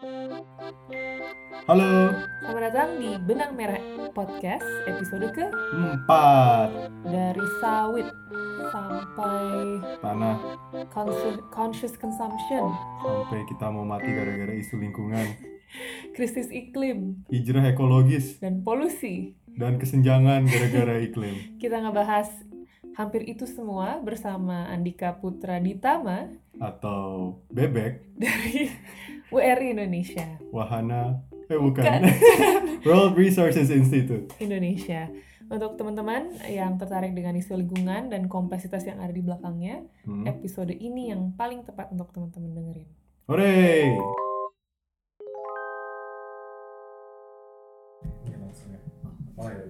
Halo, Selamat datang di Benang Merah Podcast episode ke empat. dari sawit sampai tanah. conscious, conscious consumption, sampai kita mau mati gara-gara isu lingkungan, krisis iklim. Hijrah ekologis. Dan polusi. dan kesenjangan gara-gara iklim. Kita ngebahas hampir itu semua bersama Andika Putra Ditama Atau bebek, dari WRI Indonesia. wahana, eh bukan, Bukan. World Resources Institute. Indonesia. Untuk teman-teman yang tertarik dengan isu lingkungan dan kompleksitas yang ada di belakangnya, Hmm. episode ini yang paling tepat untuk teman-teman dengerin. Hore! Oh ya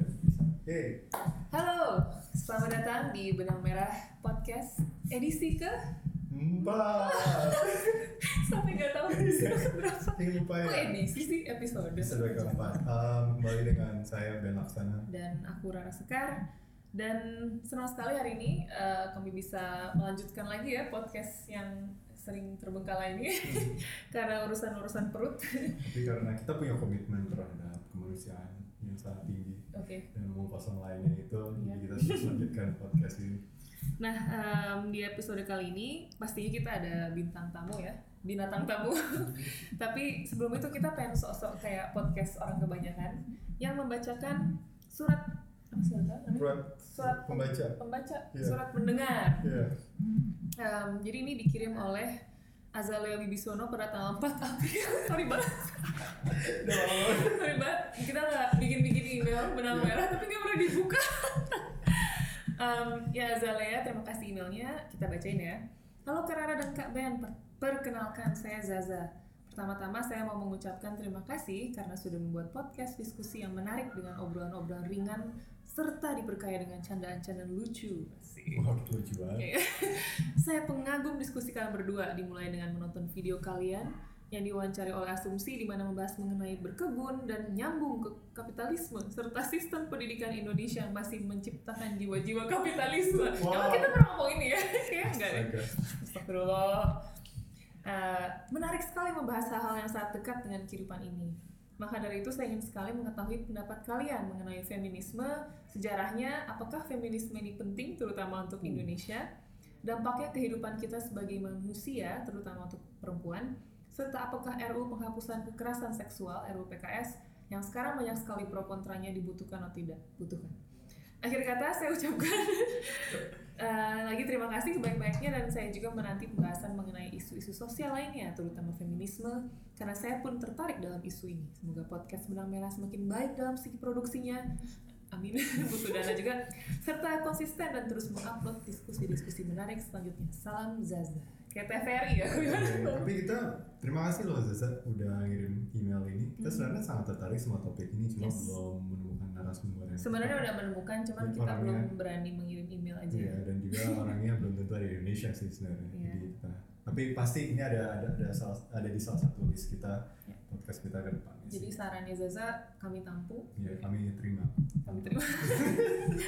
Halo, selamat datang di Benang Merah Podcast edisi ke empat. sampai nggak tahu edisi ke berapa. Ini lupa Kok ya. edisi sih episode? Episode keempat. Um, kembali dengan saya Ben Laksana. Dan aku Rara Sekar. Dan senang sekali hari ini eh, kami bisa melanjutkan lagi ya podcast yang sering terbengkalai ini karena urusan-urusan perut. Tapi karena kita punya komitmen terhadap kemanusiaan yang sangat tinggi Oke. dan omong kosong lainnya itu, jadi kita terus lanjutkan podcast ini. Nah, em, di episode kali ini pastinya kita ada bintang tamu ya, binatang tamu. Tapi sebelum itu kita pengen sok-sok kayak podcast orang kebanyakan yang membacakan surat apa surat? Surat Surat pembaca. pembaca, Iya. surat pendengar. Iya. Em, jadi ini dikirim oleh Azalea Wibisono pada tanggal 4 April. Sorry banget, sorry banget. Kita nggak bikin-bikin email benang merah, tapi nggak pernah dibuka. Em, ya Azalea, terima kasih emailnya. Kita bacain ya. Halo Kak Rara dan Kak Ben, Per- perkenalkan saya Zaza. Pertama-tama saya mau mengucapkan terima kasih karena sudah membuat podcast diskusi yang menarik dengan obrolan-obrolan ringan serta diperkaya dengan candaan-candaan lucu. Wah, banget. Saya pengagum diskusi kalian berdua dimulai dengan menonton video kalian yang diwawancari oleh asumsi di mana membahas mengenai berkebun dan nyambung ke kapitalisme serta sistem pendidikan Indonesia yang masih menciptakan jiwa-jiwa kapitalisme. Wow. Emang kita pernah ngomong ini ya? Kayaknya enggak deh. Astaga. Astagfirullah. Eh, menarik sekali membahas hal-hal yang sangat dekat dengan kehidupan ini. Maka dari itu saya ingin sekali mengetahui pendapat kalian mengenai feminisme, sejarahnya, apakah feminisme ini penting terutama untuk Indonesia, dampaknya kehidupan kita sebagai manusia terutama untuk perempuan, serta apakah RU penghapusan kekerasan seksual RUU PKS yang sekarang banyak sekali pro kontranya dibutuhkan atau tidak butuhkan. Akhir kata saya ucapkan eh, lagi terima kasih sebaik-baiknya dan saya juga menanti pembahasan mengenai isu-isu sosial lainnya terutama feminisme karena saya pun tertarik dalam isu ini. Semoga podcast Benang Merah semakin baik dalam segi produksinya. Amin. Butuh dana juga serta konsisten dan terus mengupload diskusi-diskusi menarik selanjutnya. Salam Zaza. Kayak TVRI ya. Tapi kita terima kasih loh Zaza udah ngirim email ini. Kita Hmm. sebenarnya sangat tertarik sama topik ini, cuma Yes. belum menemukan narasumber yang Sebenarnya udah menemukan cuman Dan kita orangnya- belum berani mengirim email aja. Iya, dan juga orangnya belum tentu ada di Indonesia sih sebenarnya. Iya. Jadi kita, tapi pasti ini ada ada ada, salah, ada di salah satu list kita Iya. podcast kita ke depannya. Jadi sih. sarannya Zaza kami tampung. ya kami terima. Kami terima.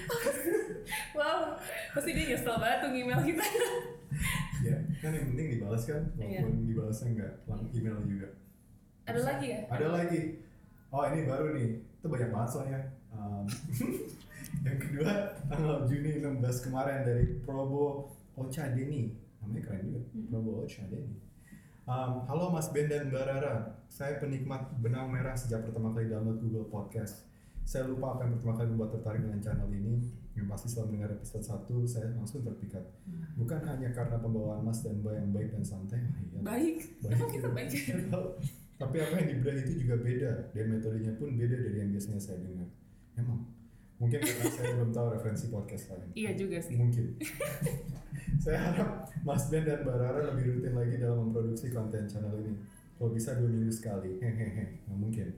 wow, pasti dia nyesel banget tuh email kita. Ya, kan yang penting dibalas kan, Iya. walaupun dibalasnya nggak lang email juga. Ada lagi ya? Ada lagi. Oh ini baru nih, itu banyak banget soalnya. Um, yang kedua tanggal Juni 16 kemarin dari Probo Ocha Deni, namanya keren juga. Hmm. Probo Ocha Deni. Um, halo Mas Ben dan Mbak Rara, saya penikmat benang merah sejak pertama kali download Google Podcast. Saya lupa apa yang pertama kali membuat tertarik dengan channel ini. Yang pasti setelah mendengar episode 1, saya langsung terpikat. Bukan hanya karena pembawaan Mas dan Mbak yang baik dan santai, wah iya, Baik. Baik. Kita baik? Tapi apa yang dibedah itu juga beda dan metodenya pun beda dari yang biasanya saya dengar. Emang mungkin karena saya belum tahu referensi podcast lain. Iya juga sih. Mungkin. saya harap Mas Ben dan Mbak Rara lebih rutin lagi dalam memproduksi konten channel ini. Kalau bisa dua minggu sekali. Hehehe. Nggak mungkin.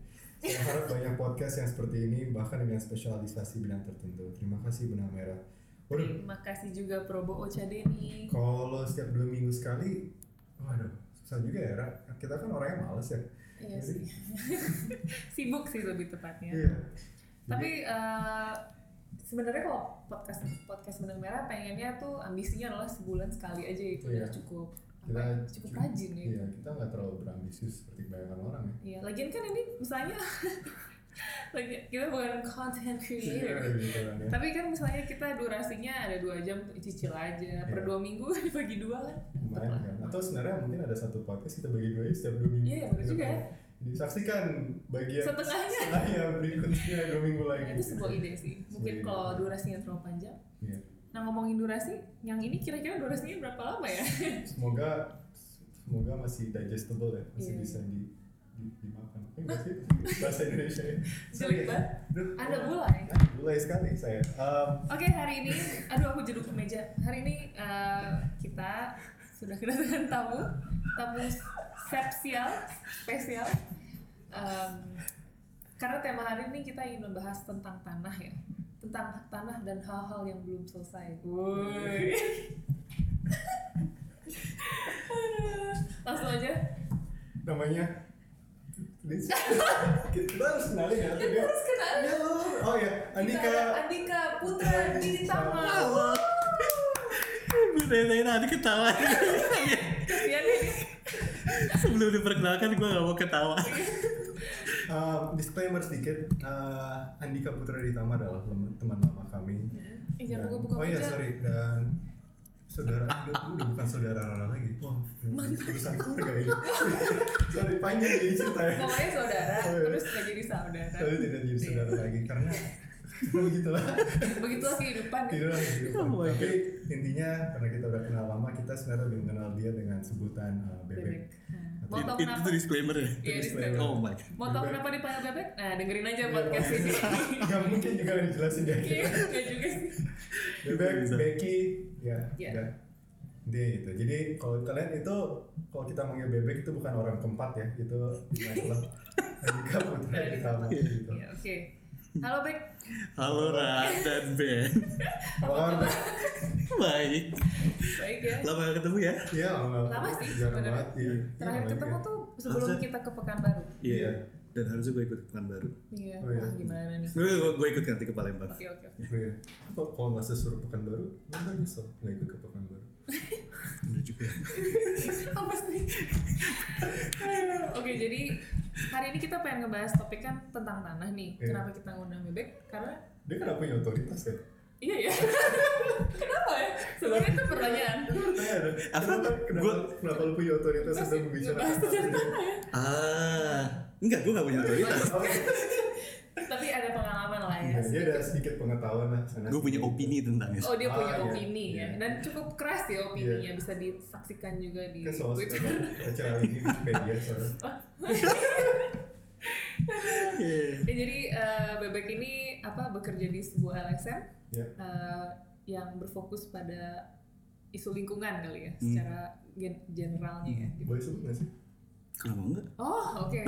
Saya harap banyak podcast yang seperti ini bahkan dengan spesialisasi bidang tertentu. Terima kasih benang merah. Waduh, Terima kasih juga Probo Ocha Deni. kalau setiap dua minggu sekali, waduh, susah juga ya, Ra. Kita kan orangnya males ya. Iya sih. Sibuk sih lebih tepatnya. Iya. Tapi eh, sebenarnya kalau podcast podcast benang merah pengennya tuh ambisinya adalah sebulan sekali aja itu Iya. udah cukup. apa ya, cukup rajin ya. Iya, kita nggak terlalu berambisius seperti kebanyakan orang ya. Iya, lagian kan ini misalnya lagi kita bukan content creator. Iya, gitu kan ya. Tapi kan misalnya kita durasinya ada dua jam cicil aja per Iya. dua minggu dibagi dua kan. Lumayan kan. Atau sebenarnya mungkin ada satu podcast kita bagi dua ya setiap dua minggu. Iya, benar juga ya. Jadi saksikan bagian Setengahnya. setengahnya berikutnya dua minggu lagi. Itu sebuah ide sih. Mungkin Sebuah ide. kalau durasinya terlalu panjang. Iya. Nah ngomongin durasi, yang ini kira-kira durasinya berapa lama ya? Semoga semoga masih digestible ya, masih Iya. bisa di, di dimakan. Eh, enggak sih bahasa Indonesia ya. Banget. Duh, Ada gulai. ah, Gulai sekali saya. Em, Oke hari ini, aduh aku jeduk ke meja. Hari ini eh, kita sudah kedatangan tamu, tamu spesial, spesial. Em, karena tema hari ini kita ingin membahas tentang tanah ya, tentang tanah dan hal-hal yang belum selesai. Woi. Langsung aja. namanya kita harus kenalin ya Kita harus kenalin. Oh ya Andika Andika Putra Ditama. Gue tanya tadi ketawa. Sebelum diperkenalkan gue gak mau ketawa Um, disclaimer sedikit, uh, Andika Putra Ditama adalah teman, lama kami. Eh, jangan Dan- Oh iya sorry dan saudara udah, udah bukan saudara Rara lagi. Wah, urusan keluarga ini. sorry panjang jadi cerita ya. Pokoknya saudara, iya. terus gak jadi saudara. Tapi tidak jadi saudara lagi karena begitulah. Begitulah kehidupan. ya. Tidak kehidupan. Oh Tapi intinya karena kita udah kenal lama, kita sebenarnya lebih mengenal dia dengan sebutan uh, Bebek. bebek. Nah, Mau tau Itu kenapa? disclaimer ya? Iya, disclaimer. Oh my Mau tau kenapa dipanggil bebek? Nah, dengerin aja Iya, podcast ini. Gak mungkin juga dijelasin dia. Iya, gak juga sih. Bebek. Becky, ya, Iya. udah. Intinya gitu. Jadi kalau kalian itu kalau kita manggil bebek itu bukan orang keempat ya, itu adalah Andika Putra Ditama gitu. Iya, oke. Halo Bek. Halo Ra dan Ben Apa kabar? Bek? Baik Baik ya. Lama gak ketemu ya? Iya, lama, Lama sih, jarang banget. Iya. Terakhir Iya, ketemu iya. tuh sebelum Harusnya- kita ke Pekanbaru. Iya. Dan harusnya gue ikut kan baru Iya. Oh, iya. Wah, gimana nih? Gue, gue, gue ikut nanti ke Palembang Oke, oke, oke. Oh, iya. Kalau nggak sesuruh Pekanbaru, nggak nyesel nggak ikut ke Pekanbaru. Bener juga Apa sih? Oke, jadi hari ini kita pengen ngebahas topik kan tentang tanah nih. Iya. Kenapa kita ngundang Bebek? Karena Dia kenapa punya otoritas ya? iya ya. Kenapa ya? Sebenarnya itu pertanyaan. Apa? Kenapa, kenapa, Gua- kenapa lu punya otoritas untuk membicarakan tanah ya. Ah Enggak, gue gak punya otoritas Tapi ada pengalaman lah ya. iya, dia ada sedikit pengetahuan lah sana. Gue punya opini tentang itu Oh dia Ah, punya iya. opini Iya. ya dan cukup keras ya opininya bisa disaksikan juga di soal Twitter. acara ini Wikipedia soalnya. Iya. Ya, jadi eh, Bebek ini apa bekerja di sebuah LSM Iya. eh, yang berfokus pada isu lingkungan kali ya Hmm. secara gen- generalnya ya. gitu. Boleh sebut nggak sih? Kenapa enggak? Oh oke,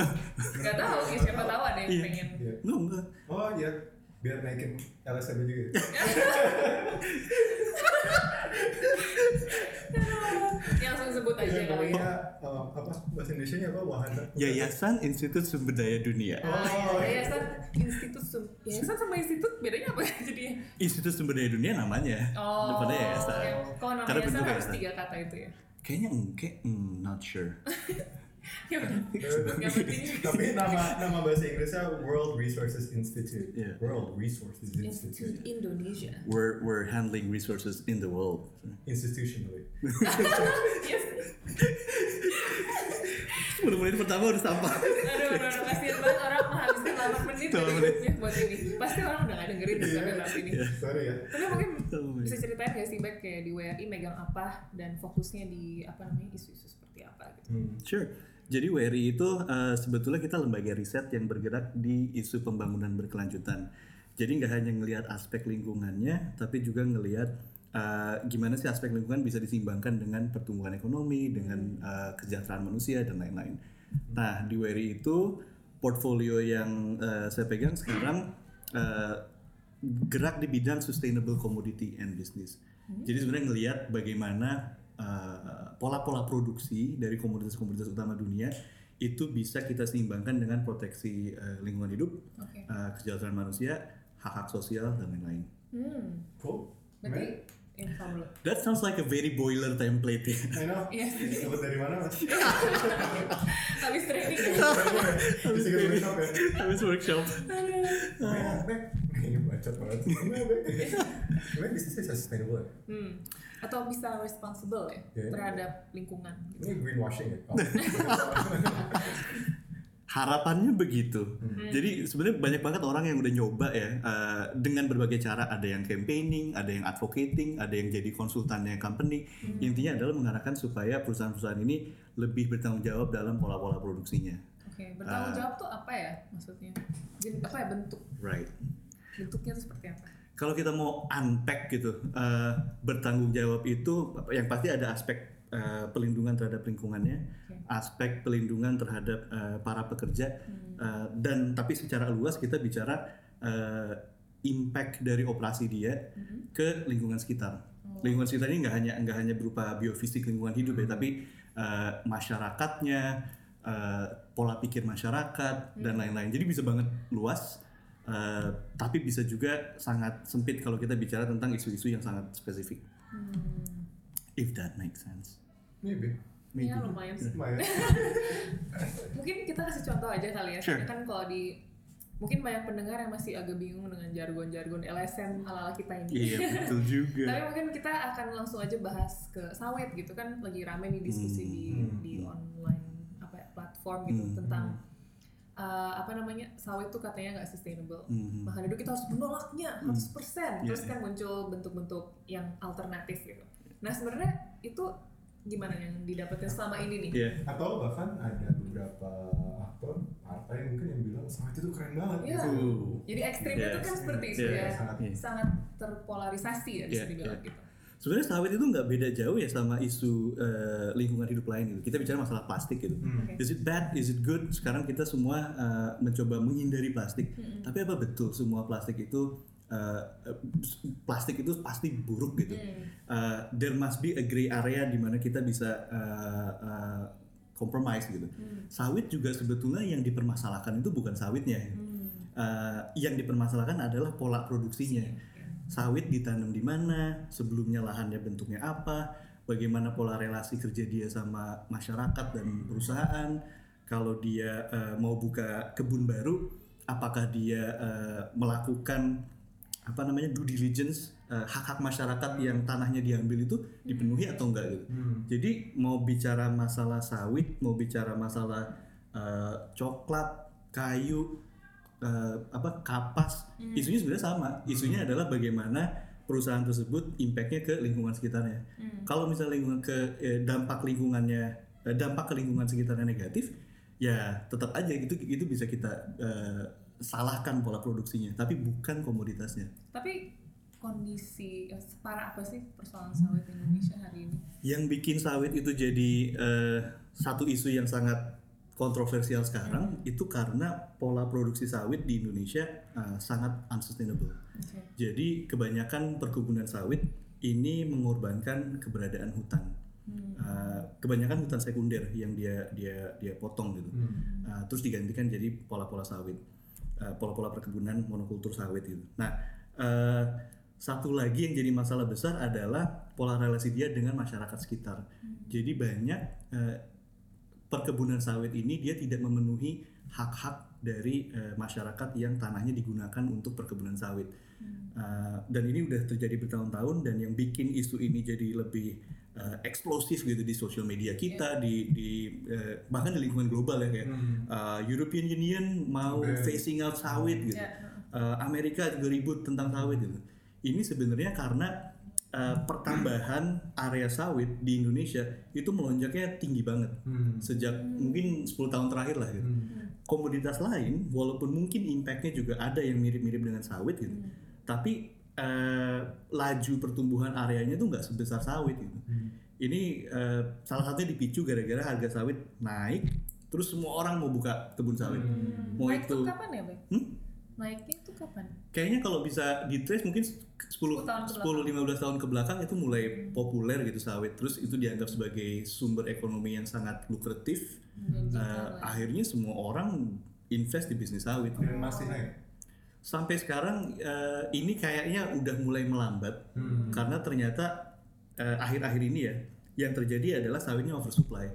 nggak tahu ya siapa tahu ada yang Iya. pengen. Iya. Enggak, enggak Oh iya, biar naikin LSM juga. ya? Ya langsung sebut aja Iya, kali ya. namanya eh, apa bahasa Indonesia nya apa? Wahana. Yayasan Institut Sumber Daya Dunia Oh, Ah, iya. yayasan institut Sum- yayasan sama institut bedanya apa ya jadinya? Institut Sumber Daya Dunia namanya Oh, Depannya yayasan oke. Kalau nama Karena yayasan bentuknya harus tiga kata itu ya. Kayaknya enggak, hmm, not sure Ya udah. Penting Tapi nama nama bahasa Inggrisnya World Resources Institute. Iya. World Resources Institut Institute. Indonesia. We're, we're handling resources in the world Institutionally. Yes. 10 menit pertama udah sampah Aduh, aduh, aduh, kasihan banget orang menghabiskan 8 menit dari 8 menit. hidupnya buat ini. Pasti orang udah gak dengerin Iya. sampai ini. Sorry ya. Tapi mungkin bisa ceritain gak sih back kayak di WRI megang apa dan fokusnya di apa namanya isu-isu seperti apa gitu. Hmm. Sure. Jadi WRI itu eh, sebetulnya kita lembaga riset yang bergerak di isu pembangunan berkelanjutan. Jadi nggak hanya ngelihat aspek lingkungannya, tapi juga ngelihat eh, gimana sih aspek lingkungan bisa disimbangkan dengan pertumbuhan ekonomi, dengan eh, kesejahteraan manusia dan lain-lain. Nah di WRI itu portfolio yang eh, saya pegang sekarang eh, gerak di bidang sustainable commodity and business. Jadi sebenarnya ngelihat bagaimana uh, pola-pola produksi dari komoditas-komoditas utama dunia itu bisa kita seimbangkan dengan proteksi uh, lingkungan hidup, Oke. uh, kesejahteraan manusia, hak-hak sosial dan lain-lain. Hmm. Cool. Berarti info dulu. That sounds like a very boiler template ya. I know. Iya sih. Dapat dari mana mas? Habis training. Habis workshop ya. Habis workshop. Ini bacot banget. Bek bisnisnya sustainable ya? Hmm. Atau bisa responsible ya Iya. terhadap lingkungan. Ini greenwashing ya? Oh. Harapannya begitu. Hmm. Jadi sebenarnya banyak banget orang yang udah nyoba ya eh, dengan berbagai cara. Ada yang campaigning, ada yang advocating, ada yang jadi konsultannya company. Hmm. Intinya adalah mengarahkan supaya perusahaan-perusahaan ini lebih bertanggung jawab dalam pola-pola produksinya. Oke, bertanggung Ah. jawab tuh apa ya maksudnya? Ben- apa ya bentuk? Right. Bentuknya tuh seperti apa? Kalau kita mau unpack gitu, eh, bertanggung jawab itu yang pasti ada aspek eh, pelindungan terhadap lingkungannya, Oke. aspek pelindungan terhadap eh, para pekerja, eh, dan tapi secara luas kita bicara eh, impact dari operasi dia ke lingkungan sekitar. Lingkungan sekitar ini nggak hanya nggak hanya berupa biofisik lingkungan hidup ya, tapi eh, masyarakatnya, eh, pola pikir masyarakat dan lain-lain. Jadi bisa banget luas. eh, tapi bisa juga sangat sempit kalau kita bicara tentang isu-isu yang sangat spesifik. Hmm. If that makes sense. Maybe. Maybe. Ya lumayan sih. Lumayan. Mungkin kita kasih contoh aja kali ya. Sure. Karena kan kalau di mungkin banyak pendengar yang masih agak bingung dengan jargon-jargon LSM ala-ala kita ini. Iya betul juga. Tapi mungkin kita akan langsung aja bahas ke sawit gitu kan lagi rame nih diskusi di Hmm. di online apa ya, platform gitu Hmm. tentang uh, apa namanya sawit tuh katanya nggak sustainable. Mhm. Maka dari itu kita harus menolaknya 100%. Terus Iya, kan muncul bentuk-bentuk yang alternatif gitu. Nah sebenarnya itu gimana yang didapatkan selama ini nih? Iya. Atau bahkan ada beberapa aktor partai mungkin yang bilang sawit itu keren banget Iya. gitu. Uh. Jadi ekstrimnya itu Yes. kan seperti itu Yes. ya, Sangat Iya. sangat terpolarisasi ya bisa Iya, dibilang iya. gitu. Sebenarnya sawit itu nggak beda jauh ya sama isu eh, lingkungan hidup lain gitu. Kita bicara masalah plastik gitu. Hmm. Is it bad? Is it good? Sekarang kita semua eh, mencoba menghindari plastik. Mm-mm. Tapi apa betul semua plastik itu eh, plastik itu pasti buruk gitu? Hmm. Uh, there must be a gray area di mana kita bisa uh, uh, compromise gitu. Hmm. Sawit juga sebetulnya yang dipermasalahkan itu bukan sawitnya. Hmm. Uh, yang dipermasalahkan adalah pola produksinya. Sawit ditanam di mana, sebelumnya lahannya bentuknya apa, bagaimana pola relasi kerja dia sama masyarakat dan perusahaan. Kalau dia uh, mau buka kebun baru, apakah dia uh, melakukan apa namanya due diligence uh, hak-hak masyarakat yang tanahnya diambil itu dipenuhi atau enggak gitu. Hmm. Jadi mau bicara masalah sawit, mau bicara masalah uh, coklat, kayu, uh, apa kapas, isunya sebenarnya sama. Isunya adalah bagaimana perusahaan tersebut impactnya ke lingkungan sekitarnya. Hmm. Kalau misalnya lingkungan ke eh, dampak lingkungannya, eh, dampak ke lingkungan sekitarnya negatif, ya tetap aja itu itu bisa kita eh, salahkan pola produksinya, tapi bukan komoditasnya. Tapi kondisi eh, separah apa sih persoalan sawit di Indonesia hari ini? Yang bikin sawit itu jadi eh, satu isu yang sangat kontroversial sekarang itu karena pola produksi sawit di Indonesia eh, sangat unsustainable. Oke. Jadi kebanyakan perkebunan sawit ini mengorbankan keberadaan hutan. Hmm. Eh, kebanyakan hutan sekunder yang dia dia dia potong gitu. Hmm. Uh, terus digantikan jadi pola-pola sawit, uh, pola-pola perkebunan monokultur sawit gitu. Nah, uh, satu lagi yang jadi masalah besar adalah pola relasi dia dengan masyarakat sekitar. Jadi banyak uh, perkebunan sawit ini dia tidak memenuhi hak-hak dari uh, masyarakat yang tanahnya digunakan untuk perkebunan sawit. Uh, dan ini udah terjadi bertahun-tahun dan yang bikin isu ini jadi lebih uh, eksplosif gitu di sosial media kita di di uh, bahkan di lingkungan global ya kayak Hmm. uh, European Union mau Sampai- phasing out sawit gitu. Ya. Uh, Amerika juga ribut tentang sawit gitu. Ini sebenarnya karena uh, pertambahan area sawit di Indonesia itu melonjaknya tinggi banget Hmm. sejak mungkin 10 tahun terakhir lah gitu Hmm. komoditas lain walaupun mungkin impactnya juga ada yang mirip-mirip dengan sawit gitu tapi eh, laju pertumbuhan areanya tuh nggak sebesar sawit gitu Hmm. ini eh, salah satunya dipicu gara-gara harga sawit naik terus semua orang mau buka kebun sawit Hmm. mau Naik itu tuh kapan ya, Bang? Hmm? Naiknya itu kapan? kayaknya kalau bisa di trace mungkin 10 tahun ke 10 15 tahun ke belakang itu mulai populer gitu sawit terus itu dianggap sebagai sumber ekonomi yang sangat lukratif Eh, lah. akhirnya semua orang invest di bisnis sawit Dan masih naik. Sampai sekarang eh, ini kayaknya udah mulai melambat Hmm. karena ternyata eh, akhir-akhir ini ya yang terjadi adalah sawitnya oversupply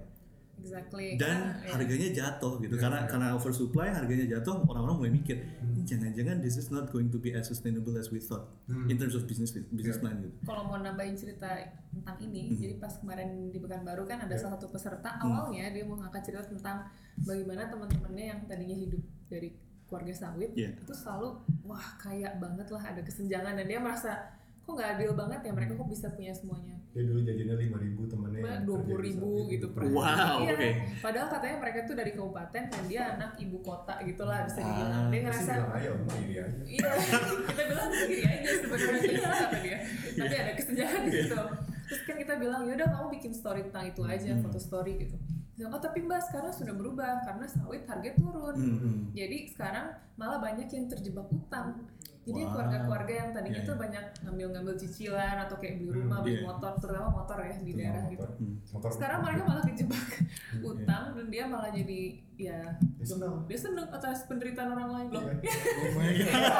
Exactly. dan Karena, ya. harganya jatuh gitu Ya, karena ya. karena oversupply harganya jatuh orang-orang mulai mikir "Ini jangan-jangan this is not going to be as sustainable as we thought Hmm. in terms of business business Ya. plan gitu kalau mau nambahin cerita tentang ini, Mhm. jadi pas kemarin di Pekanbaru kan ada Ya. salah satu peserta Hmm. awalnya dia mau ngangkat cerita tentang bagaimana teman-temannya yang tadinya hidup dari keluarga sawit Ya. itu selalu wah kaya banget lah ada kesenjangan dan dia merasa kok nggak adil banget ya mereka kok bisa punya semuanya Dia dulu jajannya lima ribu temennya. dua puluh ribu gitu per Wow, Iya. oke. Padahal katanya mereka tuh dari kabupaten dan dia anak ibu kota gitulah bisa dibilang. Ah. Dia Pasti ngerasa ayo mah iri aja. iya kita bilang sendiri aja sebenarnya iya kata dia. Tapi ada kesenjangan di situ. Terus kan kita bilang yaudah kamu bikin story tentang itu aja Hmm. foto story gitu. Bilang, Oh tapi mbak sekarang sudah berubah karena sawit harga turun. Hmm. Jadi sekarang malah banyak yang terjebak utang. Jadi keluarga-keluarga yang tadinya Iya, tuh iya. banyak ngambil-ngambil cicilan atau kayak beli Hmm, rumah, beli iya. motor, terutama motor ya di Cuma daerah gitu. motor. Hmm. Motor. Sekarang mereka malah kejebak Hmm, utang dan dia malah jadi ya Dia senang. dia seneng atas penderitaan orang lain loh. Iya. Oh my god.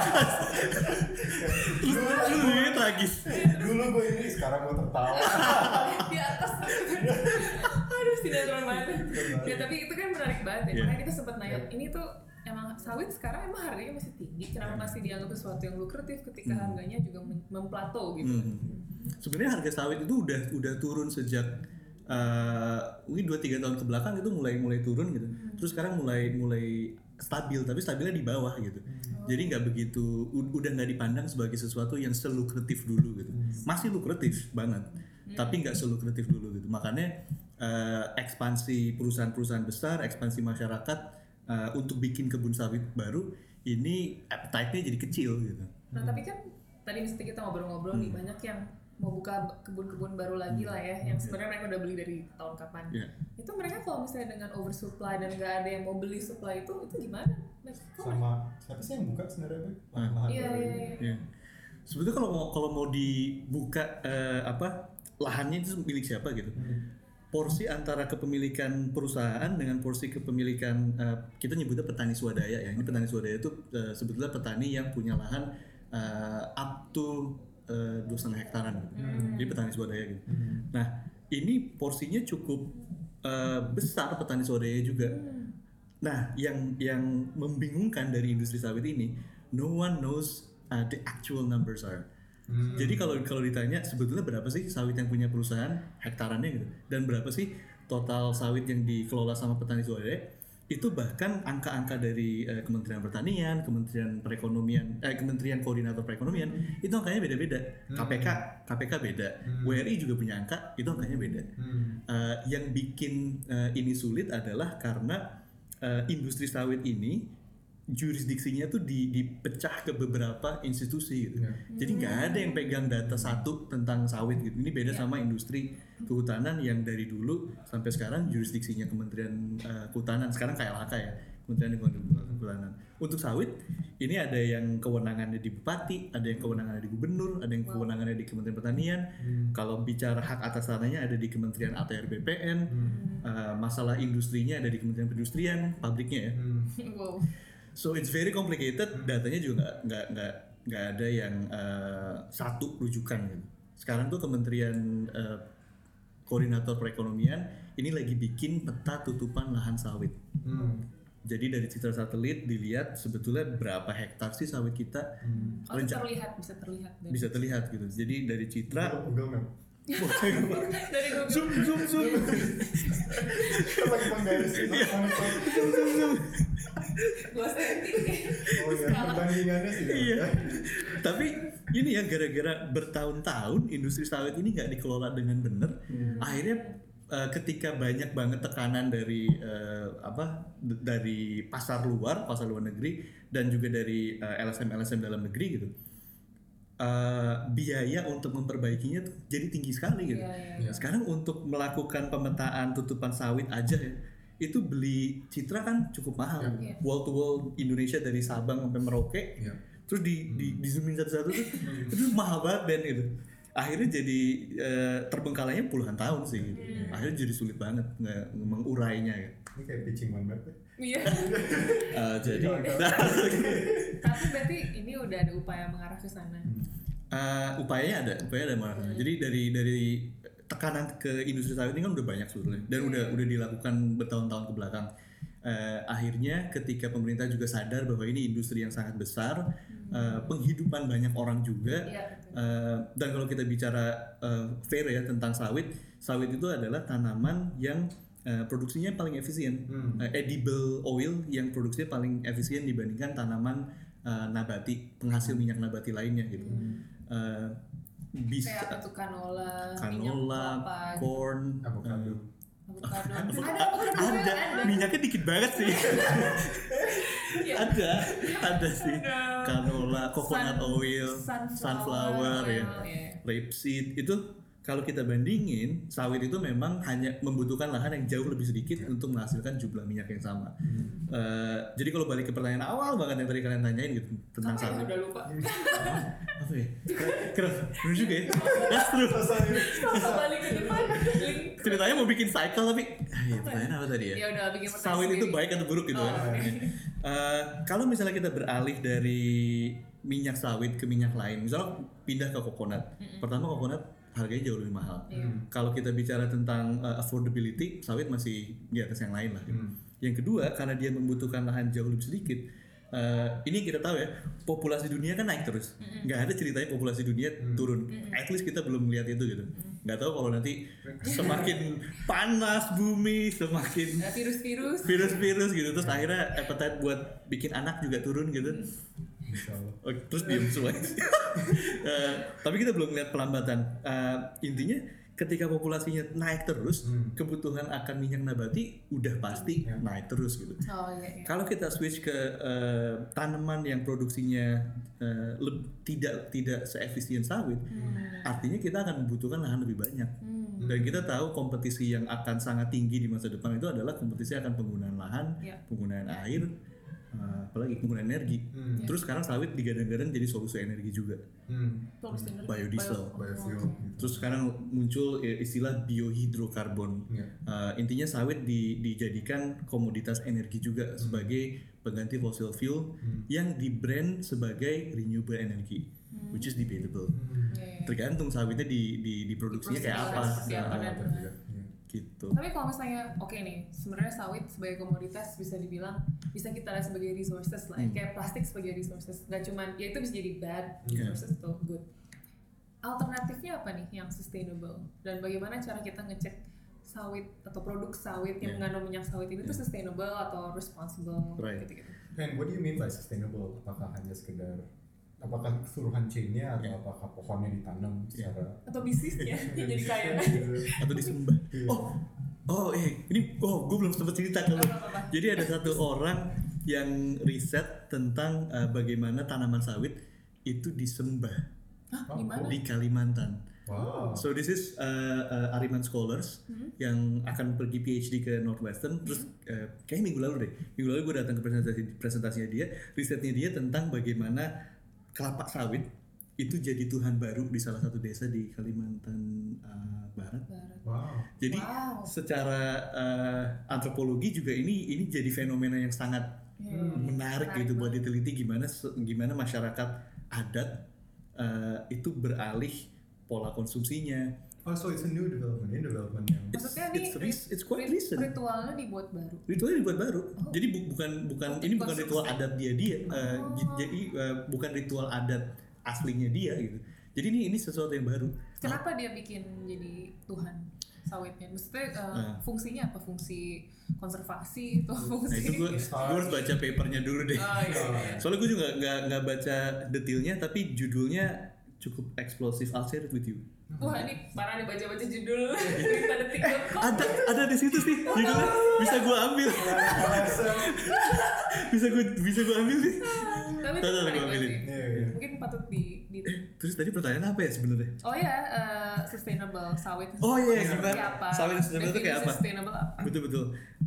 Ini tragis. Dulu gue ini sekarang gue tertawa. di atas. Aduh sinetron banget. Tapi itu kan menarik banget ya. Iya. Makanya kita sempat nanya ini tuh emang sawit sekarang emang harganya masih tinggi. Kenapa masih dianggap sesuatu yang lukratif ketika Hmm. harganya juga mem- memplato gitu. Hmm. Sebenarnya harga sawit itu udah udah turun sejak eh, mungkin dua tiga tahun ke belakang itu mulai mulai turun gitu. Terus sekarang mulai mulai stabil tapi stabilnya di bawah gitu. Jadi nggak begitu udah nggak dipandang sebagai sesuatu yang selukratif dulu gitu. Masih lukratif banget, tapi nggak selukratif dulu gitu. Makanya eh, ekspansi perusahaan-perusahaan besar, ekspansi masyarakat eh, untuk bikin kebun sawit baru ini appetite-nya jadi kecil gitu. Nah tapi kan tadi mesti kita ngobrol-ngobrol nih Hmm. banyak yang mau buka kebun-kebun baru lagi lah ya, yang sebenarnya mereka udah beli dari tahun kapan. Iya. Itu mereka kalau misalnya dengan oversupply dan nggak ada yang mau beli supply itu, itu gimana? Nah, kok Sama siapa sih yang buka sebenarnya? Ah. Lahan Iya, baru iya, iya. Ya. Sebetulnya kalau mau kalau mau dibuka eh, apa lahannya itu milik siapa gitu. Hmm. Porsi antara kepemilikan perusahaan dengan porsi kepemilikan eh, kita nyebutnya petani swadaya ya. Ini petani swadaya itu eh, sebetulnya petani yang punya lahan eh, up to dua setengah hektaran. Hmm. Jadi petani swadaya gitu. Hmm. Nah ini porsinya cukup eh, besar petani swadaya juga. Hmm. Nah, yang yang membingungkan dari industri sawit ini, no one knows uh, the actual numbers are. Hmm. Jadi kalau kalau ditanya sebetulnya berapa sih sawit yang punya perusahaan hektarannya gitu, dan berapa sih total sawit yang dikelola sama petani swadaya, itu bahkan angka-angka dari eh, Kementerian Pertanian, Kementerian Perekonomian, eh, Kementerian Koordinator Perekonomian, itu angkanya beda-beda. KPK, KPK beda. WRI juga punya angka, itu angkanya beda. Hmm. Uh, yang bikin uh, ini sulit adalah karena uh, industri sawit ini jurisdiksinya tuh di, dipecah ke beberapa institusi gitu. Ya. Jadi nggak ada yang pegang data satu tentang sawit gitu. Ini beda sama industri kehutanan yang dari dulu sampai sekarang jurisdiksinya Kementerian uh, Kehutanan. Sekarang KLHK ya, Kementerian Lingkungan Hidup dan Kehutanan. Untuk sawit ini ada yang kewenangannya di bupati, ada yang kewenangannya di gubernur, ada yang kewenangannya di Kementerian Pertanian. Kalau bicara hak atas tanahnya ada di Kementerian ATR BPN. Uh, masalah industrinya ada di Kementerian Perindustrian, pabriknya ya. Hmm. wow. So it's very complicated. Datanya juga nggak nggak nggak ada yang uh, satu rujukan gitu. Sekarang tuh Kementerian uh, Koordinator Perekonomian ini lagi bikin peta tutupan lahan sawit. Hmm. Jadi dari citra satelit dilihat sebetulnya berapa hektar sih sawit kita Hmm. Oh, terlihat, bisa terlihat. dari- bisa terlihat gitu. Jadi dari citra Google Map. Dari Google. zoom zoom zoom lagi penggaris zoom zoom zoom. Oh iya, perbandingannya sih. Iya. Tapi ini ya gara-gara bertahun-tahun industri sawit ini nggak dikelola dengan benar, akhirnya eh, ketika banyak banget tekanan dari eh, apa dari pasar luar, pasar luar negeri dan juga dari eh, LSM-LSM dalam negeri gitu. Eh, biaya untuk memperbaikinya tuh jadi tinggi sekali gitu. Iya, iya. Iya. Sekarang untuk melakukan pemetaan tutupan sawit aja ya, itu beli citra kan cukup mahal. Iya. Wall to wall Indonesia dari Sabang sampai Merauke, Iya. terus di di, di zoomin satu-satu tuh, itu mahal banget Ben gitu. Akhirnya jadi eh, terbengkalainya puluhan tahun sih. Gitu. Akhirnya jadi sulit banget nggak mengurainya ya. Ini kayak pitching one map ya. Iya. Eh, jadi Tapi berarti ini udah ada upaya mengarah ke sana. Eh, upayanya ada, upaya ada malah. Jadi dari dari tekanan ke industri sawit ini kan udah banyak sebetulnya dan udah udah dilakukan bertahun-tahun ke belakang. Eh, akhirnya ketika pemerintah juga sadar bahwa ini industri yang sangat besar, eh, penghidupan banyak orang juga, Iya, betul. Eh, dan kalau kita bicara eh, fair ya tentang sawit, sawit itu adalah tanaman yang eh, produksinya paling efisien, Hmm. Eh, edible oil yang produksinya paling efisien dibandingkan tanaman eh, nabati, penghasil minyak nabati lainnya gitu. Eh, bisa Kayak tuh canola, minyak canola, kelapa, gitu. corn, Avocado. eh, avocado. Ada ada, ada. minyaknya dikit banget sih. Iya. ada, ada sih. Canola, coconut Sun- oil, sunflower, ya. oil, iya. rapeseed itu kalau kita bandingin sawit itu memang hanya membutuhkan lahan yang jauh lebih sedikit untuk menghasilkan jumlah minyak yang sama. Eh, jadi kalau balik ke pertanyaan awal banget yang tadi kalian tanyain gitu tentang Apa ya? sawit. Udah lupa. Apa ya? Keren, bener juga ya. That's true. Balik ke depan. Ceritanya mau bikin cycle tapi, ah, ya, pertanyaan apa tadi ya? Ya udah bikin pertanyaan Sawit itu baik atau buruk gitu Oh, kan? oke. Eh, kalau misalnya kita beralih dari minyak sawit ke minyak lain, misalnya pindah ke coconut. Pertama coconut harganya jauh lebih mahal. Iya. Kalau kita bicara tentang uh, affordability, sawit masih di atas yang lain lah. gitu. Yang kedua, karena dia membutuhkan lahan jauh lebih sedikit, uh, ini kita tahu ya, populasi dunia kan naik terus. Nggak ada ceritanya populasi dunia turun. At least kita belum melihat itu gitu. Nggak tahu kalau nanti semakin panas bumi, semakin Ada virus-virus. virus-virus gitu, terus akhirnya appetite buat bikin anak juga turun gitu. Insya Allah. Oh, terus diem semua. Eh, tapi kita belum lihat pelambatan. Eh, intinya ketika populasinya naik terus, Hmm. kebutuhan akan minyak nabati udah pasti Ya. naik terus gitu. Oh iya, iya. Kalau kita switch ke eh, tanaman yang produksinya eh, leb- tidak tidak seefisien sawit, artinya kita akan membutuhkan lahan lebih banyak. Hmm. Dan kita tahu kompetisi yang akan sangat tinggi di masa depan itu adalah kompetisi akan penggunaan lahan, Ya. penggunaan air, eh, apalagi penggunaan energi. Hmm. Terus sekarang sawit digadang-gadang jadi solusi energi juga. Hmm. Biodiesel. Bio- Biofuel. gitu. Terus sekarang muncul eh, istilah biohidrokarbon. Iya. Eh, intinya sawit di- dijadikan komoditas energi juga sebagai pengganti fossil fuel Hmm. yang di brand sebagai renewable energy, which is debatable. Hmm. Iya, iya. Tergantung sawitnya di, di, diproduksinya kayak apa. Seperti apa Gitu. Tapi kalau misalnya, oke nih, sebenarnya sawit sebagai komoditas bisa dibilang bisa kita lihat sebagai resources lah, ya. Hmm. kayak plastik sebagai resources. Gak cuman, ya itu bisa jadi bad Iya. resources atau good. Alternatifnya apa nih yang sustainable? Dan bagaimana cara kita ngecek sawit atau produk sawit yang Iya. mengandung minyak sawit ini tuh Iya. sustainable atau responsible Right. gitu-gitu. And what do you mean by sustainable? Apakah hanya sekedar apakah keseluruhan chainnya atau Yeah. apakah pohonnya ditanam Yeah. secara Atau bisnisnya jadi kaya. Atau disembah. Iya. Oh, oh, eh, ini, oh, gue belum sempat cerita. Apa-apa. Jadi ada satu orang yang riset tentang eh, bagaimana tanaman sawit itu disembah Hah, Oh, di Kalimantan. Wow. So this is uh, uh, Ariman scholars Hmm. yang akan pergi PhD ke Northwestern. Terus uh, kayaknya minggu lalu deh, minggu lalu gue datang ke presentasi presentasinya dia, risetnya dia tentang bagaimana kelapa sawit itu jadi Tuhan baru di salah satu desa di Kalimantan uh, Barat. Barat. Wow. Jadi Wow. secara uh, antropologi juga ini ini jadi fenomena yang sangat Iya, Hmm. menarik, Menarik gitu buat diteliti gimana gimana masyarakat adat uh, itu beralih pola konsumsinya. Oh, so it's a new development, ini development yang It's, Maksudnya it's, nih, ris- it's quite recent. Ritualnya dibuat baru. Ritualnya dibuat baru. Oh. Jadi bu- bukan bukan Oh, ini bukan ritual adat dia dia. uh, Oh. j- jadi uh, bukan ritual adat aslinya dia gitu. Jadi ini ini sesuatu yang baru. Kenapa dia bikin jadi Tuhan sawitnya? Maksudnya uh, Ah. fungsinya apa? Fungsi konservasi atau Nah fungsi? itu gue harus baca papernya dulu deh. Oh, iya, iya. Soalnya gue juga nggak nggak baca detailnya, tapi judulnya cukup eksplosif. I'll share it with you. Wah ini parah nih baca-baca judul. Ada ada di situ sih judulnya. Bisa gue ambil. bisa gue bisa gue ambil sih. Tapi itu Tahu, banget ambilin. Iya, iya. Mungkin patut di, di Terus tadi pertanyaan apa ya sebenarnya? Oh ya, uh, sustainable sawit. Oh, iya, sebenarnya apa? sawit sustainable itu kayak apa? Sustainable apa? Betul betul.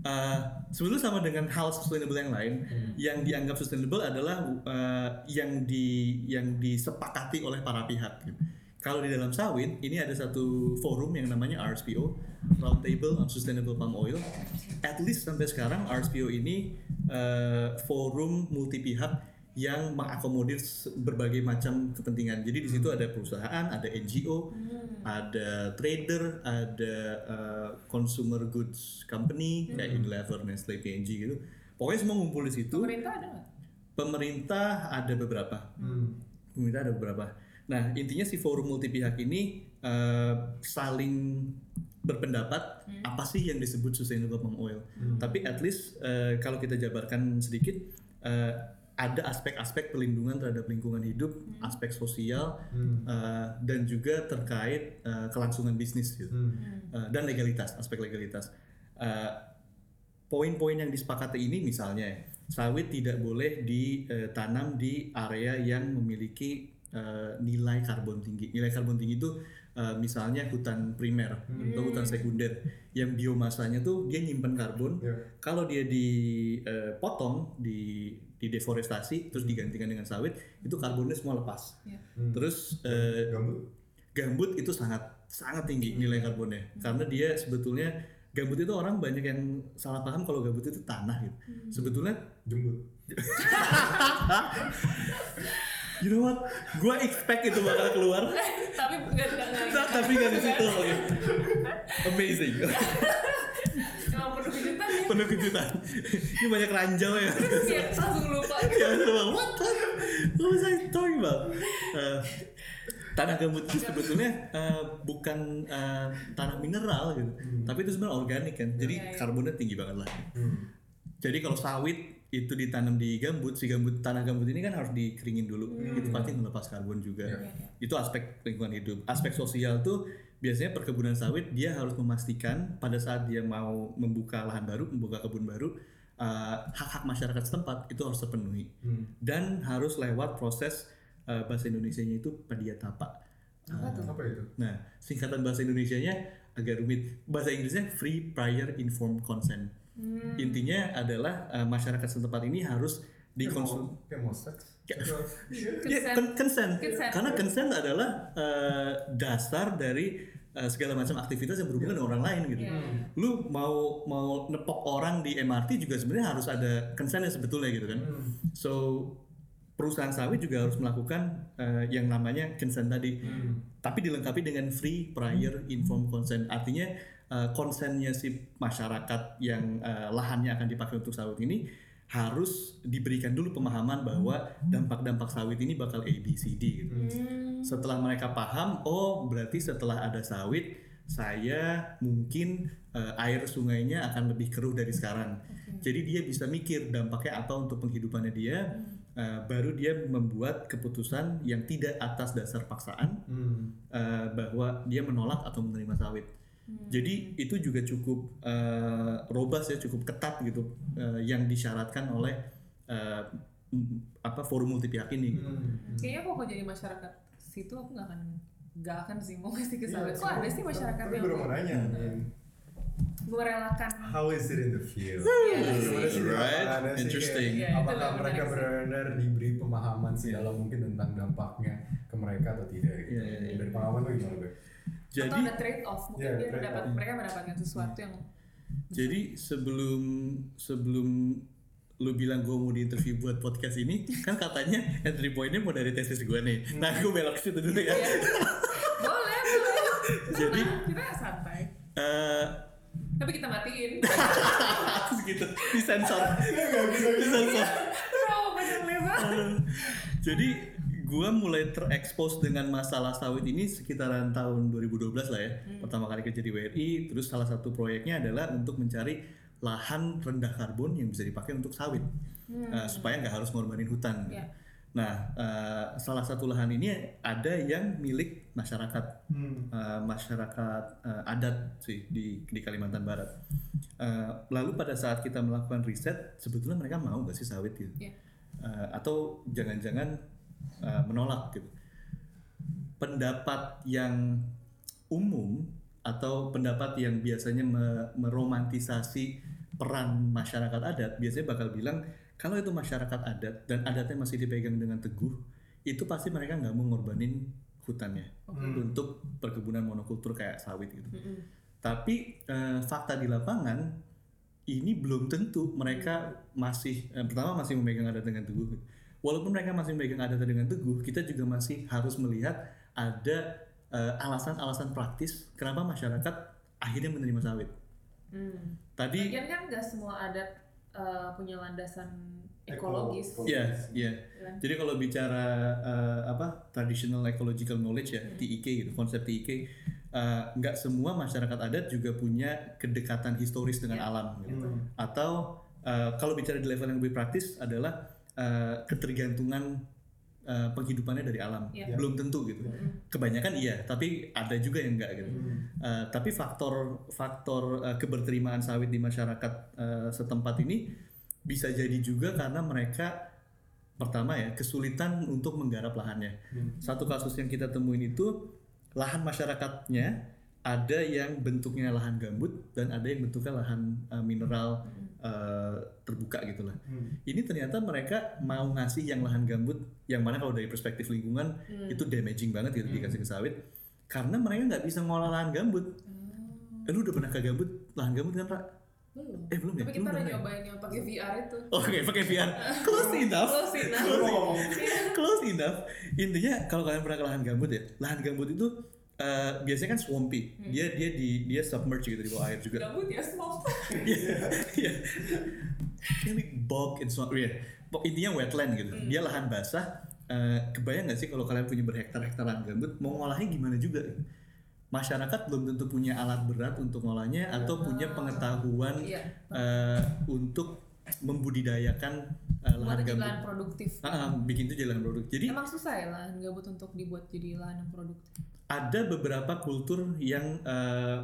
Uh, sebetulnya sama dengan hal sustainable yang lain, yang dianggap sustainable adalah uh, yang di yang disepakati oleh para pihak. gitu. Kalau di dalam sawit ini ada satu forum yang namanya RSPO Roundtable on Sustainable Palm Oil. At least sampai sekarang RSPO ini eh, forum multi pihak yang mengakomodir berbagai macam kepentingan. Jadi di situ ada perusahaan, ada NGO, ada trader, ada eh, consumer goods company kayak Unilever, Nestle, P&G gitu. Pokoknya semua ngumpul di situ. Pemerintah ada nggak? Pemerintah ada beberapa. Hmm. Pemerintah ada beberapa. Nah, intinya si forum multi pihak ini eh, saling berpendapat apa sih yang disebut sustainable palm oil. Tapi at least eh, kalau kita jabarkan sedikit eh, ada aspek-aspek pelindungan terhadap lingkungan hidup, aspek sosial Hmm. eh, dan juga terkait eh, kelangsungan bisnis gitu. Hmm. Eh, dan legalitas, aspek legalitas. Eh, Poin-poin yang disepakati ini misalnya sawit tidak boleh ditanam di area yang memiliki eh, nilai karbon tinggi. Nilai karbon tinggi itu eh, misalnya hutan primer atau hutan sekunder yang biomasanya tuh dia nyimpen karbon. Ya. Kalau dia dipotong, di di deforestasi terus digantikan dengan sawit, itu karbonnya semua lepas. Ya. Hmm. Terus eh, Gambut. gambut itu sangat sangat tinggi nilai karbonnya karena dia sebetulnya gambut itu orang banyak yang salah paham kalau gambut itu tanah gitu sebetulnya Jembut. you know what gue expect itu bakal keluar Tapi nggak nggak nggak. Tapi nggak di situ Oke. amazing Emang penuh kejutan ya. penuh kejutan ini banyak ranjau ya Iya, langsung lupa. ya coba what what was I talking about Eh, tanah gambut itu sebetulnya eh, bukan eh, tanah mineral gitu tapi itu sebenarnya organik kan jadi Iya, iya. karbonnya tinggi banget lah Hmm. jadi kalau sawit itu ditanam di gambut si gambut tanah gambut ini kan harus dikeringin dulu itu pasti melepas karbon juga Iya. itu aspek lingkungan hidup aspek sosial tuh biasanya perkebunan sawit dia harus memastikan pada saat dia mau membuka lahan baru membuka kebun baru eh, hak-hak masyarakat setempat itu harus terpenuhi Hmm. dan harus lewat proses eh, bahasa Indonesianya itu padiatapa. Apa? Apa itu? Nah, singkatan bahasa Indonesianya agak rumit. Bahasa Inggrisnya free prior informed consent. Hmm. Intinya adalah eh, masyarakat setempat ini harus dikonsum Kayak mau seks. Ya. Iya. Ya, con- consent. Consent. Karena consent adalah eh, dasar dari eh, segala macam aktivitas yang berhubungan dengan orang lain gitu. Iya. Lu mau mau nepok orang di MRT juga sebenarnya harus ada consentnya sebetulnya gitu kan. Hmm. So perusahaan sawit juga harus melakukan eh, yang namanya consent tadi, Hmm. tapi dilengkapi dengan free prior informed consent. Artinya eh, konsennya si masyarakat yang eh, lahannya akan dipakai untuk sawit ini harus diberikan dulu pemahaman bahwa dampak-dampak sawit ini bakal A, B, C, D. Gitu. Hmm. Setelah mereka paham, oh berarti setelah ada sawit, saya mungkin eh, air sungainya akan lebih keruh dari sekarang. Jadi dia bisa mikir dampaknya apa untuk penghidupannya dia, eh, baru dia membuat keputusan yang tidak atas dasar paksaan Hmm. eh, bahwa dia menolak atau menerima sawit. Jadi itu juga cukup eh, robust ya, cukup ketat gitu eh, yang disyaratkan oleh eh, m- apa forum multi pihak ini. gitu. Hmm. Kayaknya kok kalau jadi masyarakat situ aku nggak akan nggak akan sih mau ngasih ke Iya. Kok ada sih masyarakat yang mau nanya. merelakan How is it in the field? Iya, Gimana sih. sih Right, interesting. Iya, itu apakah mereka benar-benar diberi pemahaman sih dalam mungkin tentang dampaknya ke mereka atau tidak gitu. Iya, iya, iya. Dari pengalaman lo gimana, Be? atau Jadi ada trade off mungkin Iya, dia mendapat off. mereka mendapatkan sesuatu yang jadi sebelum sebelum lu bilang gue mau diinterview buat podcast ini kan katanya entry pointnya mau dari tesis gue nih. Nah gue belok ke situ dulu ya. Iya. boleh boleh. Jadi- kita santai. Eh, tapi kita matiin. Terus gitu. Disensor. Disensor. Oh panjang lebar. Eh, jadi gue mulai terekspos dengan masalah sawit ini sekitaran tahun 2012 lah ya pertama kali kerja di WRI terus salah satu proyeknya adalah untuk mencari lahan rendah karbon yang bisa dipakai untuk sawit Eh, supaya nggak harus ngorbanin hutan Iya. nah eh, salah satu lahan ini ada yang milik masyarakat Hmm. eh, masyarakat eh, adat sih di di Kalimantan Barat. Eh, lalu pada saat kita melakukan riset, sebetulnya mereka mau nggak sih sawit gitu? Iya. Eh, atau jangan-jangan eh, menolak gitu? Pendapat yang umum atau pendapat yang biasanya me- meromantisasi peran masyarakat adat biasanya bakal bilang kalau itu masyarakat adat dan adatnya masih dipegang dengan teguh itu pasti mereka nggak mau ngorbanin hutannya Oke. untuk perkebunan monokultur kayak sawit gitu. Mm-mm. Tapi eh, fakta di lapangan ini belum tentu mereka masih eh, pertama masih memegang adat dengan teguh. Walaupun mereka masih memegang adat dengan teguh, kita juga masih harus melihat ada eh, alasan-alasan praktis kenapa masyarakat akhirnya menerima sawit. Hmm. Tadi Lagian kan nggak semua adat eh, punya landasan ekologis. Eko- Iya, iya. kan? Jadi kalau bicara eh, apa traditional ecological knowledge ya TIK gitu, konsep TIK eh, nggak semua masyarakat adat juga punya kedekatan historis dengan Ya. alam gitu. Hmm. Atau eh, kalau bicara di level yang lebih praktis adalah eh, ketergantungan eh, penghidupannya dari alam. Ya. Belum tentu gitu. Kebanyakan iya, tapi ada juga yang enggak gitu. Hmm. Eh, tapi faktor faktor eh, keberterimaan sawit di masyarakat eh, setempat ini bisa jadi juga karena mereka pertama ya kesulitan untuk menggarap lahannya. Hmm. Satu kasus yang kita temuin itu lahan masyarakatnya ada yang bentuknya lahan gambut dan ada yang bentuknya lahan eh, mineral eh, terbuka gitu lah. Hmm. Ini ternyata mereka mau ngasih yang lahan gambut yang mana kalau dari perspektif lingkungan Hmm. itu damaging banget gitu dikasih ke sawit karena mereka nggak bisa ngolah lahan gambut. Hmm. Eh, lu udah pernah ke gambut? Lahan gambut kan, Pak? Belum. Eh, belum ya? Tapi kita udah ya? nyobain yang pakai VR itu. Oke, pakai VR. Close enough. Close enough. Oh. Close enough. Intinya kalau kalian pernah ke lahan gambut ya, lahan gambut itu eh, biasanya kan swampy. Dia dia di dia submerge gitu di bawah air juga. Gabut ya small. Iya. Iya. Kayak big bog and so yeah. Pok- Intinya wetland gitu. Dia lahan basah. Eh, kebayang nggak sih kalau kalian punya berhektar-hektar lahan gambut, mau ngolahnya gimana juga? Masyarakat belum tentu punya alat berat untuk ngolahnya atau punya pengetahuan Iya. eh, untuk membudidayakan eh, lahan jadi gambut. lahan produktif. Ah, ah, bikin itu jalan produk. Jadi Emang susah ya lahan gabut untuk dibuat jadi lahan yang produktif. Ada beberapa kultur yang eh,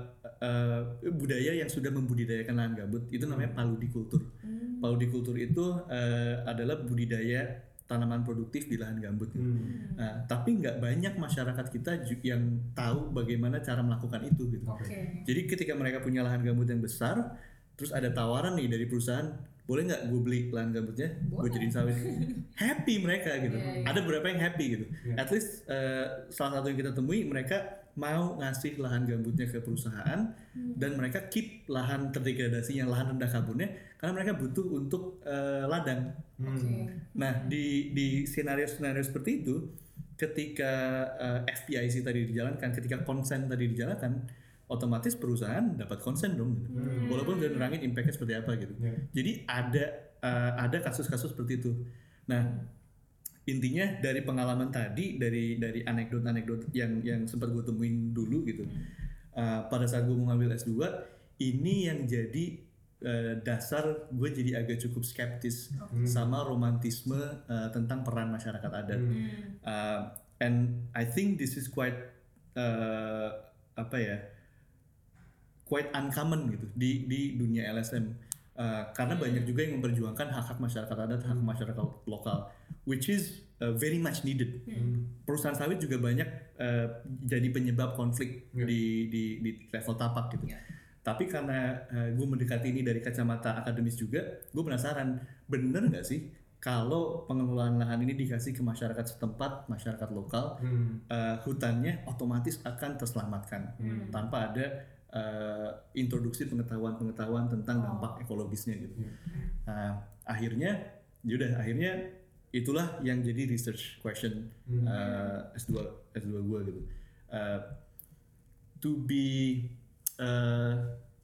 eh, budaya yang sudah membudidayakan lahan gambut. Itu namanya paludikultur. Hmm. Paludikultur itu eh, adalah budidaya tanaman produktif di lahan gambut. Hmm. Nah, tapi nggak banyak masyarakat kita yang tahu bagaimana cara melakukan itu gitu. Oke. Jadi ketika mereka punya lahan gambut yang besar, terus ada tawaran nih dari perusahaan, boleh nggak gue beli lahan gambutnya, gue jadiin sawit? happy mereka gitu. Iya, iya. Ada beberapa yang happy gitu. Iya. At least eh, salah satu yang kita temui mereka mau ngasih lahan gambutnya ke perusahaan Hmm. dan mereka keep lahan terdegradasinya, lahan rendah karbonnya karena mereka butuh untuk eh, ladang. Hmm. Oke. Nah, di di skenario-skenario seperti itu, ketika eh, FPIC tadi dijalankan, ketika konsen tadi dijalankan, otomatis perusahaan dapat konsen dong. gitu. Hmm. Walaupun udah nerangin impactnya seperti apa gitu. Ya. Jadi ada eh, ada kasus-kasus seperti itu. Nah, intinya dari pengalaman tadi, dari dari anekdot-anekdot yang yang sempat gue temuin dulu gitu, eh, pada saat gue mau ngambil S2, ini yang jadi eh, dasar gue jadi agak cukup skeptis Hmm. sama romantisme eh, tentang peran masyarakat adat. Hmm. Uh, and I think this is quite uh, apa ya, quite uncommon gitu di di dunia LSM. Uh, karena banyak juga yang memperjuangkan hak-hak masyarakat adat, hak masyarakat lokal, which is uh, very much needed. Hmm. Perusahaan sawit juga banyak uh, jadi penyebab konflik Ya. di, di di level tapak gitu. Ya. Tapi karena gue mendekati ini dari kacamata akademis juga, gue penasaran bener nggak sih kalau pengelolaan lahan ini dikasih ke masyarakat setempat, masyarakat lokal, Hmm. eh, hutannya otomatis akan terselamatkan Hmm. tanpa ada eh, introduksi pengetahuan-pengetahuan tentang Oh. dampak ekologisnya gitu. Ya. Nah, akhirnya, yaudah akhirnya itulah yang jadi research question eh, S2 S2 gue gitu. Eh, to be eh,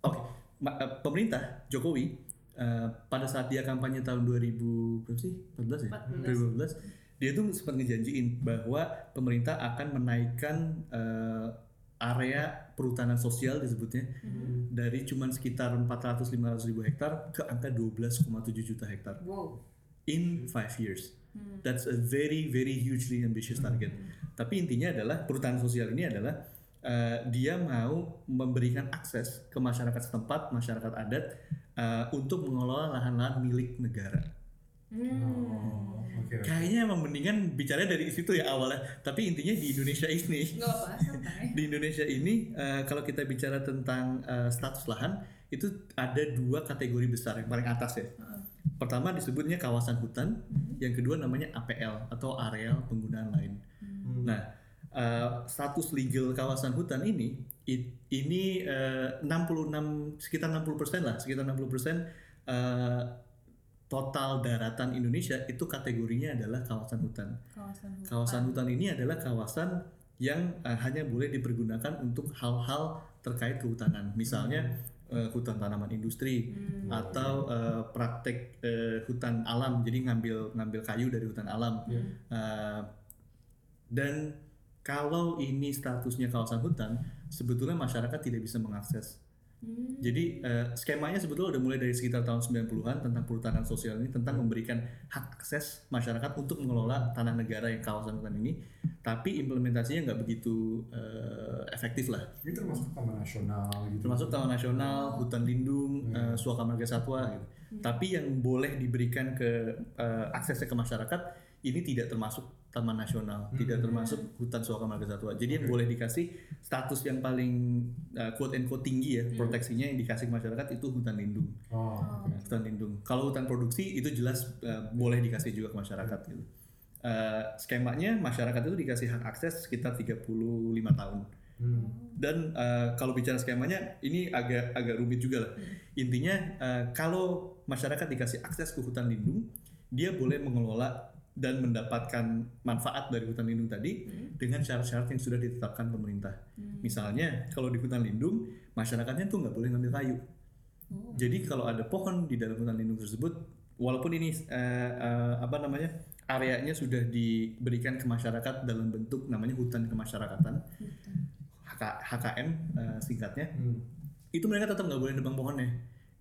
oke ma- eh, pemerintah Jokowi eh, pada saat dia kampanye tahun 2000 berapa sih 14 ya 14. 2015 dia tuh sempat ngejanjiin bahwa pemerintah akan menaikkan eh, area perhutanan sosial disebutnya Hmm. dari cuman sekitar 400-500 ribu hektar ke angka 12,7 juta hektar Wow. in five years. Hmm. That's a very very hugely ambitious target. Tapi intinya adalah perhutanan sosial ini adalah uh, dia mau memberikan akses ke masyarakat setempat, masyarakat adat uh, untuk mengelola lahan-lahan milik negara. Hmm. Oh, Oke. oke. Kayaknya emang mendingan bicara dari situ ya awalnya. Tapi intinya di Indonesia ini, apa, di Indonesia ini uh, kalau kita bicara tentang uh, status lahan itu ada dua kategori besar yang paling atas ya. Heeh. Pertama disebutnya kawasan hutan, yang kedua namanya APL atau areal penggunaan lain. Hmm. Nah, eh, status legal kawasan hutan ini i- ini eh, 66 sekitar 60% lah, sekitar 60% eh, total daratan Indonesia itu kategorinya adalah kawasan hutan. Kawasan hutan. Kawasan hutan ini adalah kawasan yang eh, hanya boleh dipergunakan untuk hal-hal terkait kehutanan. Misalnya eh, hutan tanaman industri Hmm. atau eh, praktek eh, hutan alam. Jadi ngambil ngambil kayu dari hutan alam. Iya. Eh, dan kalau ini statusnya kawasan hutan, sebetulnya masyarakat tidak bisa mengakses. Hmm. Jadi eh, skemanya sebetulnya udah mulai dari sekitar tahun 90-an tentang perhutanan sosial ini tentang memberikan hak akses masyarakat untuk mengelola tanah negara yang kawasan hutan ini, tapi implementasinya nggak begitu eh, efektif lah. Ini termasuk taman nasional gitu. Termasuk taman nasional, hutan lindung, Hmm. eh, suaka marga satwa gitu. Tapi yang boleh diberikan ke eh, aksesnya ke masyarakat ini tidak termasuk taman nasional, tidak termasuk hutan suaka marga satwa. Jadi yang Oke. boleh dikasih status yang paling eh, quote and quote tinggi ya, proteksinya yang dikasih ke masyarakat itu hutan lindung. Oh, oke. Nah, hutan lindung. Kalau hutan produksi itu jelas eh, boleh dikasih juga ke masyarakat gitu. Eh, skemanya masyarakat itu dikasih hak akses sekitar 35 tahun. Hmm. Dan eh, kalau bicara skemanya ini agak agak rumit juga lah. Intinya eh, kalau masyarakat dikasih akses ke hutan lindung, dia boleh mengelola dan mendapatkan manfaat dari hutan lindung tadi dengan syarat-syarat yang sudah ditetapkan pemerintah. Misalnya kalau di hutan lindung masyarakatnya tuh nggak boleh ngambil kayu. Oh. Jadi kalau ada pohon di dalam hutan lindung tersebut, walaupun ini eh, eh, apa namanya areanya sudah diberikan ke masyarakat dalam bentuk namanya hutan kemasyarakatan, HK, HKM eh, singkatnya, Hmm. itu mereka tetap nggak boleh nebang pohonnya.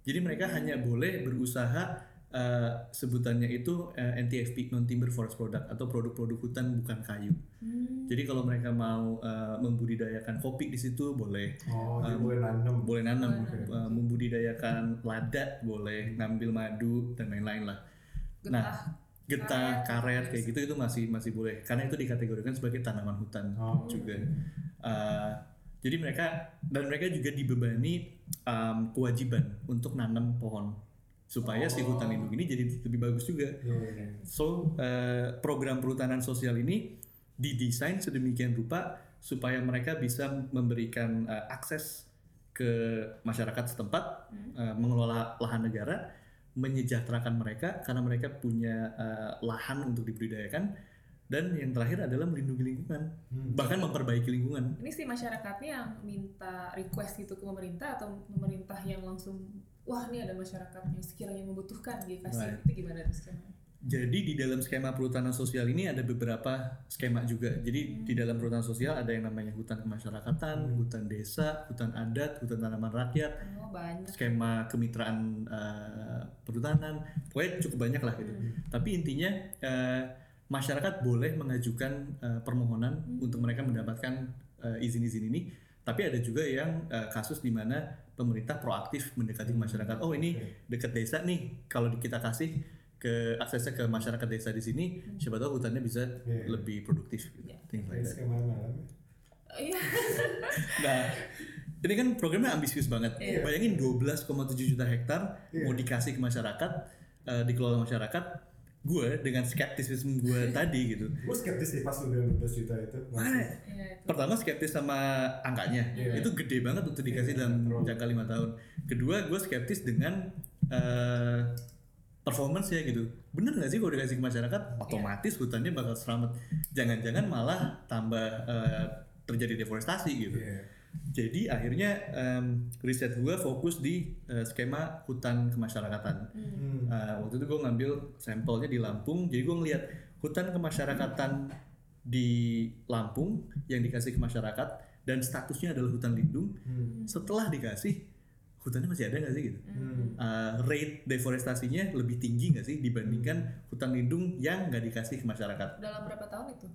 Jadi mereka hanya boleh berusaha eh, sebutannya itu eh, NTFP non timber forest product atau produk-produk hutan bukan kayu. Hmm. Jadi kalau mereka mau eh, membudidayakan kopi di situ boleh, Oh, Um, boleh nanam. boleh nanam, Oke. eh, membudidayakan lada boleh, ngambil madu dan lain-lain lah. Nah, getah, karet kayak gitu itu masih masih boleh karena itu dikategorikan sebagai tanaman hutan Oh, juga. Uh, jadi mereka dan mereka juga dibebani um, kewajiban untuk nanam pohon supaya si hutan lindung ini jadi lebih bagus juga. Iya, iya. So uh, program perhutanan sosial ini didesain sedemikian rupa supaya mereka bisa memberikan uh, akses ke masyarakat setempat uh, mengelola lahan negara, menyejahterakan mereka karena mereka punya uh, lahan untuk dibudidayakan dan yang terakhir adalah melindungi lingkungan, Hmm. bahkan memperbaiki lingkungan. Ini sih masyarakatnya yang minta request gitu ke pemerintah atau pemerintah yang langsung wah ini ada masyarakat yang sekiranya membutuhkan dikasih Right. itu gimana tuh skemanya? Jadi di dalam skema perhutanan sosial ini ada beberapa skema juga. Jadi di dalam perhutanan sosial ada yang namanya hutan kemasyarakatan, hutan desa, hutan adat, hutan tanaman rakyat, Oh banyak. skema kemitraan eh, perhutanan, pokoknya cukup banyak lah gitu. Tapi intinya eh, masyarakat boleh mengajukan eh, permohonan untuk mereka mendapatkan izin-izin ini. Tapi ada juga yang eh, kasus di mana pemerintah proaktif mendekati masyarakat. Oh ini dekat desa nih, kalau kita kasih ke aksesnya ke masyarakat desa di sini, siapa tahu hutannya bisa lebih produktif. Gitu. Iya. Things like Kayak that. skema malam. Oh, Iya. Nah, ini kan programnya ambisius banget. Iya. Bayangin 12,7 juta hektar Iya. mau dikasih ke masyarakat, eh, dikelola masyarakat. Gue dengan skeptisisme gue tadi gitu. Gue skeptis sih pas udah 12 juta itu. Mana? Iya, itu. Pertama skeptis sama angkanya, Iya. itu gede banget untuk dikasih Iya, dalam terlalu. jangka lima tahun. Kedua, gue skeptis dengan eh, performance ya gitu. Bener gak sih kalau dikasih ke masyarakat, otomatis hutannya bakal selamat. Jangan-jangan malah tambah eh, terjadi deforestasi gitu. Iya. Jadi akhirnya em, riset gue fokus di eh, skema hutan kemasyarakatan. Hmm. Eh, waktu itu gue ngambil sampelnya di Lampung, jadi gue ngeliat hutan kemasyarakatan di Lampung yang dikasih ke masyarakat dan statusnya adalah hutan lindung. Hmm. Setelah dikasih, hutannya masih ada nggak sih gitu? Hmm. Eh, rate deforestasinya lebih tinggi nggak sih dibandingkan hutan lindung yang nggak dikasih ke masyarakat? Dalam berapa tahun itu?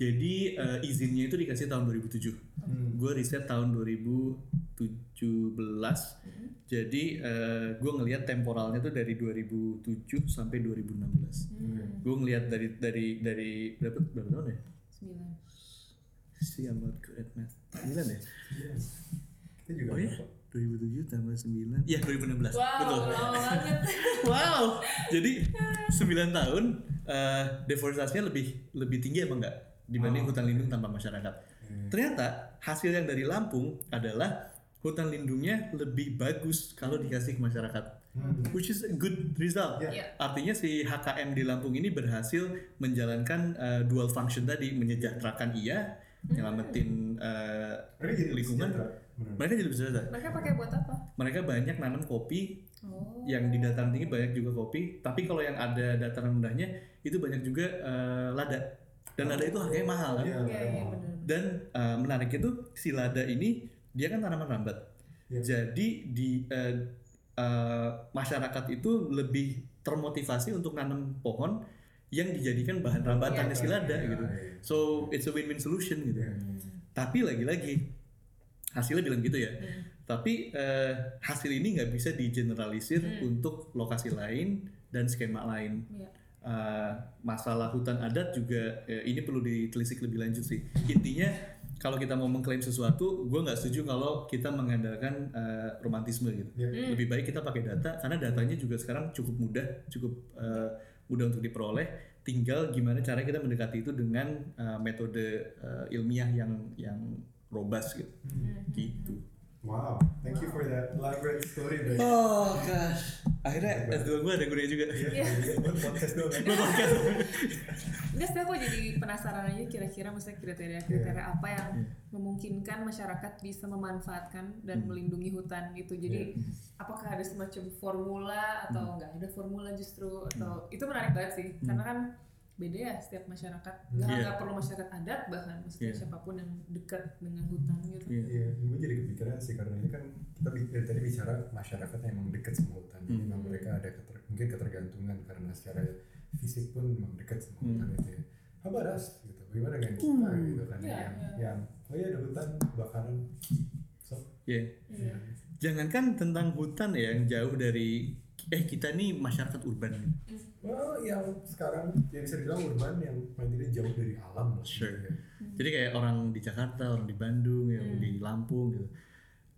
Jadi eh, izinnya itu dikasih tahun 2007 Hmm. gue riset tahun 2017 jadi gue ngelihat temporalnya tuh dari 2007 sampai 2016 Hmm. gue ngelihat dari dari dari berapa berapa tahun ya Sembilan. sih I'm not good at math 9 ya Iya. Kita juga oh ya dapat. 2007 tambah 9 Iya 2016 Wow, betul lama banget. wow jadi 9 tahun eh, deforestasinya lebih lebih tinggi apa enggak dibanding Oh. hutan lindung tanpa masyarakat. Hmm. Ternyata hasil yang dari Lampung adalah hutan lindungnya lebih bagus kalau dikasih ke masyarakat, Hmm. which is a good result. Iya. Artinya si HKM di Lampung ini berhasil menjalankan uh, dual function tadi, menyejahterakan iya, nyelamatin uh, Mereka jadi lingkungan. Mereka jadi bisa Mereka pakai buat apa? Mereka banyak nanam kopi, Oh. yang di dataran tinggi banyak juga kopi, tapi kalau yang ada dataran rendahnya itu banyak juga uh, lada. Dan lada itu harganya mahal kan? Iya, Iya, iya. Dan uh, menarik itu si lada ini dia kan tanaman rambat. Iya. Jadi di uh, uh, masyarakat itu lebih termotivasi untuk nanam pohon yang dijadikan bahan rambatannya si lada Iya, gitu. iya. So it's a win-win solution gitu. Iya. Tapi lagi-lagi hasilnya bilang gitu ya. Tapi eh, hasil ini nggak bisa digeneralisir untuk lokasi lain dan skema lain. Iya. Eh, masalah hutan adat juga eh, ini perlu ditelisik lebih lanjut sih. Intinya kalau kita mau mengklaim sesuatu, gue nggak setuju kalau kita mengandalkan eh, romantisme gitu. Iya. Lebih baik kita pakai data karena datanya juga sekarang cukup mudah, cukup eh, mudah untuk diperoleh. Tinggal gimana cara kita mendekati itu dengan eh, metode eh, ilmiah yang yang robust gitu. Gitu. Wow, thank you for that elaborate story, Bray. Oh gosh. Akhirnya S2 gue ada gunanya juga. Iya, buat podcast doang. Buat podcast. Enggak sih aku jadi penasaran aja kira-kira maksudnya kriteria-kriteria apa yang memungkinkan masyarakat bisa memanfaatkan dan melindungi hutan gitu. Jadi apakah ada semacam formula atau enggak ada formula justru atau itu menarik banget sih karena kan beda ya setiap masyarakat. Enggak Iya. enggak perlu masyarakat adat bahkan maksudnya Iya. siapa pun yang dekat dengan hutan gitu. Iya. Iya, gue jadi kepikiran sih karena ini kan kita bi- dari tadi bicara masyarakat yang emang dekat sama hutan. Hmm. Memang mereka ada keter- mungkin ketergantungan karena secara fisik pun memang dekat sama Hmm. hutan itu ya. How about us gitu? Bagaimana dengan kita gitu kan Iya, yang, iya. yang oh iya ada hutan bakaran. So, Iya. Iya. Jangankan tentang hutan ya yang jauh dari eh kita nih masyarakat urban. well, yang sekarang yang bisa dibilang urban yang tidak jauh dari alam lah. Sure. gitu ya. Jadi kayak orang di Jakarta, orang di Bandung, yang di Lampung gitu.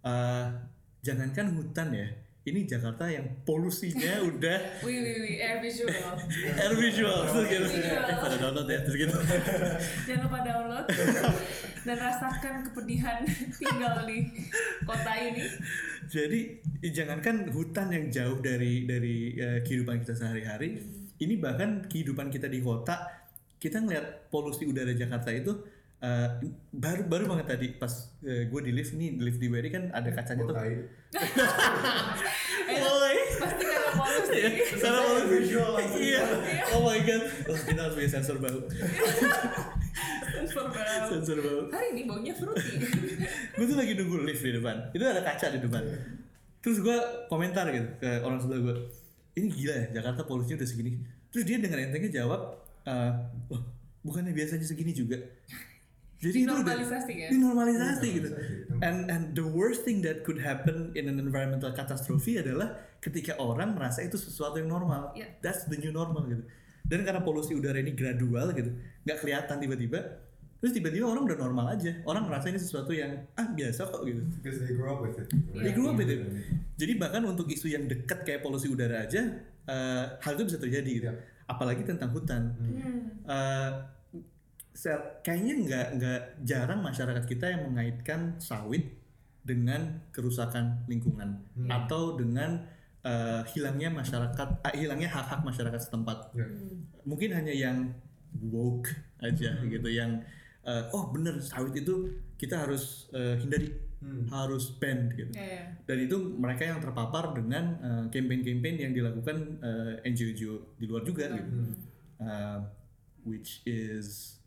Eh, jangankan hutan ya, ini Jakarta yang polusinya udah Wih, wih, wih, air visual. air visual terus gitu. Visual. Eh, pada download ya terus gitu. Jangan lupa download dan rasakan kepedihan tinggal di kota ini. Jadi jangankan hutan yang jauh dari dari eh, kehidupan kita sehari-hari, ini bahkan kehidupan kita di kota, kita ngeliat polusi udara Jakarta itu eh, baru baru banget tadi pas gue di lift nih di lift di kan ada kacanya tuh. Pasti karena polusi. Iya, karena polusi. Iya. Oh my god. Oh, kita harus punya sensor bau. Sensor bau. Sensor bau. Hari ini baunya fruity. gue tuh lagi nunggu lift di depan itu ada kaca di depan terus gue komentar gitu ke orang sebelah gue ini gila ya Jakarta polusinya udah segini terus dia dengan entengnya jawab eh "Loh, bukannya biasanya segini juga jadi itu udah Normalisasi kan? dinormalisasi gitu and and the worst thing that could happen in an environmental catastrophe adalah ketika orang merasa itu sesuatu yang normal Iya. that's the new normal gitu dan karena polusi udara ini gradual gitu nggak kelihatan tiba-tiba terus tiba-tiba orang udah normal aja orang merasa ini sesuatu yang ah biasa kok gitu Because they grew up with it. gitu, They grew up with it. Jadi bahkan untuk isu yang dekat kayak polusi udara aja, eh, hal itu bisa terjadi. gitu. Iya. Apalagi tentang hutan. Hmm. Se- kayaknya nggak nggak jarang masyarakat kita yang mengaitkan sawit dengan kerusakan lingkungan Hmm. atau dengan eh, hilangnya masyarakat, eh, hilangnya hak-hak masyarakat setempat. Iya. Mungkin hanya yang woke aja gitu, yang eh, oh bener sawit itu kita harus eh, hindari, Hmm. harus ban gitu Ya, ya. dan itu mereka yang terpapar dengan uh, campaign-campaign yang dilakukan uh, NGO-NGO di luar juga gitu Hmm. Uh, which is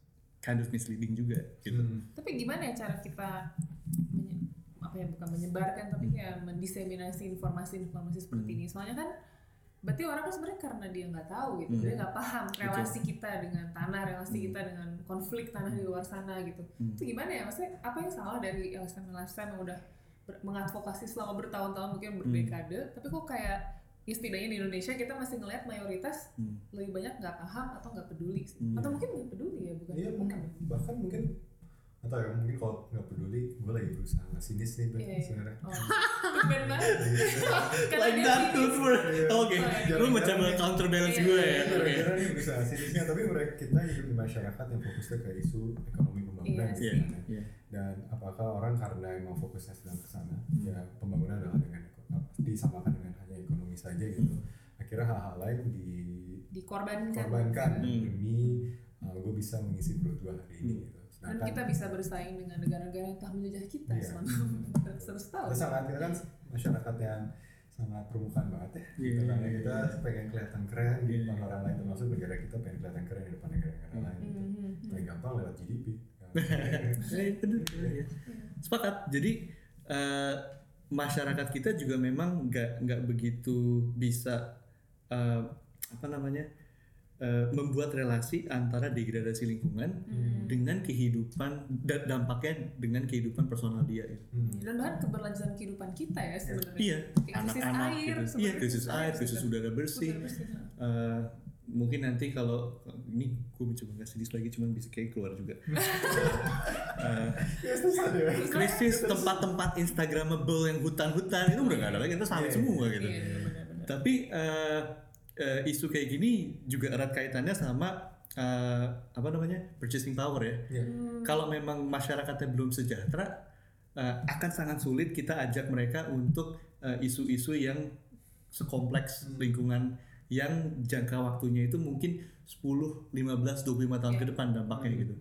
kind of misleading juga gitu Hmm. Tapi gimana ya cara kita menye- apa ya bukan menyebarkan tapi kayak mendiseminasi informasi-informasi seperti Hmm. ini. Soalnya kan berarti orang kan sebenarnya karena dia nggak tahu gitu, Hmm. dia nggak paham relasi kita dengan tanah, relasi kita dengan konflik tanah di luar sana gitu. Hmm. Itu gimana ya? Maksudnya apa yang salah dari LSM LSM yang udah mengadvokasi selama bertahun-tahun mungkin Hmm. berdekade, tapi kok kayak ya setidaknya di Indonesia kita masih ngelihat mayoritas Hmm. lebih banyak nggak paham atau nggak peduli sih. Hmm. Atau mungkin nggak peduli ya, bukan Iya bukan. mungkin bahkan mungkin atau ya mungkin kalau nggak peduli gue lagi berusaha nggak sinis nih Ben Iya, iya. sebenarnya Oh, banget. Karena like that good Iya. oke Iya. lu mencoba counterbalance Iya, gue iya, ya iya. oke Kira-kira nih berusaha sinisnya tapi mereka kita hidup di masyarakat yang fokusnya ke isu ekonomi pembangunan Iya iya iya dan apakah orang karena emang fokusnya sedang ke sana Hmm. ya pembangunan adalah dengan disamakan dengan ekonomi saja gitu Hmm. akhirnya hal-hal lain Dikorbankan. dikorbankan Hmm. demi gue bisa mengisi perut gue hari ini gitu Dan kita bisa bersaing dengan negara-negara yang telah menjajah kita Iya. selama beratus tahun. kita sangat kita kan masyarakat yang sangat permukaan banget ya Iya. gitu kan ya. kita pengen kelihatan keren di Iya. depan orang lain termasuk negara kita pengen kelihatan keren di depan negara-negara Iya. lain gitu. Mhm. paling gampang lewat GDP Eh, bener, bener, ya. sepakat jadi eh, masyarakat kita juga memang nggak nggak begitu bisa eh, apa namanya eh, membuat relasi antara degradasi lingkungan Hmm. dengan kehidupan da- dampaknya dengan kehidupan personal dia gitu. Hmm. Dan bahkan keberlanjutan kehidupan kita ya sebenarnya. Iya, krisis anak-anak air, gitu. Iya, krisis air, krisis udara bersih. Udara bersih, ha. Eh, mungkin nanti kalau ini gue mencoba nggak sedih lagi, cuman bisa kayak keluar juga. Eh, ya deh krisis tempat-tempat instagramable yang hutan-hutan itu udah nggak ada lagi, itu sawit Iya. semua gitu. Iya, iya. Tapi eh, eh, isu kayak gini juga erat kaitannya sama eh, apa namanya purchasing power ya. Hmm. Kalau memang masyarakatnya belum sejahtera, eh, akan sangat sulit kita ajak mereka untuk eh, isu-isu yang sekompleks Hmm. lingkungan yang jangka waktunya itu mungkin 10, 15, 25 tahun ke Iya. depan dampaknya Hmm. gitu.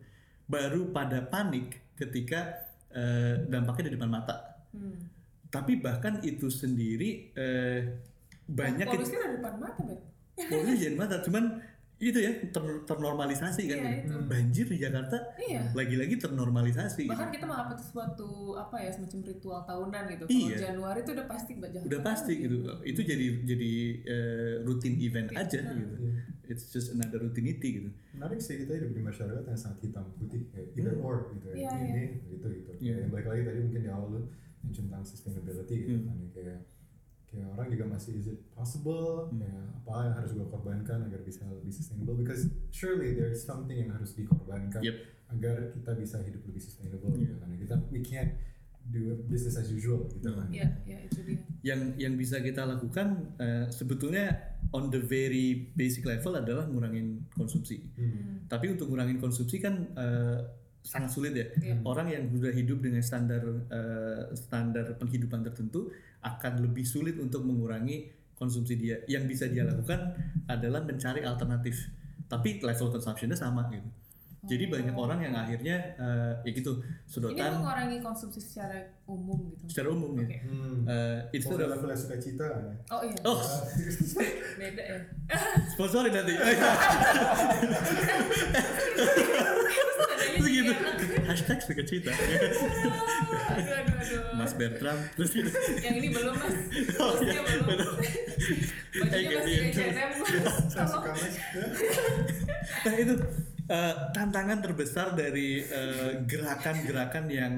Baru pada panik ketika eh, dampaknya di depan mata. Hmm. Tapi bahkan itu sendiri eh, banyak Polusi ada depan mata, Bet. polusi jadi mata, cuman itu ya ter- ternormalisasi kan. Iya, itu. Banjir di Jakarta Iya. lagi-lagi ternormalisasi. Bahkan gitu. kita menganggap itu suatu apa ya semacam ritual tahunan gitu. Iya. Kalau Januari itu udah pasti baca. Udah pasti gitu. Itu jadi jadi eh, rutin event Iya. aja gitu. Iya. It's just another routinity gitu. menarik sih kita hidup di masyarakat yang sangat hitam putih kayak either Hmm. or gitu ya Iya, ini gitu gitu Iya. Kayak balik lagi tadi mungkin di awal lu yang tentang sustainability gitu Hmm. kan ya, kayak kayak orang juga masih is it possible Hmm. kayak apa yang harus gue korbankan agar bisa lebih sustainable because surely there's something yang harus dikorbankan Yep. agar kita bisa hidup lebih sustainable Iya. gitu kan Ya, kita we can't do business as usual gitu kan Iya, iya itu dia. Yang yang bisa kita lakukan eh, sebetulnya on the very basic level adalah ngurangin konsumsi. Hmm. Tapi untuk ngurangin konsumsi kan eh, sangat sulit ya. Iya. Orang yang sudah hidup dengan standar eh, standar penghidupan tertentu akan lebih sulit untuk mengurangi konsumsi dia. Yang bisa dia lakukan adalah mencari alternatif. Tapi level consumption-nya sama gitu. Jadi banyak orang yang akhirnya eh, ya gitu Ini sedotan mengurangi konsumsi secara umum gitu. secara umum ya. Oke. Hmm. Eh, instead Oh, of level suka cita ya? Oh iya. oh Beda ya. sponsorin nanti. Terus gitu. Hashtag suka cita. Aduh, aduh, aduh. Mas Bertram terus gitu. Yang ini belum mas. Oh, iya, belum. Bajunya masih. H&M. suka mas ya. Nah itu eh, tantangan terbesar dari eh, gerakan-gerakan yang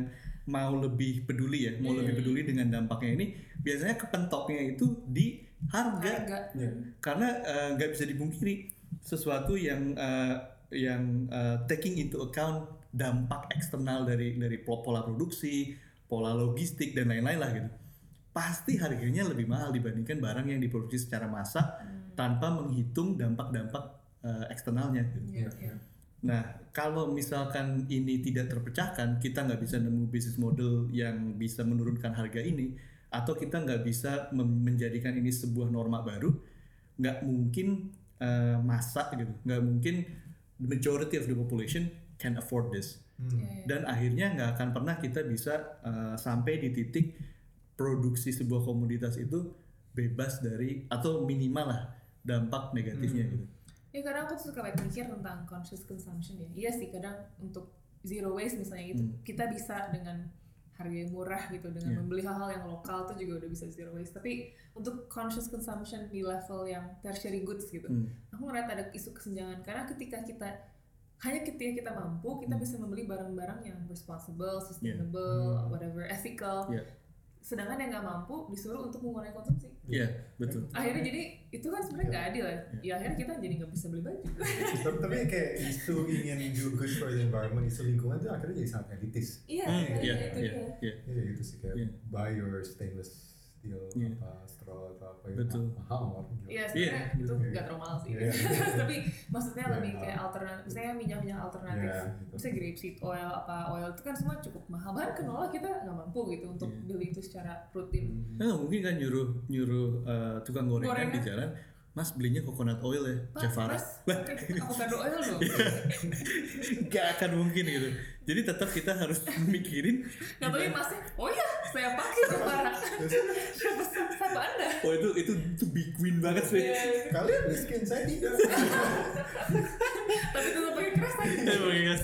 mau lebih peduli ya, mau Hmm. lebih peduli dengan dampaknya ini biasanya kepentoknya itu di harga, Harga. Iya. karena eh, nggak bisa dipungkiri sesuatu yang eh, yang eh, taking into account dampak eksternal dari dari po- pola produksi, pola logistik dan lain-lain lah gitu. Pasti harganya lebih mahal dibandingkan barang yang diproduksi secara massal Hmm. tanpa menghitung dampak-dampak eh, eksternalnya. Gitu. Iya, iya. Nah, kalau misalkan ini tidak terpecahkan, kita nggak bisa nemu bisnis model yang bisa menurunkan harga ini, atau kita nggak bisa menjadikan ini sebuah norma baru, nggak mungkin eh, masa gitu, nggak mungkin the majority of the population can afford this. Hmm. Dan akhirnya nggak akan pernah kita bisa eh, sampai di titik produksi sebuah komoditas itu bebas dari atau minimal lah dampak negatifnya Hmm. gitu. Ya kadang aku tuh suka like mikir tentang conscious consumption ya. Iya sih kadang untuk zero waste misalnya gitu Hmm. kita bisa dengan harga yang murah gitu dengan Iya. membeli hal-hal yang lokal tuh juga udah bisa zero waste. Tapi untuk conscious consumption di level yang tertiary goods gitu, Hmm. aku ngeliat ada isu kesenjangan karena ketika kita hanya ketika kita mampu kita Hmm. bisa membeli barang-barang yang responsible, sustainable, Hmm. whatever, ethical. Iya. Sedangkan yang nggak mampu disuruh untuk mengurangi konsumsi. Iya, betul. Akhirnya jadi itu kan sebenarnya nggak adil ya. Ya akhirnya kita jadi nggak bisa beli baju. tapi, tapi kayak isu ingin do good for the environment, isu lingkungan itu akhirnya jadi sangat elitis. Iya, Hmm, iya, Iya, itu iya, dia. iya. Iya gitu sih kayak Iya. buy your stainless steel Iya. apa straw atau apa yang Betul. mahal gitu. Iya, sebenarnya Iya, itu iya. nggak terlalu mahal sih. Iya. Tapi maksudnya Iya. lebih kayak alternatif, misalnya minyak-minyak alternatif. Iya, gitu. Misalnya grapeseed oil, apa oil itu kan semua cukup mahal. Bahkan canola kita nggak mampu gitu untuk Iya. beli itu secara rutin. Hmm. Nah, mungkin kan nyuruh nyuruh uh, tukang gorengan, Gorengan. di jalan, Mas belinya coconut oil ya, Jafara. mas, pakai avocado oil dong. Iya. Gak akan mungkin gitu. Jadi tetap kita harus mikirin. Nah, tapi masnya, oh ya, saya pakai Jafara. siapa, siapa anda? Oh itu itu itu big win banget sih. Iya, Kalian miskin, saya tidak. tapi tetap pakai keras lagi. Emang ya,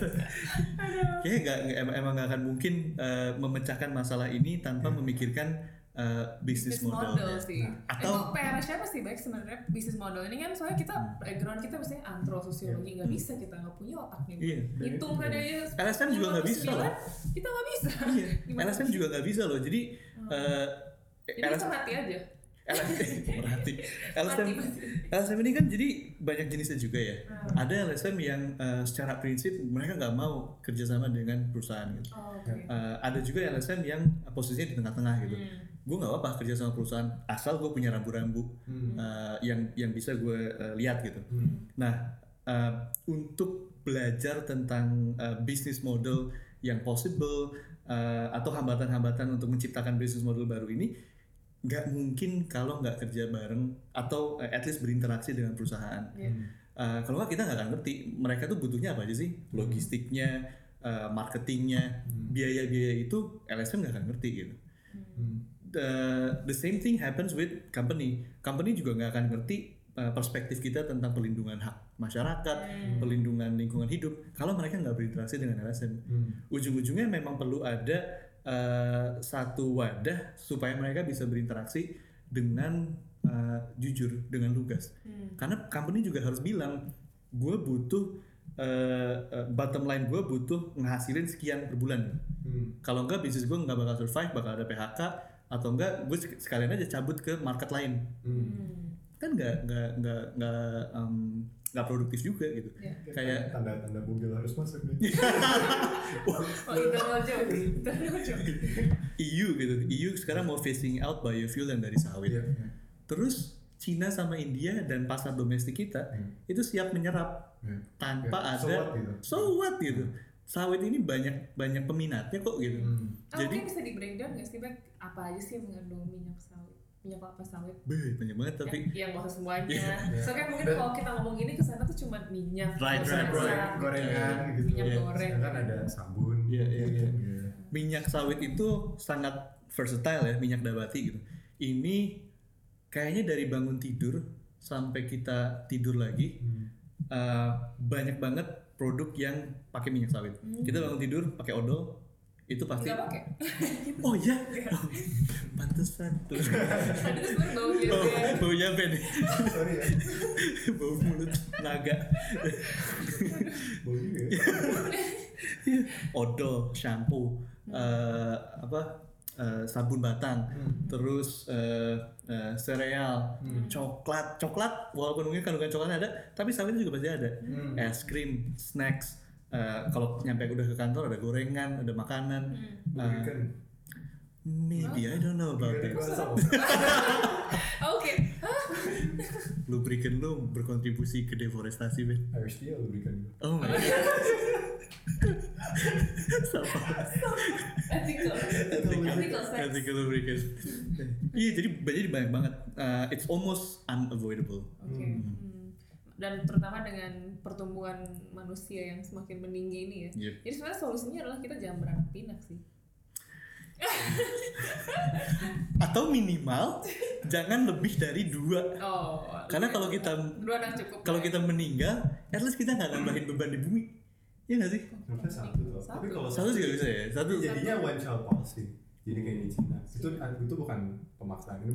Kayaknya nggak nggak- emang emang nggak akan mungkin uh, memecahkan masalah ini tanpa memikirkan uh, bisnis Bisnis model. model sih. Nah, atau- itu PR siapa sih baik sebenarnya bisnis model ini kan soalnya kita background kita misalnya antro sosiologi nggak bisa kita nggak punya otaknya. Iya. Hitung kan aja. LSM juga nggak bisa loh. 59, Kita nggak bisa. Iya. LSM juga nggak bisa loh. Jadi uh, Jadi LSM kita Berarti LSM, mati. LSM ini kan jadi banyak jenisnya juga ya. Hmm. Ada LSM yang uh, secara prinsip mereka nggak mau kerjasama dengan perusahaan gitu. Oh, Oke. Uh, ada juga LSM yang posisinya di tengah-tengah gitu. Hmm. Gue nggak apa-apa kerja sama perusahaan asal gue punya rambu-rambu Hmm. uh, yang yang bisa gue uh, lihat gitu. Hmm. Nah, uh, untuk belajar tentang uh, bisnis model yang possible uh, atau hambatan-hambatan untuk menciptakan bisnis model baru ini, nggak mungkin kalau nggak kerja bareng atau uh, at least berinteraksi dengan perusahaan. Iya. Uh, kalau nggak kita nggak akan ngerti mereka tuh butuhnya apa aja sih, logistiknya, uh, marketingnya, biaya-biaya itu LSM nggak akan ngerti gitu. Hmm. The, the same thing happens with company. Company juga nggak akan ngerti uh, perspektif kita tentang pelindungan hak masyarakat, pelindungan lingkungan hidup. Kalau mereka nggak berinteraksi dengan LSM, Hmm. ujung-ujungnya memang perlu ada uh, satu wadah supaya mereka bisa berinteraksi dengan uh, jujur, dengan lugas. Hmm. Karena company juga harus bilang, gue butuh uh, uh, bottom line gue butuh ngehasilin sekian per bulan. Hmm. Kalau enggak bisnis gue nggak bakal survive, bakal ada PHK atau enggak gue sek- sekalian aja cabut ke market lain. Hmm. Hmm. Kan nggak nggak nggak nggak um, nggak produktif juga gitu. Iya. Kayak tanda-tanda mobil harus masuk nih. Oh, internal joke. Internal joke. EU gitu. EU sekarang mau phasing out biofuel yang dari sawit. Iya. Terus Cina sama India dan pasar domestik kita Hmm. itu siap menyerap Iya. tanpa Ya, so ada what gitu. so what gitu. Sawit ini banyak banyak peminatnya kok gitu. Hmm. Jadi- mungkin bisa di breakdown nggak sih? Apa aja sih yang mengandung minyak sawit? Minyak kelapa sawit? Beuh, banyak banget tapi ya, ya nggak usah semuanya. Iya. Soalnya kan mungkin kalau kita ngomong gini ke sana tuh cuma minyak, Right, right, right. gorengan gitu. minyak Iya. goreng. Sedangkan ada sabun. Iya, iya, iya. Iya. minyak sawit itu sangat versatile ya minyak nabati gitu. Ini kayaknya dari bangun tidur sampai kita tidur lagi Hmm. uh, banyak banget produk yang pakai minyak sawit. Hmm. Kita bangun tidur pakai odol itu pasti. Nggak pakai. Oh iya, oh, pantesan. Tadi tuh bau gitu ya. baunya apa nih? Sorry ya. Bau mulut naga. Bau juga ya. Odol, shampoo, uh, apa? uh, sabun batang, Hmm. terus uh, uh, sereal, Hmm. coklat, coklat walaupun mungkin kandungan coklatnya ada, tapi sawitnya juga pasti ada. Hmm. Es krim, snacks, uh, kalau nyampe udah ke kantor ada gorengan, ada makanan. Hmm. Uh, maybe I don't know about that. tahu. Oke. Lubrikan lo berkontribusi ke deforestasi, Ben. Harus dia lubrikan. Oh my god. Sama. Ethical. Ethical. Ethical lubricant. Iya, jadi jadi banyak banget. Uh, it's almost unavoidable. Oke. Hmm. Dan terutama dengan pertumbuhan manusia yang semakin meninggi ini ya. Yep. Jadi sebenarnya solusinya adalah kita jangan beranak pinak sih. Atau minimal jangan lebih dari dua. Oh. Karena kalau kita dua anak cukup. kalau kita meninggal, at least kita nggak nambahin beban di bumi. Iya nggak sih? Satu. Satu. Tapi kalau Satu juga bisa ya. Satu. jadinya one child policy. Jadi kayak di Cina. Itu itu bukan pemaksaan. Ini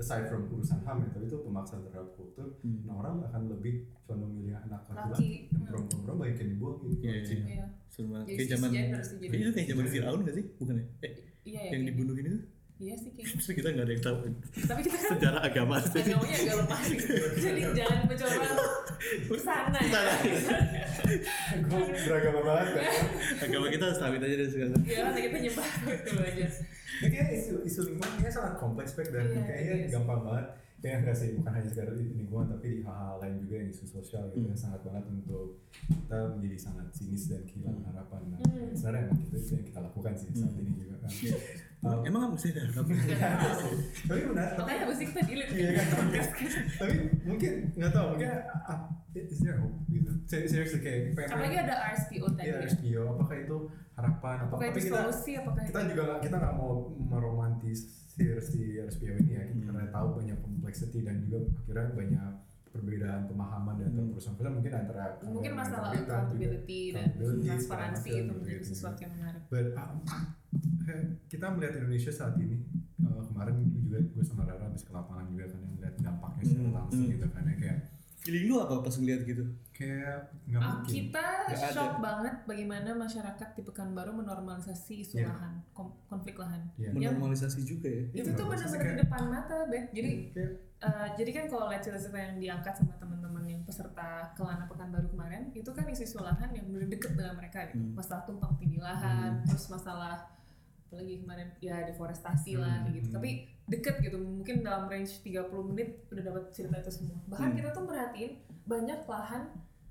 aside from urusan HAM ya, tapi itu pemaksaan terhadap kultur. Hmm. Nah orang akan lebih condong milih anak Laki. Yang perempuan-perempuan banyak yang dibuang gitu. Iya, di iya. Cina. Iya. Seru banget. Jadi Kayak zaman itu kayak zaman Firaun nggak sih? Bukan ya? Eh, Iya ya. yang kayak dibunuh ini tuh? gitu. Iya sih kayaknya. Terus kita nggak ada yang tahu Tapi kita kan sejarah agama sih. agamanya agak lepas sih. Jadi jangan mencoba ke sana ya. gue beragama banget kan agama kita harus tahu aja deh sekarang. Ya kan kita nyembah itu aja. Ini kayak isu isu lingkungan kayaknya sangat kompleks Bek, dan Iya, kayaknya iya sih. gampang banget ya enggak sih bukan hanya sekedar di lingkungan tapi di hal-hal lain juga yang isu sosial gitu ya sangat banget untuk kita menjadi sangat sinis dan kehilangan harapan nah Hmm. sebenarnya emang itu, itu yang kita lakukan sih saat ini juga kan Um, Emang ada apa? tapi benar tapi Makanya pasti kita delete Iya kan? tapi mungkin nggak tahu mungkin ah, is there hope gitu Se- seriously kayak pengen Apalagi ada RSPO tadi Iya, ya. RSPO, apakah itu harapan? Apa? Apakah Tapi itu kita solusi? Apakah kita juga nggak kita nggak mau meromantisir si RSPO ini ya, Hmm. karena tahu banyak complexity dan juga akhirnya banyak perbedaan pemahaman dan antara Hmm. perusahaan-perusahaan mungkin antara mungkin masalah accountability dan transparansi itu menjadi gitu. sesuatu yang menarik. But, um, eh, kita melihat Indonesia saat ini uh, kemarin juga gue sama Rara habis ke lapangan juga kan yang melihat dampaknya secara Hmm, langsung hmm. gitu kan ya kayak Feeling lu apa pas ngeliat gitu? kayak nggak Ah, mungkin kita ada. shock banget bagaimana masyarakat di Pekanbaru menormalisasi isu Iya. lahan, konflik lahan. Iya. Menormalisasi juga ya. Iya, itu tuh benar, benar-benar di depan mata, Beth. Jadi kayak eh, jadi kan kalau lihat cerita-cerita yang diangkat sama teman-teman yang peserta Kelana Pekanbaru kemarin, itu kan isu-isu lahan yang benar deket dengan mereka gitu. Hmm. Masalah tumpang tindih lahan, terus masalah apalagi kemarin ya deforestasi lah Hmm, kayak gitu. hmm. Tapi deket gitu, mungkin dalam range 30 menit udah dapat cerita itu semua. Bahkan Hmm. kita tuh merhatiin banyak lahan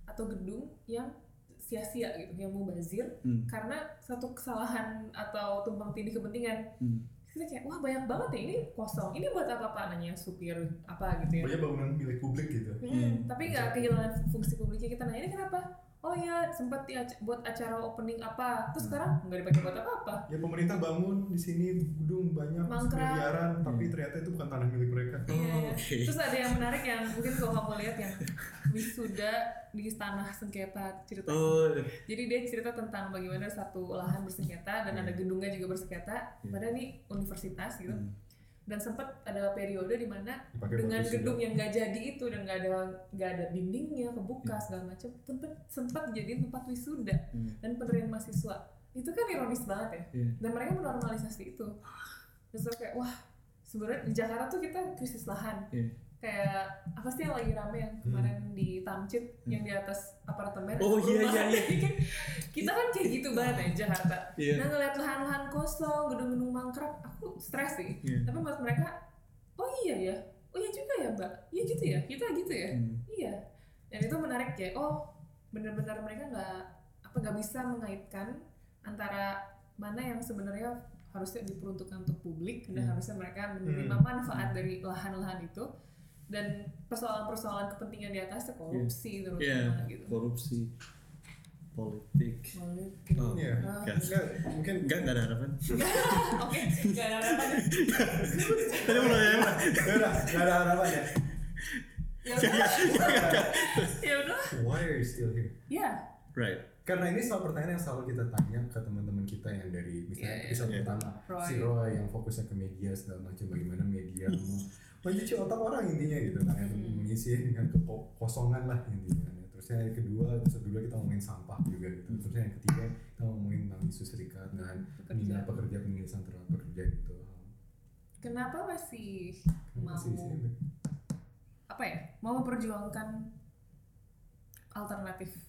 atau gedung yang sia-sia gitu, yang mau bazir Hmm. karena satu kesalahan atau tumpang tindih kepentingan Hmm. kita kayak wah banyak banget ya ini kosong ini buat apa pak nanya supir apa gitu ya pokoknya bangunan milik publik gitu Hmm, Hmm. tapi nggak kehilangan fungsi publiknya kita nanya ini kenapa oh iya sempat di aca- buat acara opening apa terus sekarang nggak dipakai buat apa-apa ya pemerintah bangun di sini gedung banyak Mangkrak. miliaran tapi Hmm. ternyata itu bukan tanah milik mereka Iya. oke. terus ada yang menarik yang mungkin kalau kamu lihat yang wisuda di tanah sengketa cerita Oh, jadi dia cerita tentang bagaimana satu lahan bersengketa dan ada gedungnya juga bersengketa Iya. padahal ini universitas gitu hmm. Dan sempat ada periode di mana dengan buat wisuda. gedung yang nggak jadi itu dan nggak ada nggak ada dindingnya kebuka segala macam tempat sempat dijadiin tempat wisuda Hmm. dan penerimaan mahasiswa itu kan ironis banget ya Iya. dan mereka menormalisasi itu terus kayak wah sebenarnya di Jakarta tuh kita krisis lahan Iya. Kayak apa sih yang lagi rame yang kemarin di Tamcit yang di atas apartemen Hmm. Oh, iya, iya, iya. kita kan kayak gitu banget ya Jakarta Iya. nah ngeliat lahan-lahan kosong gedung-gedung mangkrak aku stres sih Iya. tapi buat mereka oh iya ya oh iya juga ya mbak iya gitu ya kita gitu ya Hmm. iya dan itu menarik ya oh benar-benar mereka nggak apa nggak bisa mengaitkan antara mana yang sebenarnya harusnya diperuntukkan untuk publik dan Hmm. harusnya mereka menerima Hmm. manfaat dari lahan-lahan itu dan persoalan-persoalan kepentingan di atasnya korupsi terutama Iya, gitu korupsi, politik. Politik. Oh, Iya. Ah. enggak. Enggak, mungkin Enggak, enggak ada harapan. Oke, nggak ada apa Tadi mulai ya, Pak. ya udah nggak ada harapan ya Ya udah. Ya udah. why are you still here Ya. Right. karena ini soal pertanyaan yang selalu kita tanya ke teman-teman kita yang dari misalnya Iya, iya. episode Iya. pertama Roy. si Roy yang fokusnya ke media segala macam bagaimana media mau mencuci otak orang intinya gitu kan yang Hmm. mengisi dengan kekosongan lah intinya kan. terusnya yang kedua kedua kita ngomongin sampah juga gitu terusnya yang ketiga kita ngomongin tentang isu serikat dan Pekerja. pekerja penulisan terhadap pekerja gitu Kenapa masih Kenapa mau sih di sini? apa ya? Mau memperjuangkan alternatif.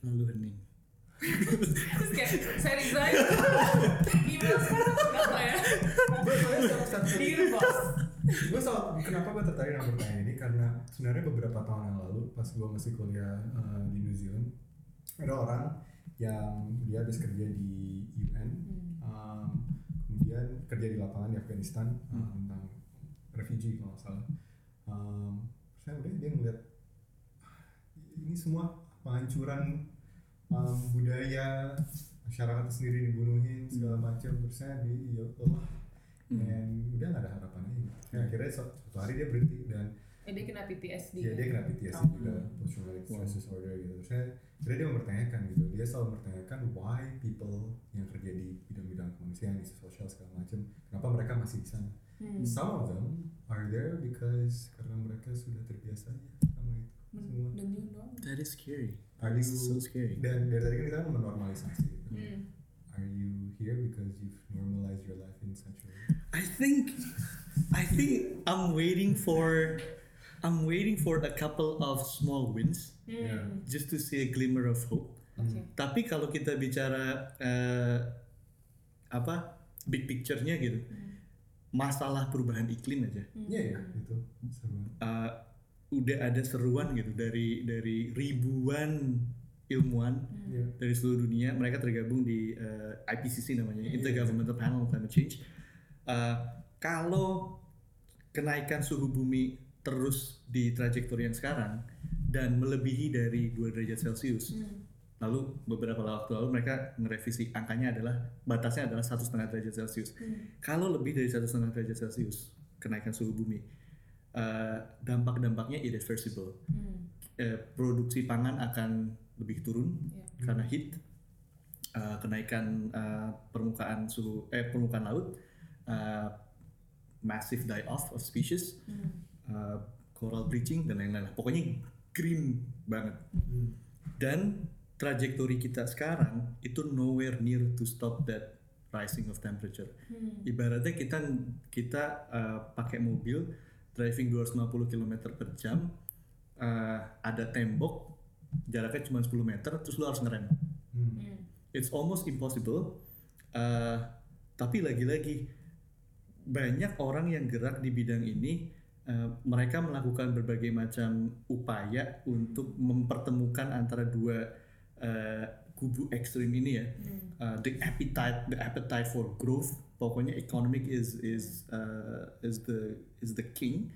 Lalu hening. Terus kayak saya resign. Gimana sekarang? Kenapa ya? Gue soalnya gue soal kenapa gue tertarik dengan pertanyaan ini? Karena sebenarnya beberapa tahun yang lalu pas gue masih kuliah eh, di New Zealand ada orang yang dia habis kerja di UN um, kemudian kerja di lapangan di Afghanistan um, tentang refugee kalau nggak salah. Um, saya udah dia ngeliat ini semua penghancuran um, budaya masyarakat sendiri dibunuhin segala macam. Terus saya di ya Allah Hmm. dan udah nggak ada harapannya gitu. Ya, akhirnya suatu, suatu hari dia berhenti dan Eh, dia kena PTSD. ya, dia kena PTSD Oh. juga post traumatic Wow. stress disorder gitu terus saya akhirnya dia mempertanyakan gitu dia selalu mempertanyakan why people yang kerja di bidang-bidang kemanusiaan di sosial segala macam kenapa mereka masih di sana Hmm. some of them are there because karena mereka sudah terbiasa ya sama itu semua new norm. That is scary. Are you- so scary. dan dari tadi kan kita menormalisasi gitu. Hmm. Are you here because you've normalized your life in such a way? I think I think I'm waiting for I'm waiting for a couple of small wins Yeah. just to see a glimmer of hope. Oke. Tapi kalau kita bicara eh, apa big picture-nya gitu, masalah perubahan iklim aja, Iya ya, itu sama. eh, udah ada seruan gitu dari dari ribuan ilmuwan Iya. dari seluruh dunia. Mereka tergabung di eh, IPCC namanya, Intergovernmental Panel on Climate Change. Eh, kalau kenaikan suhu bumi terus di trajektori yang sekarang dan melebihi dari 2 derajat Celcius, Hmm. lalu beberapa waktu lalu mereka merevisi angkanya adalah batasnya adalah satu setengah derajat Celcius. Hmm. Kalau lebih dari satu setengah derajat Celcius kenaikan suhu bumi, eh, dampak-dampaknya irreversible. Hmm. Eh, produksi pangan akan lebih turun Iya. karena heat, eh, kenaikan eh, permukaan suhu eh permukaan laut, eh, massive die off of species, Hmm. eh, coral bleaching dan lain-lain. Pokoknya green banget. Hmm. Dan trajektori kita sekarang itu nowhere near to stop that rising of temperature. Hmm. Ibaratnya kita kita uh, pakai mobil driving 250 km per jam, uh, ada tembok jaraknya cuma 10 meter, terus lu harus ngerem. Hmm. It's almost impossible. Uh, tapi lagi-lagi banyak orang yang gerak di bidang ini. uh, mereka melakukan berbagai macam upaya untuk mempertemukan antara dua uh, kubu ekstrim ini ya. Hmm. Uh, the appetite, the appetite for growth. Pokoknya economic is is uh, is the is the king.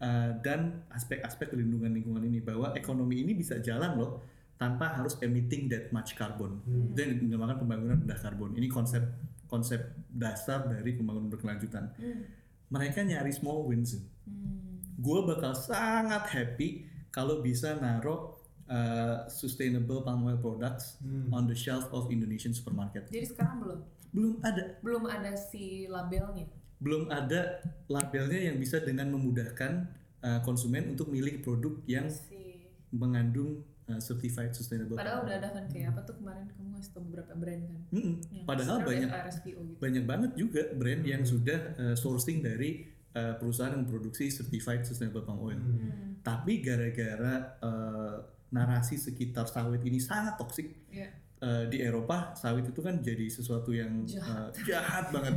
Uh, dan aspek-aspek pelindungan lingkungan ini bahwa ekonomi ini bisa jalan loh tanpa harus emitting that much carbon. Hmm. Yang dinamakan pembangunan rendah karbon. Ini konsep konsep dasar dari pembangunan berkelanjutan. Hmm. Mereka nyari small wins. Hmm. Gue bakal sangat happy kalau bisa naruh uh, sustainable palm oil products Hmm. on the shelf of Indonesian supermarket. Jadi sekarang belum Belum ada, belum ada si labelnya. belum ada labelnya yang bisa dengan memudahkan uh, konsumen untuk milih produk yang Si mengandung uh, certified sustainable. padahal udah ada kan kayak apa tuh kemarin kamu ngasih tau beberapa brand kan. Mm-mm. Yang Padahal banyak RSPO gitu. banyak banget juga brand yang sudah uh, sourcing dari uh, perusahaan yang memproduksi certified sustainable palm oil. Hmm. Tapi gara-gara uh, narasi sekitar sawit ini sangat toksik Iya. uh, di Eropa sawit itu kan jadi sesuatu yang uh, Jahat. jahat banget.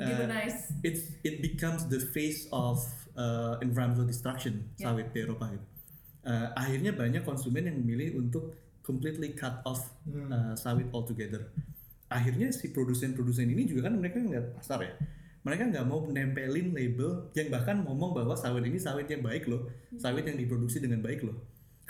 Uh, it's it becomes the face of uh, environmental destruction Ya. sawit di Eropa gitu. Uh, akhirnya banyak konsumen yang memilih untuk completely cut off Hmm. uh, sawit altogether. Akhirnya si produsen-produsen ini juga kan mereka ngeliat pasar ya. Mereka nggak mau nempelin label yang bahkan ngomong bahwa sawit ini sawit yang baik loh, sawit yang diproduksi dengan baik loh.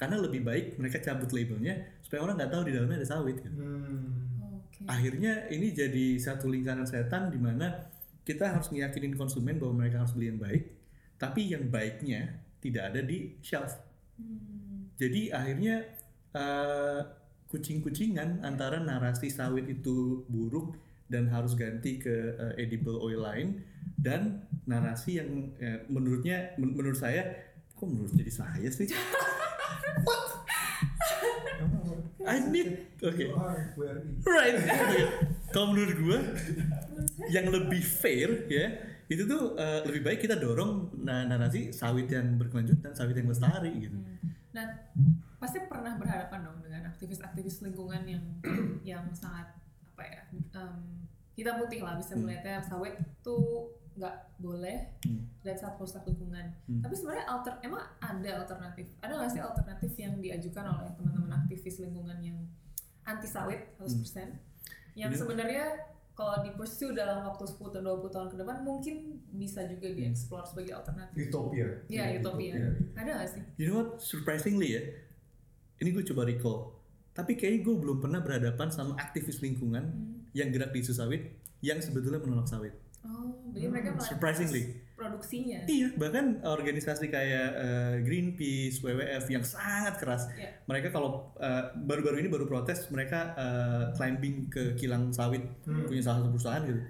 Karena lebih baik mereka cabut labelnya supaya orang nggak tahu di dalamnya ada sawit. Gitu Hmm. Oke. akhirnya ini jadi satu lingkaran setan di mana kita harus ngeyakinin konsumen bahwa mereka harus beli yang baik tapi yang baiknya tidak ada di shelf Hmm. jadi akhirnya eh, kucing-kucingan antara narasi sawit itu buruk dan harus ganti ke eh, edible oil lain dan narasi yang eh, menurutnya men- menurut saya kok menurut jadi saya sih I need oke it- Right. Kalau menurut gue yang lebih fair ya itu tuh eh, lebih baik kita dorong na- narasi sawit yang berkelanjutan, sawit yang lestari gitu. Nah, pasti pernah berhadapan dong dengan aktivis-aktivis lingkungan yang yang sangat apa ya em, hitam putih lah bisa Hmm. melihatnya sawit tuh nggak boleh Hmm. dan sangat merusak lingkungan. Hmm. Tapi sebenarnya alter emang ada alternatif. Ada nggak sih alternatif yang diajukan oleh teman-teman aktivis lingkungan yang anti sawit 100%? Yang Ini- sebenarnya kalau di pursue dalam waktu 10 atau 20 tahun ke depan mungkin bisa juga dieksplor sebagai alternatif. Utopia. Iya, utopia. Ada nggak sih? You know what? Surprisingly ya, ini gue coba recall. Tapi kayaknya gue belum pernah berhadapan sama aktivis lingkungan Hmm. yang gerak di isu sawit yang sebetulnya menolak sawit. Oh, jadi mereka malah Surprisingly. produksinya. Iya, bahkan organisasi kayak eh, Greenpeace, WWF yang sangat keras. Iya. Mereka kalau eh, baru-baru ini baru protes, mereka eh, climbing ke kilang sawit Hmm. punya salah satu perusahaan gitu.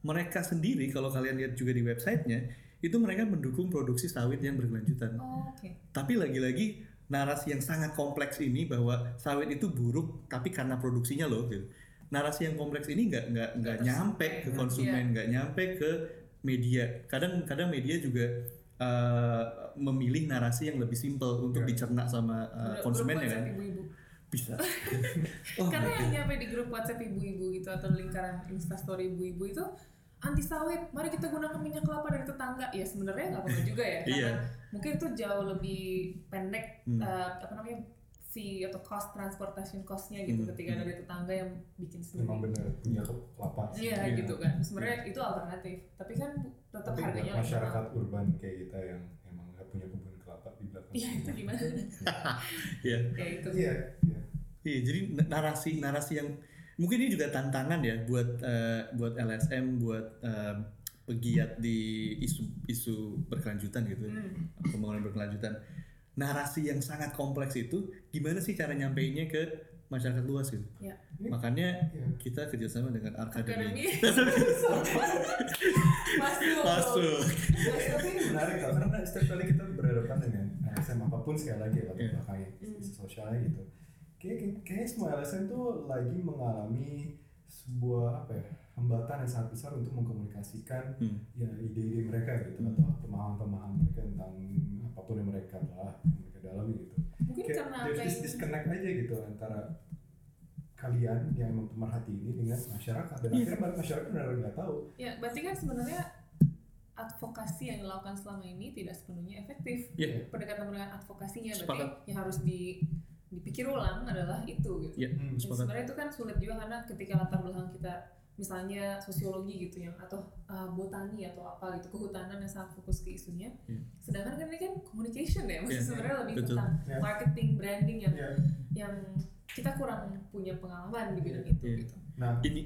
Mereka sendiri kalau kalian lihat juga di websitenya, itu mereka mendukung produksi sawit yang berkelanjutan. Oh, oke. Tapi lagi-lagi narasi yang sangat kompleks ini bahwa sawit itu buruk tapi karena produksinya loh gitu. Narasi yang kompleks ini nggak nggak nggak nyampe ke konsumen, nggak nyampe ke media. Kadang kadang media juga uh, memilih narasi yang lebih simpel untuk Iya. dicerna sama uh, konsumen ya kan. ibu-ibu. Bisa. oh, Karena my yang nyampe di grup WhatsApp ibu-ibu gitu atau lingkaran instastory ibu-ibu itu anti sawit. Mari kita gunakan minyak kelapa dari tetangga. Ya sebenarnya nggak apa-apa juga ya. Karena Iya. mungkin itu jauh lebih pendek Hmm. eh, apa namanya fee atau cost transportation costnya gitu Hmm. ketika Hmm. dari tetangga yang bikin Memang sendiri. benar punya kelapa. sih. Iya Iya. gitu kan. Sebenarnya itu alternatif. Tapi kan tetap Tapi harganya masyarakat urban kayak kita yang emang nggak punya kebun kelapa di belakang. Iya itu gimana? Iya. ya itu. Iya, iya. Iya, jadi narasi narasi yang mungkin ini juga tantangan ya buat eh, buat LSM, buat eh, pegiat di isu isu berkelanjutan gitu, Hmm. pembangunan berkelanjutan. Narasi yang sangat kompleks itu gimana sih cara nyampeinnya ke masyarakat luas gitu? Ya. Makanya Iya. kita kerjasama dengan Arkademi. Akademi. Masuk. Masuk. Tapi ini menarik tau, karena setiap kali kita berhadapan dengan LSM apa pun sekali lagi ya Iya. belakangnya Hmm. isu sosialnya gitu. Kayak kayaknya semua LSM tuh lagi mengalami sebuah apa ya hambatan yang sangat besar untuk mengkomunikasikan Hmm. ya ide-ide mereka gitu Hmm. atau pemahaman-pemahaman mereka tentang apa pun yang mereka lah mereka dalami gitu. Mungkin Kayak karena there's apa this disconnect aja gitu antara kalian yang emang pemerhati ini dengan masyarakat dan Iya. akhirnya masyarakat benar nggak tahu Ya, berarti kan sebenarnya advokasi yang dilakukan selama ini tidak sepenuhnya efektif. Iya. Pendekatan pendekatan advokasinya berarti Sepakat. yang harus di dipikir ulang adalah itu gitu. Iya, Hmm. Sebenarnya itu kan sulit juga karena ketika latar belakang kita misalnya sosiologi gitu yang atau uh, botani atau apa gitu kehutanan yang sangat fokus ke isunya. Iya. Sedangkan kan ini kan communication ya, maksudnya Iya, sebenarnya lebih betul. tentang Iya. marketing, branding yang Iya. yang kita kurang punya pengalaman di bidang itu Iya. gitu. Nah, Ini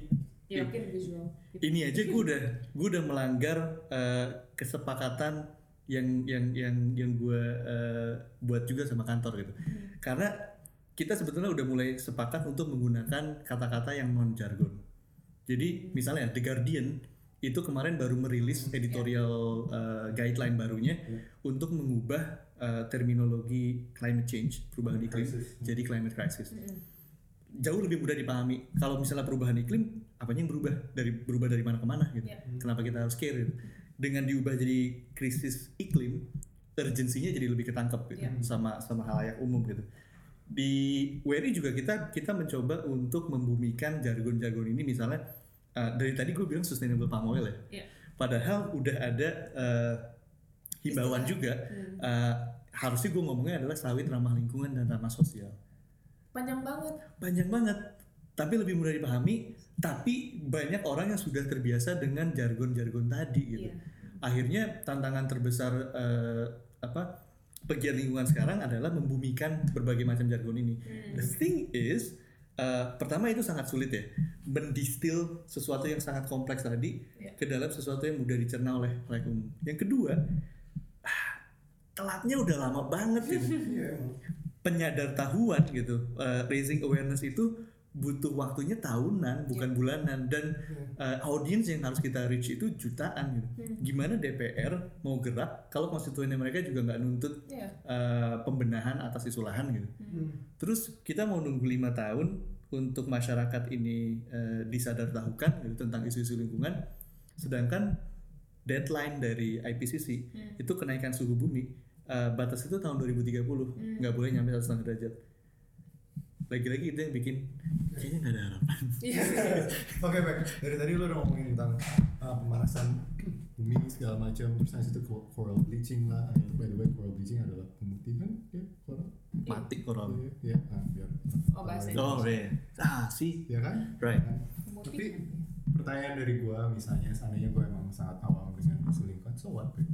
Ya mungkin visual. Gitu. ini aja gue udah gue udah melanggar eh, kesepakatan yang yang yang yang gue eh, buat juga sama kantor gitu Hmm. karena kita sebetulnya udah mulai sepakat untuk menggunakan kata-kata yang non jargon jadi misalnya The Guardian itu kemarin baru merilis editorial eh, guideline barunya Iya. untuk mengubah eh, terminologi climate change perubahan iklim Crisis. jadi climate crisis. Jauh lebih mudah dipahami. Kalau misalnya perubahan iklim apanya yang berubah? Dari berubah dari mana ke mana gitu. Iya. kenapa kita harus care gitu? Dengan diubah jadi krisis iklim urgensinya jadi lebih ketangkep gitu Iya. sama sama halayak umum gitu di WRI juga kita kita mencoba untuk membumikan jargon-jargon ini misalnya uh, dari tadi gue bilang sustainable palm oil ya Iya. padahal udah ada uh, himbauan Istilah. juga Hmm. uh, harusnya gue ngomongnya adalah sawit ramah lingkungan dan ramah sosial Panjang banget. panjang banget tapi lebih mudah dipahami tapi banyak orang yang sudah terbiasa dengan jargon-jargon tadi gitu Iya. akhirnya tantangan terbesar eh, apa pegiat lingkungan sekarang adalah membumikan berbagai macam jargon ini Hmm. the thing is eh, pertama itu sangat sulit ya mendistil sesuatu yang sangat kompleks tadi Iya. ke dalam sesuatu yang mudah dicerna oleh rakyat umum yang kedua ah, telatnya udah lama banget gitu iya penyadar tahuan gitu uh, raising awareness itu butuh waktunya tahunan bukan bulanan dan uh, audiens yang harus kita reach itu jutaan gitu Hmm. gimana DPR mau gerak kalau konstituennya mereka juga nggak nuntut Iya. uh, pembenahan atas isu lahan gitu Hmm. terus kita mau nunggu lima tahun untuk masyarakat ini uh, disadar tahukan gitu tentang isu-isu lingkungan sedangkan deadline dari IPCC Hmm. itu kenaikan suhu bumi uh, batas itu tahun 2030 Hmm. nggak boleh nyampe satu setengah derajat lagi-lagi itu yang bikin kayaknya nggak ada harapan Iya. Oke baik, dari tadi lu udah ngomongin tentang uh, pemanasan bumi segala macam, terus habis itu co- coral bleaching lah. Itu by the way coral bleaching adalah pemutihan ya coral. mati Iya, iya. Nah, biar. Oh, bahasa oh iya ah sih Ya kan? right Nah. Tapi pertanyaan dari gua misalnya seandainya gua emang sangat awam dengan isu lingkungan, so what? Baik?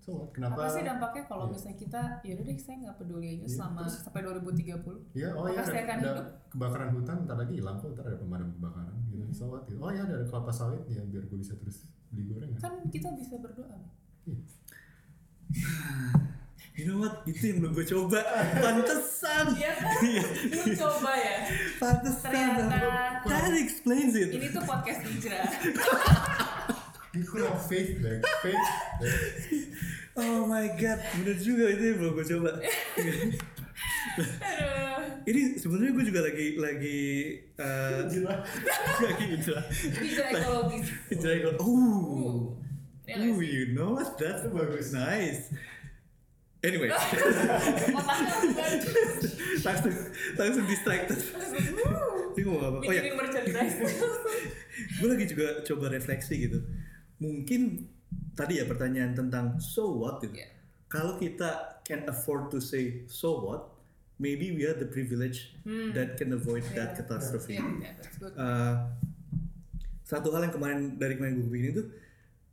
So what? Kenapa? Apa sih dampaknya kalau Iya. misalnya kita ya udah deh saya nggak peduli aja Iya, selama terus? sampai 2030. Iya, oh iya, saya akan ada, hidup? kebakaran hutan, ntar lagi hilang kok, ntar ada pemadam kebakaran gitu. Hmm. So what? Gitu. Oh iya, ada kelapa sawit ya biar gue bisa terus beli gorengan. Kan kita bisa berdoa. you know what itu yang belum gue coba pantesan Iya kan? Lu coba ya. pantesan Ternyata. that explains it Ini tuh podcast hijrah. Ini kurang. Faith. baik. oh my god bener juga itu yang belum gue coba. Ini sebenarnya gue juga lagi lagi uh, lagi hijrah Hijrah ekologis. hijrah ikut oh you know what? That's bagus. nice. Anyway. Langsung langsung distracted ini ngomong apa. Oh ya. Gue lagi juga coba refleksi gitu mungkin tadi ya pertanyaan tentang so what gitu Iya. kalau kita can afford to say so what maybe we are the privilege Hmm. that can avoid that Iya. catastrophe that's good. Uh, satu hal yang kemarin dari kemarin gue bikin itu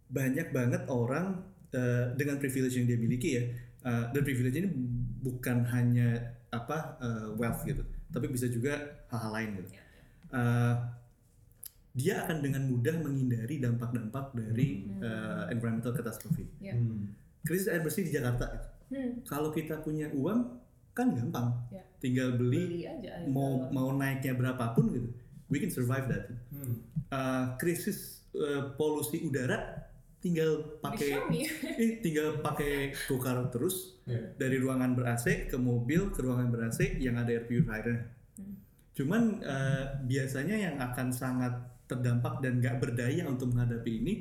banyak banget orang uh, dengan privilege yang dia miliki ya uh, dan privilege ini bukan hanya apa uh, wealth gitu tapi bisa juga hal-hal lain gitu Uh, dia akan dengan mudah menghindari dampak-dampak dari Hmm. uh, environmental catastrophe Iya. Hmm. krisis air bersih di Jakarta. Hmm. kalau kita punya uang kan gampang Ya. tinggal beli Beli aja mau mau naiknya berapapun gitu we can survive that Hmm. Uh, krisis uh, polusi udara tinggal pakai eh, tinggal pakai go-kart terus Iya. dari ruangan ber AC ke mobil ke ruangan ber AC yang ada air purifier Hmm. cuman uh, biasanya yang akan sangat terdampak dan nggak berdaya untuk menghadapi ini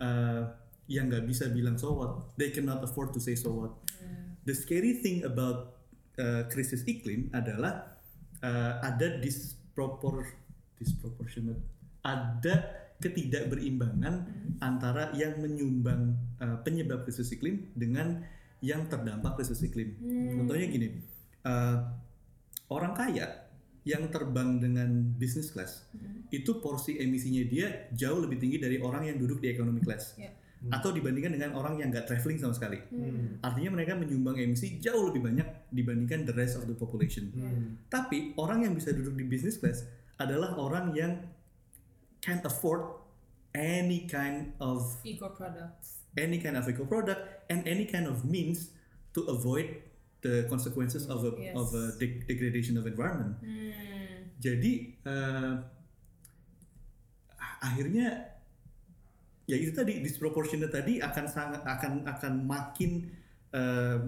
uh, yang nggak bisa bilang so what they cannot afford to say so what Hmm. the scary thing about uh, krisis iklim adalah uh, ada dispropor disproportionate ada ketidakberimbangan antara yang menyumbang uh, penyebab krisis iklim dengan yang terdampak krisis iklim. Hmm. Contohnya gini, uh, orang kaya yang terbang dengan business class Hmm. Itu porsi emisinya dia jauh lebih tinggi dari orang yang duduk di economy class Ya. atau dibandingkan dengan orang yang nggak traveling sama sekali. Hmm. Artinya mereka menyumbang emisi jauh lebih banyak dibandingkan the rest of the population. Hmm. Tapi orang yang bisa duduk di business class adalah orang yang can't afford any kind of Eco products. any kind of eco product and any kind of means to avoid the consequences of a Yes. of a de- degradation of environment. Hmm. Jadi eh, akhirnya ya itu tadi disproportionate tadi akan sangat akan akan makin eh,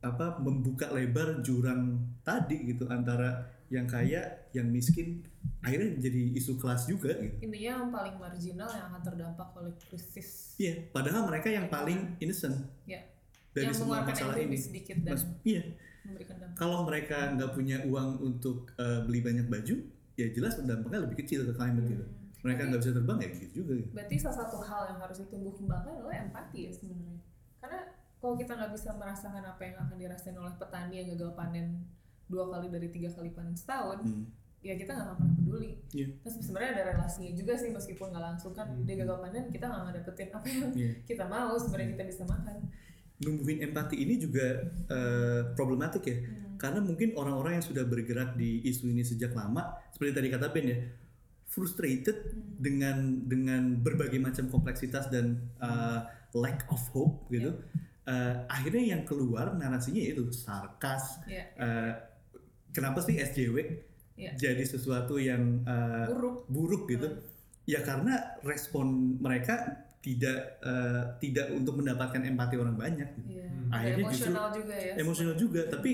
apa membuka lebar jurang tadi gitu antara yang kaya yang miskin akhirnya jadi isu kelas juga gitu. Intinya yang paling marginal yang akan terdampak oleh krisis. Iya, padahal mereka yang paling innocent Ya. dari yang semua masalah ini. sedikit dan Mas, iya, memberikan dampak. kalau mereka nggak punya uang untuk eh, beli banyak baju, ya jelas dampaknya lebih kecil ke climate gitu. Mereka nggak bisa terbang ya gitu juga. Gitu. Berarti salah satu hal yang harus ditumbuh kembangkan adalah empati ya sebenarnya. Karena kalau kita nggak bisa merasakan apa yang akan dirasain oleh petani yang gagal panen dua kali dari tiga kali panen setahun, Hmm. ya kita nggak akan pernah peduli. Iya. Terus sebenarnya ada relasinya juga sih meskipun nggak langsung kan Hmm. dia gagal panen kita nggak ngedapetin apa yang Iya. kita mau sebenarnya kita bisa makan. Numbuhin empati ini juga eh, problematik ya, Hmm. karena mungkin orang-orang yang sudah bergerak di isu ini sejak lama, seperti tadi kata Ben ya, frustrated Hmm. dengan dengan berbagai macam kompleksitas dan uh, lack of hope gitu. Uh, akhirnya yang keluar narasinya itu sarkas. Ya, Uh, kenapa sih SJW Iya. jadi sesuatu yang uh, buruk. buruk gitu? Ya karena respon mereka tidak uh, tidak untuk mendapatkan empati orang banyak. Gitu. Iya. Hmm. Akhirnya justru emosional juga ya. Emosional juga, tapi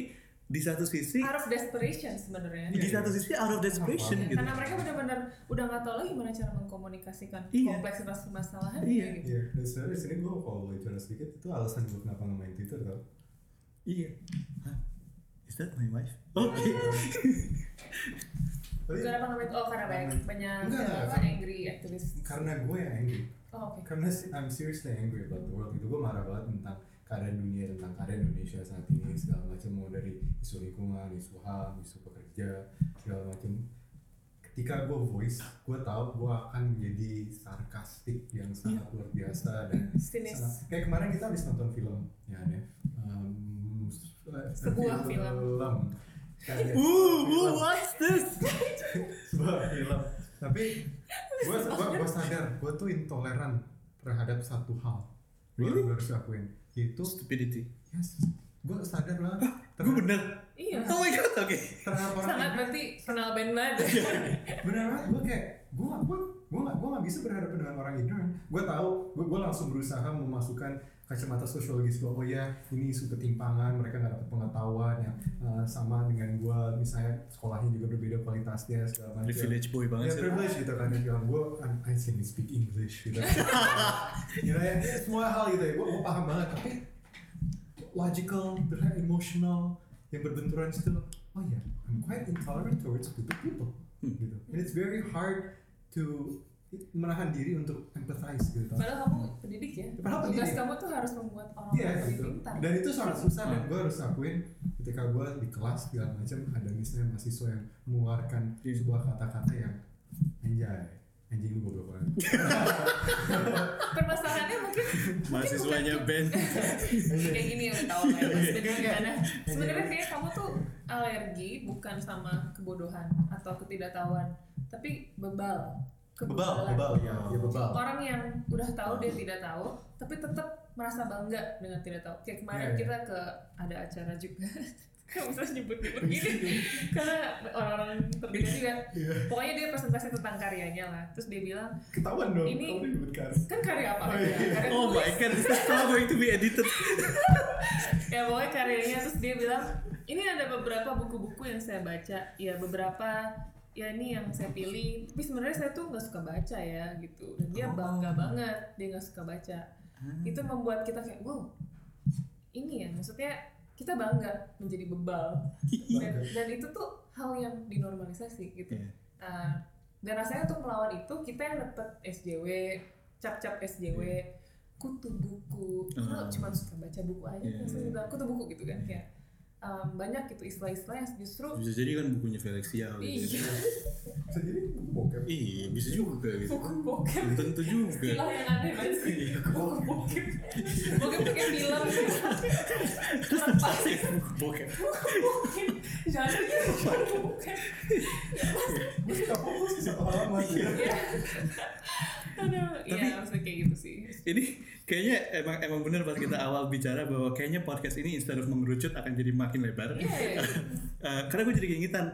di satu sisi Out of desperation sebenarnya. di satu sisi out of desperation Ya, gitu. Karena mereka benar-benar udah nggak tahu lagi gimana cara mengkomunikasikan Iya. kompleksitas permasalahan Iya. gitu. Iya, dan sebenarnya di sini gue kalau boleh cerita sedikit itu alasan gue kenapa nggak main Twitter tau. Iya. Hah? Is that my wife? Oke. Tapi Kenapa namanya itu? Oh karena banyak banyak Enggak, apa, enggak. angry activist. karena gue yang angry. Oh oke. Karena si- I'm seriously angry about the world. Itu gue marah banget tentang keadaan dunia, tentang keadaan Indonesia saat ini segala macam mau dari isu lingkungan, isu ham, isu pekerja segala macam. Ketika gue voice, gue tahu gue akan menjadi sarkastik yang sangat luar biasa dan Sinis. sangat- kayak kemarin kita habis nonton film ya ya um, Sebuah film. Kayak- Ooh, ooh, what's this? sebuah film tapi gue gue sadar gue tuh intoleran terhadap satu hal gue Really? harus akuin yaitu Stupidity. yes gue sadar lah Gue bener. Iya. Oh my god, oke. orang Sangat berarti kenal band banget. benar banget gue kayak gue gue gue gak gue gak bisa berhadapan dengan orang ignorant gue tahu gue gue langsung berusaha memasukkan kacamata sosiologis gue oh ya ini isu ketimpangan mereka nggak dapat pengetahuan yang uh, sama dengan gue misalnya upahnya juga berbeda kualitasnya segala macam. Privilege boy banget ya sih. privilege gitu kan yang gue I can speak English gitu. You know, ya, semua hal gitu ya. Gue paham banget tapi logical emotional yang berbenturan still oh ya I'm quite intolerant towards stupid people Hmm. gitu. And it's very hard to menahan diri untuk empathize gitu Padahal kamu pendidik ya. Padahal Tugas pendidik. kamu tuh harus membuat orang Iya lebih gitu. pintar. Dan itu sangat susah dan Hmm. gue harus akuin ketika gue di kelas segala macam ada misalnya mahasiswa yang mengeluarkan Iya. sebuah kata-kata yang anjay anjing lu goblok banget. Permasalahannya mungkin Mahasiswanya band. kayak gini yang tahu kayak Mas Ben gimana. Sebenarnya kayak kamu tuh alergi bukan sama kebodohan atau ketidaktahuan, tapi bebal. Bebal, Kebebalan. bebal ya, ya bebal. Orang yang udah tahu dia tidak tahu, tapi tetap merasa bangga dengan tidak tahu. Kayak kemarin Iya, iya. kita ke ada acara juga. Kamu bisa nyebut-nyebut gini karena orang-orang terdekat juga. Iya. Pokoknya dia presentasi tentang karyanya lah. Terus dia bilang, Ketahuan dong Ini- kan karya apa? Oh, ya? iya. Karya Oh my god, this is all going to be edited. ya pokoknya karyanya terus dia bilang ini ada beberapa buku-buku yang saya baca ya beberapa ya ini yang saya pilih. Tapi sebenarnya saya tuh nggak suka baca ya gitu. Dan dia Oh. bangga banget dia nggak suka baca. Itu membuat kita kayak wow ini ya maksudnya kita bangga menjadi bebal. Dan, dan itu tuh hal yang dinormalisasi gitu. Iya. Uh, dan rasanya untuk melawan itu kita yang dapet SJW cap-cap SJW kutu buku. Hmm. kalau cuma suka baca buku aja Iya. saya bilang kutu buku gitu kan kayak um, banyak gitu istilah-istilah yang justru Bisa jadi kan bukunya Felixia gitu. iya Bisa jadi bokep. Iya, bisa juga gitu. buku bokep tentu juga. istilah yang aneh banget sih Iya. buku bokep bokep tuh kayak film kurang pas Bokep. bokep jangan buku bokep Gue suka fokus ke satu halaman. Aduh, iya maksudnya kayak gitu sih. Ini kayaknya emang emang benar pas kita awal bicara bahwa kayaknya podcast ini instead of mengerucut akan jadi makin lebar. Iya, iya. Eh, karena gue jadi keingetan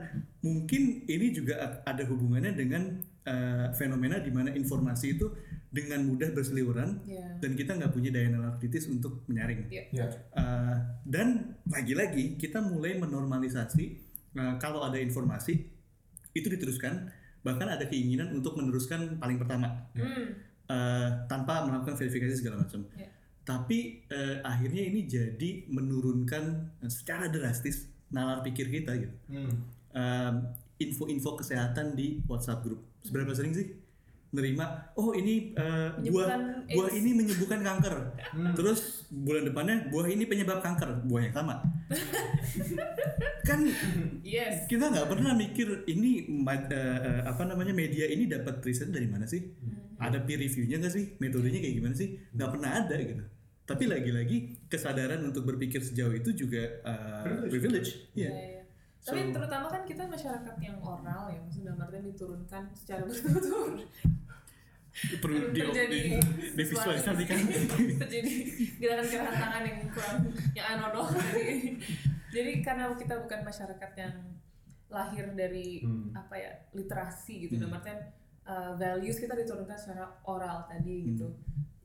mungkin ini juga ada hubungannya dengan eh, fenomena di mana informasi itu dengan mudah berseliweran Iya. dan kita nggak punya daya nalar kritis untuk menyaring. Iya. Ya. Uh, dan lagi-lagi kita mulai menormalisasi uh, kalau ada informasi itu diteruskan bahkan ada keinginan untuk meneruskan paling pertama Hmm. Uh, tanpa melakukan verifikasi segala macam. Iya. Tapi uh, akhirnya ini jadi menurunkan uh, secara drastis nalar pikir kita gitu. Hmm. Um, info-info kesehatan di WhatsApp grup. Seberapa sering sih nerima? Oh ini uh, buah buah AIDS. ini menyembuhkan kanker. Hmm. Terus bulan depannya buah ini penyebab kanker, buahnya sama. kan Yes. kita nggak pernah mikir ini eh, eh, apa namanya media ini dapat riset dari mana sih? Ada peer reviewnya nggak sih? Metodenya kayak gimana sih? Nggak pernah ada gitu. Tapi lagi-lagi kesadaran untuk berpikir sejauh itu juga eh, Privilege. privilege. Iya. Iya. iya. Tapi So- terutama kan kita masyarakat yang oral ya, maksudnya dalam artian diturunkan secara bertutur. Perlu di, terjadi di, divisualisasikan. terjadi gerakan-gerakan tangan yang kurang yang anodo jadi karena kita bukan masyarakat yang lahir dari Hmm. apa ya literasi gitu Hmm. dalam artian uh, values kita diturunkan secara oral tadi gitu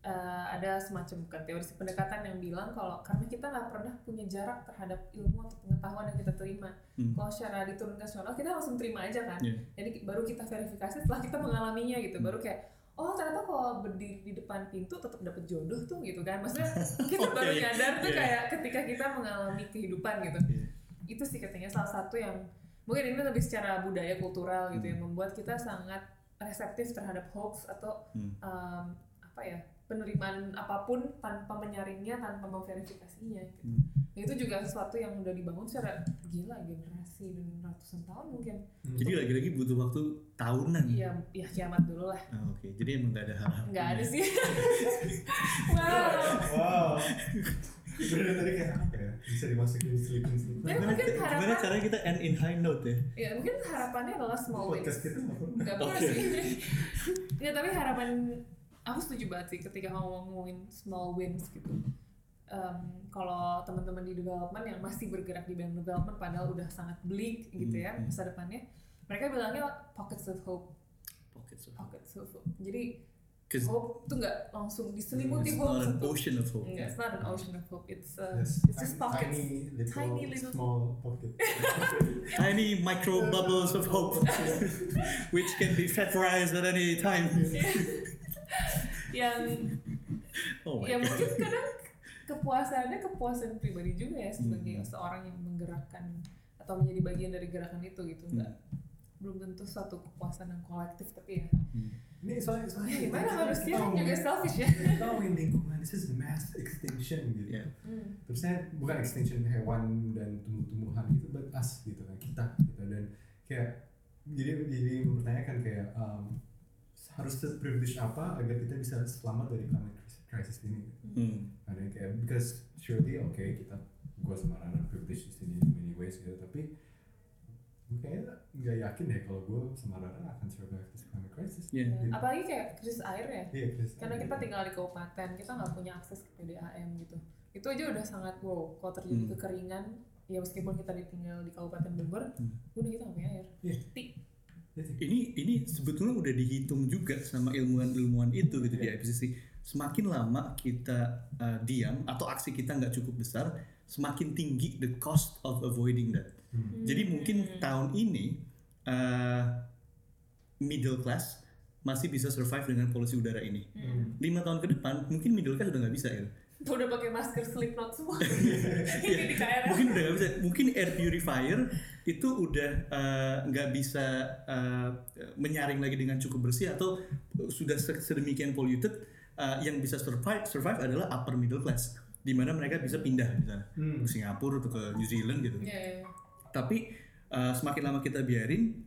Uh, ada semacam bukan teori pendekatan yang bilang kalau karena kita nggak pernah punya jarak terhadap ilmu atau pengetahuan yang kita terima Hmm. kalau secara diturunkan secara oral kita langsung terima aja kan Iya. jadi baru kita verifikasi setelah kita mengalaminya gitu baru kayak oh ternyata kalau berdiri di depan pintu tetap dapat jodoh tuh gitu kan maksudnya kita Oh, baru iya, iya. nyadar tuh Iya. kayak ketika kita mengalami kehidupan gitu Iya. itu sih katanya salah satu yang mungkin ini lebih secara budaya kultural gitu yang membuat kita sangat reseptif terhadap hoax atau Hmm. um, apa ya penerimaan apa pun tanpa menyaringnya tanpa memverifikasinya gitu. Hmm. itu juga sesuatu yang udah dibangun secara gila generasi dan ratusan tahun mungkin Jadi lagi-lagi butuh waktu tahunan. Iya, ya kiamat dulu lah. Ah, Oke, jadi emang nggak ada hal-hal. Nggak ada sih. wow. Wow. Sebenarnya tadi kayak apa ya? Bisa dimasukin sleeping sleeping. Ya, Gimana, mungkin gimana harapan- caranya kita end in high note ya? Ya mungkin harapannya adalah small wins. Podcast kita nggak pernah. Sih. Nggak, tapi harapan aku setuju banget sih ketika kamu ngomongin small wins gitu. Em, kalau teman-teman di development yang masih bergerak di bidang development padahal udah sangat bleak gitu ya Hmm, hmm. masa depannya, mereka bilangnya pockets of hope, Pockets of pockets of hope. Jadi hope tuh nggak langsung diselimuti it's hope not an ocean of hope. Enggak, it's not an ocean of hope. It's uh, Yes, it's just pockets. tiny little, Tiny little- small pocket. Tiny micro bubbles of hope, which can be vaporized at any time. yang Oh my ya god. mungkin kadang kepuasannya kepuasan pribadi juga ya sebagai Hmm. seorang yang menggerakkan atau menjadi bagian dari gerakan itu gitu Hmm. enggak belum tentu suatu kepuasan yang kolektif tapi ya Ini soalnya, soalnya ya gimana manusia kita kan juga ngomongin- selfish ya kita ngomongin lingkungan, this is mass extinction gitu. Yeah. Hmm. Terusnya bukan extinction hewan dan tumbuh-tumbuhan gitu, but us gitu kan kita gitu dan kayak jadi jadi mempertanyakan kayak um, harus privilege apa agar kita bisa selamat dari climate crisis ini. Hmm. Ada yang kayak because surely oke kita gua sama Rana privilege di sini in many ways gitu tapi gue kayaknya nggak yakin deh kalau gue sama Rana akan survive this climate crisis. Yeah. Ya, apalagi kayak krisis air ya Iya, Chris. karena kita tinggal di kabupaten kita nggak punya akses ke PDAM gitu itu aja udah sangat wow kalau terjadi Hmm. kekeringan ya meskipun kita tinggal di kabupaten Bogor Hmm. udah kita nggak punya air Iya. Ti. Ini ini sebetulnya udah dihitung juga sama ilmuwan-ilmuwan itu gitu di IPCC. Semakin lama kita uh, diam atau aksi kita nggak cukup besar, semakin tinggi the cost of avoiding that. Hmm. Jadi mungkin tahun ini uh, middle class masih bisa survive dengan polusi udara ini. Hmm. Lima tahun ke depan mungkin middle class udah nggak bisa ya. udah pakai masker Slipknot semua Iya. di KRL mungkin udah nggak bisa. Mungkin air purifier itu udah uh, nggak bisa uh, menyaring lagi dengan cukup bersih atau sudah se- sedemikian polluted uh, yang bisa survive survive adalah upper middle class di mana mereka bisa pindah misalnya Hmm. ke Singapura atau ke New Zealand gitu. Iya, iya, iya. Tapi uh, semakin lama kita biarin,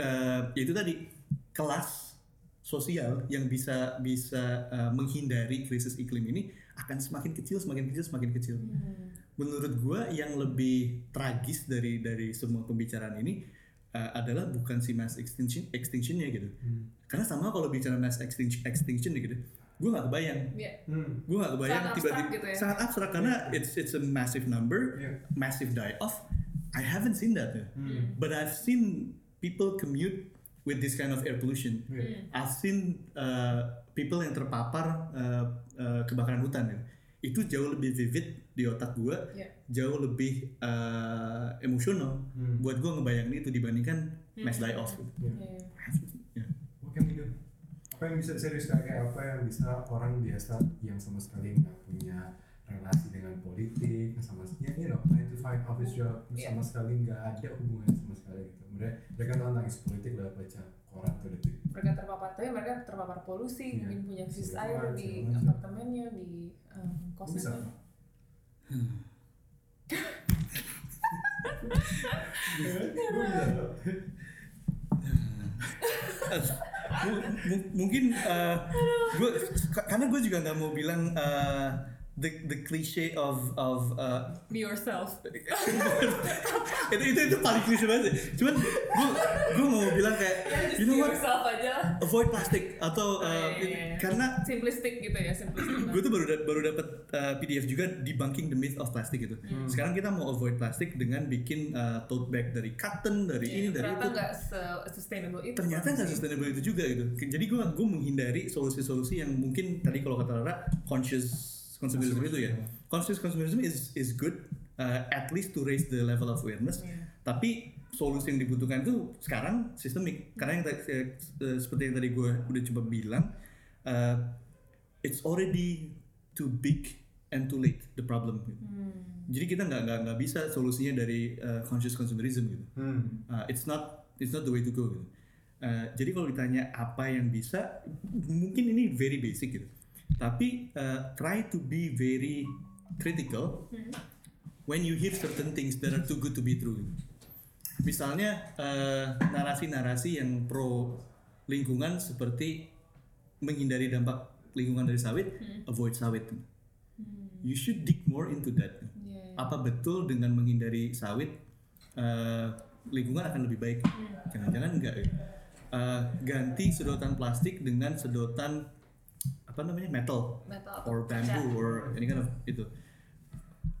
uh, itu tadi kelas sosial yang bisa bisa uh, menghindari krisis iklim ini akan semakin kecil, semakin kecil, semakin kecil. Hmm. Menurut gua yang lebih tragis dari dari semua pembicaraan ini uh, adalah bukan si mass extinction extinctionnya gitu. Hmm. Karena sama kalau bicara mass extinction extinction gitu, gue nggak kebayang. Iya. Hmm. Gue nggak kebayang Sangat tiba-tiba abstrak gitu ya. sangat abstrak karena it's it's a massive number Iya. massive die off. I haven't seen that, ya. Hmm. but I've seen people commute with this kind of air pollution. Iya. I've seen uh, people yang terpapar uh, uh, kebakaran hutan. Ya. Itu jauh lebih vivid di otak gue, Iya. jauh lebih uh, emosional Hmm. buat gue ngebayangin itu dibandingkan mass Hmm. die off. gitu. What can we do? Apa yang bisa serius kayak apa yang bisa orang biasa yang sama sekali nggak punya relasi dengan politik, sama ya you know, 9 to 5 office job, Iya. sama sekali nggak ada hubungannya sama sekali gitu. Mereka mereka tahu tentang isu politik lewat baca koran atau detik. mereka terpapar tapi mereka terpapar polusi Iya. mungkin punya krisis Segala air macam, di macam. apartemennya di um, kosannya mungkin uh, gue karena gue juga nggak mau bilang uh, the the cliche of of uh, be yourself itu itu itu paling klise banget sih. cuman gue gue mau bilang kayak you know what aja avoid plastic atau uh, Oh, iya, iya, iya. karena simplistic gitu ya simplistic gue tuh baru da- baru dapat uh, PDF juga debunking the myth of plastic gitu. Hmm. Sekarang kita mau avoid plastik dengan bikin uh, tote bag dari cotton, dari ini, dari Iya, ternyata itu. nggak sustainable itu Ternyata nggak sustainable itu juga gitu. Jadi gue gue menghindari solusi-solusi yang mungkin tadi kalau kata Rara conscious consumerism itu ya. Conscious consumerism is is good uh, at least to raise the level of awareness. Iya. Tapi solusi yang dibutuhkan itu sekarang sistemik. Karena yang tadi- eh, seperti yang tadi gue udah coba bilang, uh, it's already too big and too late the problem. gitu. Hmm. Jadi kita nggak nggak nggak bisa solusinya dari uh, conscious consumerism gitu. Hmm. Uh, it's not it's not the way to go gitu. Uh, jadi kalau ditanya apa yang bisa, mungkin ini very basic gitu. Tapi uh, try to be very critical when you hear certain things that are too good to be true. Misalnya uh, narasi-narasi yang pro lingkungan seperti menghindari dampak lingkungan dari sawit, avoid sawit. You should dig more into that. Iya. Apa betul dengan menghindari sawit uh, lingkungan akan lebih baik? Jangan-jangan enggak ya. Uh, ganti sedotan plastik dengan sedotan apa namanya metal metal atau or bamboo or any kind of itu.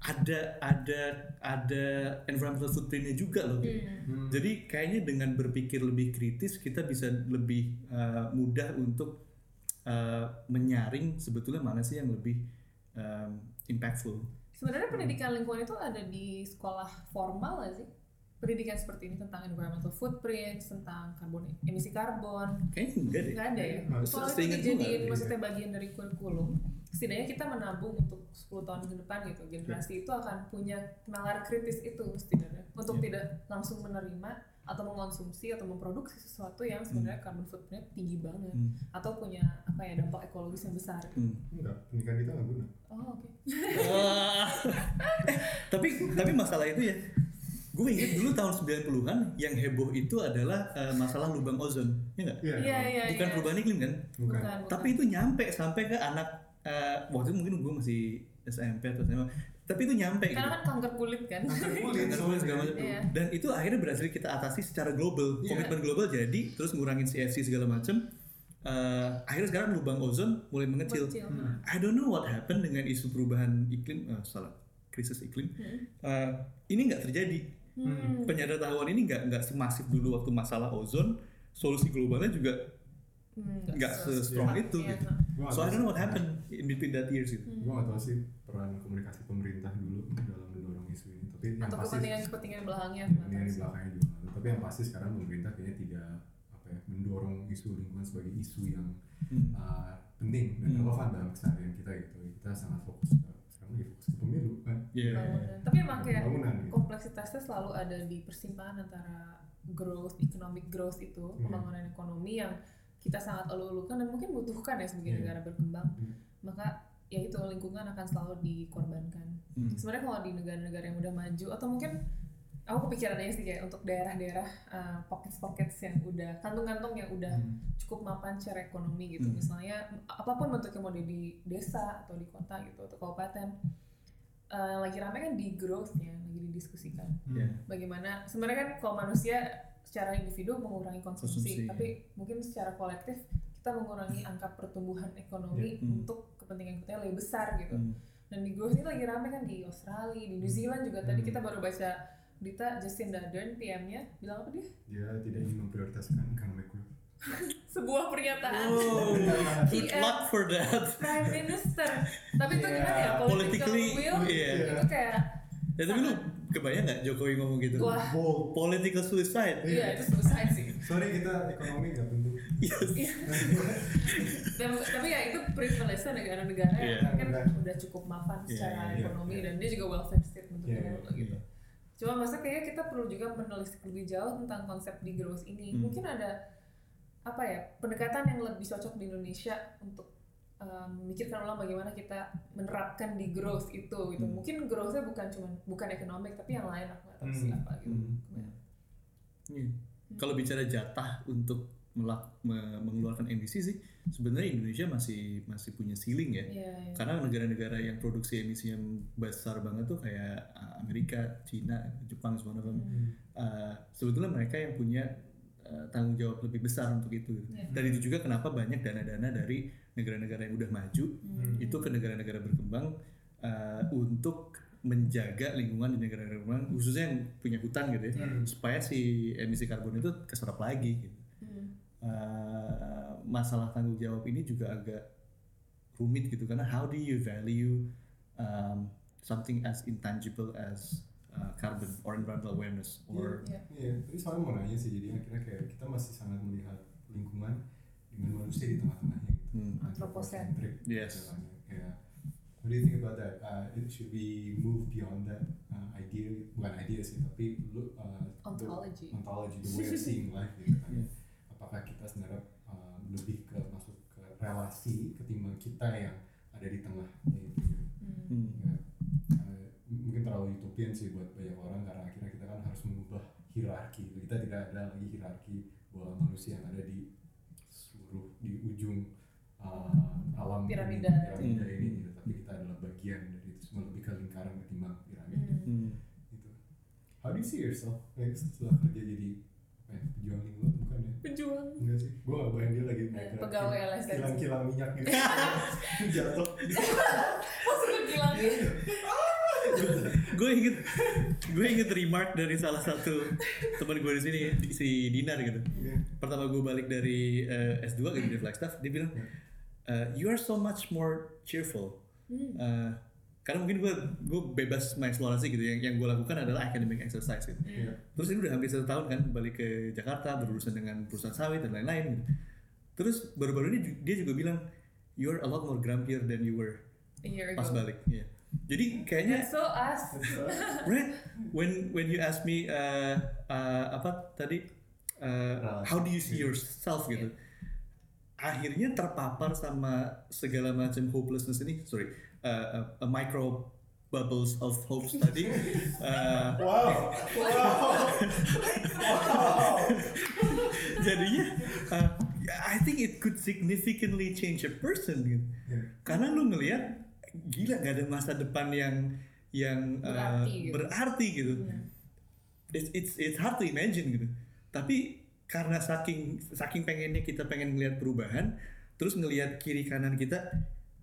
Ada ada ada environmental footprintnya juga loh. Hmm. Jadi kayaknya dengan berpikir lebih kritis kita bisa lebih uh, mudah untuk uh, menyaring sebetulnya mana sih yang lebih um, impactful. Sebenarnya pendidikan lingkungan itu ada di sekolah formal nggak sih? Pendidikan seperti ini tentang environmental footprint, tentang karbon emisi karbon, Kayaknya enggak deh. ada ya. Kalau itu dijadiin ada. maksudnya bagian dari kurikulum, setidaknya kita menabung untuk 10 tahun ke depan gitu. Generasi itu akan punya nalar kritis itu setidaknya untuk Iya. tidak langsung menerima atau mengonsumsi atau memproduksi sesuatu yang sebenarnya carbon footprintnya tinggi banget Hmm. atau punya apa ya dampak ekologis yang besar. Hmm. Enggak, pendidikan kita nggak guna. Oh oke. Wah. eh, tapi tapi masalah itu ya gue inget dulu tahun 90-an yang heboh itu adalah uh, masalah lubang ozon ya nggak Iya iya. bukan iya. perubahan iklim kan Bukan. Bukan, tapi itu nyampe sampai ke anak uh, waktu itu mungkin gue masih SMP atau SMA tapi itu nyampe gitu Karena kan kanker kulit kan. Kanker kulit, Kanker kulit segala macam. Iya. dan itu akhirnya berhasil kita atasi secara global Iya. komitmen global jadi terus ngurangin CFC segala macam Uh, akhirnya sekarang lubang ozon mulai mengecil Kecil. I don't know what happened dengan isu perubahan iklim eh, salah krisis iklim Hmm. Uh, ini nggak terjadi Hmm. penyadaran ini nggak nggak semasif dulu waktu masalah ozon solusi globalnya juga Hmm, nggak se- se-strong itu iya, gitu. Gua so I don't know what happened in between that years gitu Gue nggak tahu sih peran komunikasi pemerintah dulu dalam mendorong isu ini. Tapi yang Atau pasti kepentingan-kepentingan belakangnya. yang di belakangnya juga. Tapi yang pasti sekarang pemerintah kayaknya tidak apa ya mendorong isu lingkungan sebagai isu yang Hmm. uh, penting dan Hmm. relevan dalam keseharian kita gitu. Kita sangat fokus ke pemilu kan. Iya. Bangunan. Tapi emang kayak Pembangunan gitu. kompleksitasnya selalu ada di persimpangan antara growth, economic growth itu, Hmm. pembangunan ekonomi yang kita sangat elu-elukan dan mungkin butuhkan ya sebagai Iya. negara berkembang. Hmm. Maka ya itu lingkungan akan selalu dikorbankan. Hmm. Sebenarnya kalau di negara-negara yang udah maju atau mungkin aku kepikiran aja sih kayak untuk daerah-daerah uh, pockets-pockets yang udah kantong-kantong yang udah Hmm. cukup mapan secara ekonomi gitu Hmm. misalnya apa pun bentuknya mau di desa atau di kota gitu atau kabupaten Eh, lagi rame kan di growth-nya lagi didiskusikan Iya. bagaimana sebenarnya kan kalau manusia secara individu mengurangi konsumsi, Konsumsi, tapi mungkin secara kolektif kita mengurangi angka pertumbuhan ekonomi Hmm. untuk kepentingan kita lebih besar gitu Hmm. dan di growth ini lagi rame kan di Australia di New Zealand juga tadi Hmm. kita baru baca berita Jacinda Ardern PM-nya bilang apa dia Dia tidak ingin memprioritaskan economic growth. sebuah pernyataan Oh, good luck for that. Prime Minister tapi itu Yeah, gimana ya political politically, will iya. itu kayak Ya tapi lu kebayang nggak Jokowi ngomong gitu? Wah. Political suicide. iya itu suicide sih Sorry kita ekonomi nggak penting. Yes. Iya. Dan, tapi ya itu privilege negara-negara Iya. yang kan Iya. udah cukup mapan Iya, secara iya, ekonomi iya. dan dia juga welfare state bentuknya Iya, dulu gitu. Cuma masa kayaknya kita perlu juga menelisik lebih jauh tentang konsep di growth ini. Hmm. Mungkin ada apa ya pendekatan yang lebih cocok di Indonesia untuk um, memikirkan ulang bagaimana kita menerapkan di growth itu gitu. Hmm. Mungkin growthnya bukan cuma bukan ekonomik tapi yang lain aku nggak tahu sih Hmm. apa gitu. Hmm. Iya. Kalau bicara jatah untuk melak, me- mengeluarkan emisi sih, sebenarnya Indonesia masih masih punya ceiling ya. Iya, iya. Karena negara-negara yang produksi emisinya besar banget tuh kayak uh, Amerika, Cina, Jepang, them. Hmm. Uh, sebetulnya mereka yang punya uh, tanggung jawab lebih besar untuk itu. Iya. Dan itu juga kenapa banyak dana-dana dari negara-negara yang udah maju Hmm. itu ke negara-negara berkembang uh, untuk menjaga lingkungan di negara-negara berkembang, khususnya yang punya hutan gitu ya, Hmm. supaya si emisi karbon itu keserap lagi. Gitu. Uh, masalah tanggung jawab ini juga agak rumit gitu karena how do you value um, something as intangible as uh, carbon or environmental awareness or Iya. Iya, tadi soalnya mau nanya sih, jadi akhirnya kayak kita masih sangat melihat lingkungan dengan manusia di tengah-tengahnya gitu. Hmm. Anthropocentric. Yes. Kayak, what do you think about that? Uh, it should we move beyond that uh, idea, bukan idea sih, tapi lu, uh, the- Ontology. ontology, the way of seeing life gitu kan. Iya. Apakah kita sebenarnya uh, lebih ke masuk ke relasi ketimbang kita yang ada di tengahnya itu? Hmm. Ya, uh, mungkin terlalu utopian sih buat banyak orang karena akhirnya kita kan harus mengubah hierarki kita tidak ada lagi hierarki bahwa manusia yang ada di seluruh di ujung uh, alam Piramida. ini, piramida Hmm. ini gitu. tapi kita adalah bagian dari itu semua lebih ke lingkaran ketimbang piramida Hmm. Hmm. gitu how do you see yourself like, setelah kerja jadi pejuang lingkungan bukan ya Pejuang. enggak sih gue gak bayang dia lagi naik pegawai LSM. kilang-kilang minyak gitu jatuh Masuk ke kilang. gue inget gue inget remark dari salah satu teman gue di sini si Dinar gitu Iya. pertama gue balik dari eh, S2 gitu di Flagstaff dia bilang uh, you are so much more cheerful. Uh, karena mungkin gue gue bebas mengeksplorasi gitu yang yang gue lakukan adalah academic exercise gitu. Iya. Terus ini udah hampir satu tahun kan balik ke Jakarta berurusan dengan perusahaan sawit dan lain-lain gitu. Terus baru-baru ini dia juga bilang you're a lot more grumpier than you were A year pas ago. balik. Iya. Jadi kayaknya That's so us. right when when you ask me uh, uh, apa tadi uh, how do you see yourself gitu akhirnya terpapar sama segala macam hopelessness ini sorry uh, a micro bubbles of hopes tadi uh, Wow. Wow. wow. jadinya uh, I think it could significantly change a person gitu Iya. karena lu ngelihat gila gak ada masa depan yang yang uh, Berarti gitu. berarti gitu Iya. it's, it's it's hard to imagine gitu tapi karena saking saking pengennya kita pengen ngelihat perubahan terus ngelihat kiri kanan kita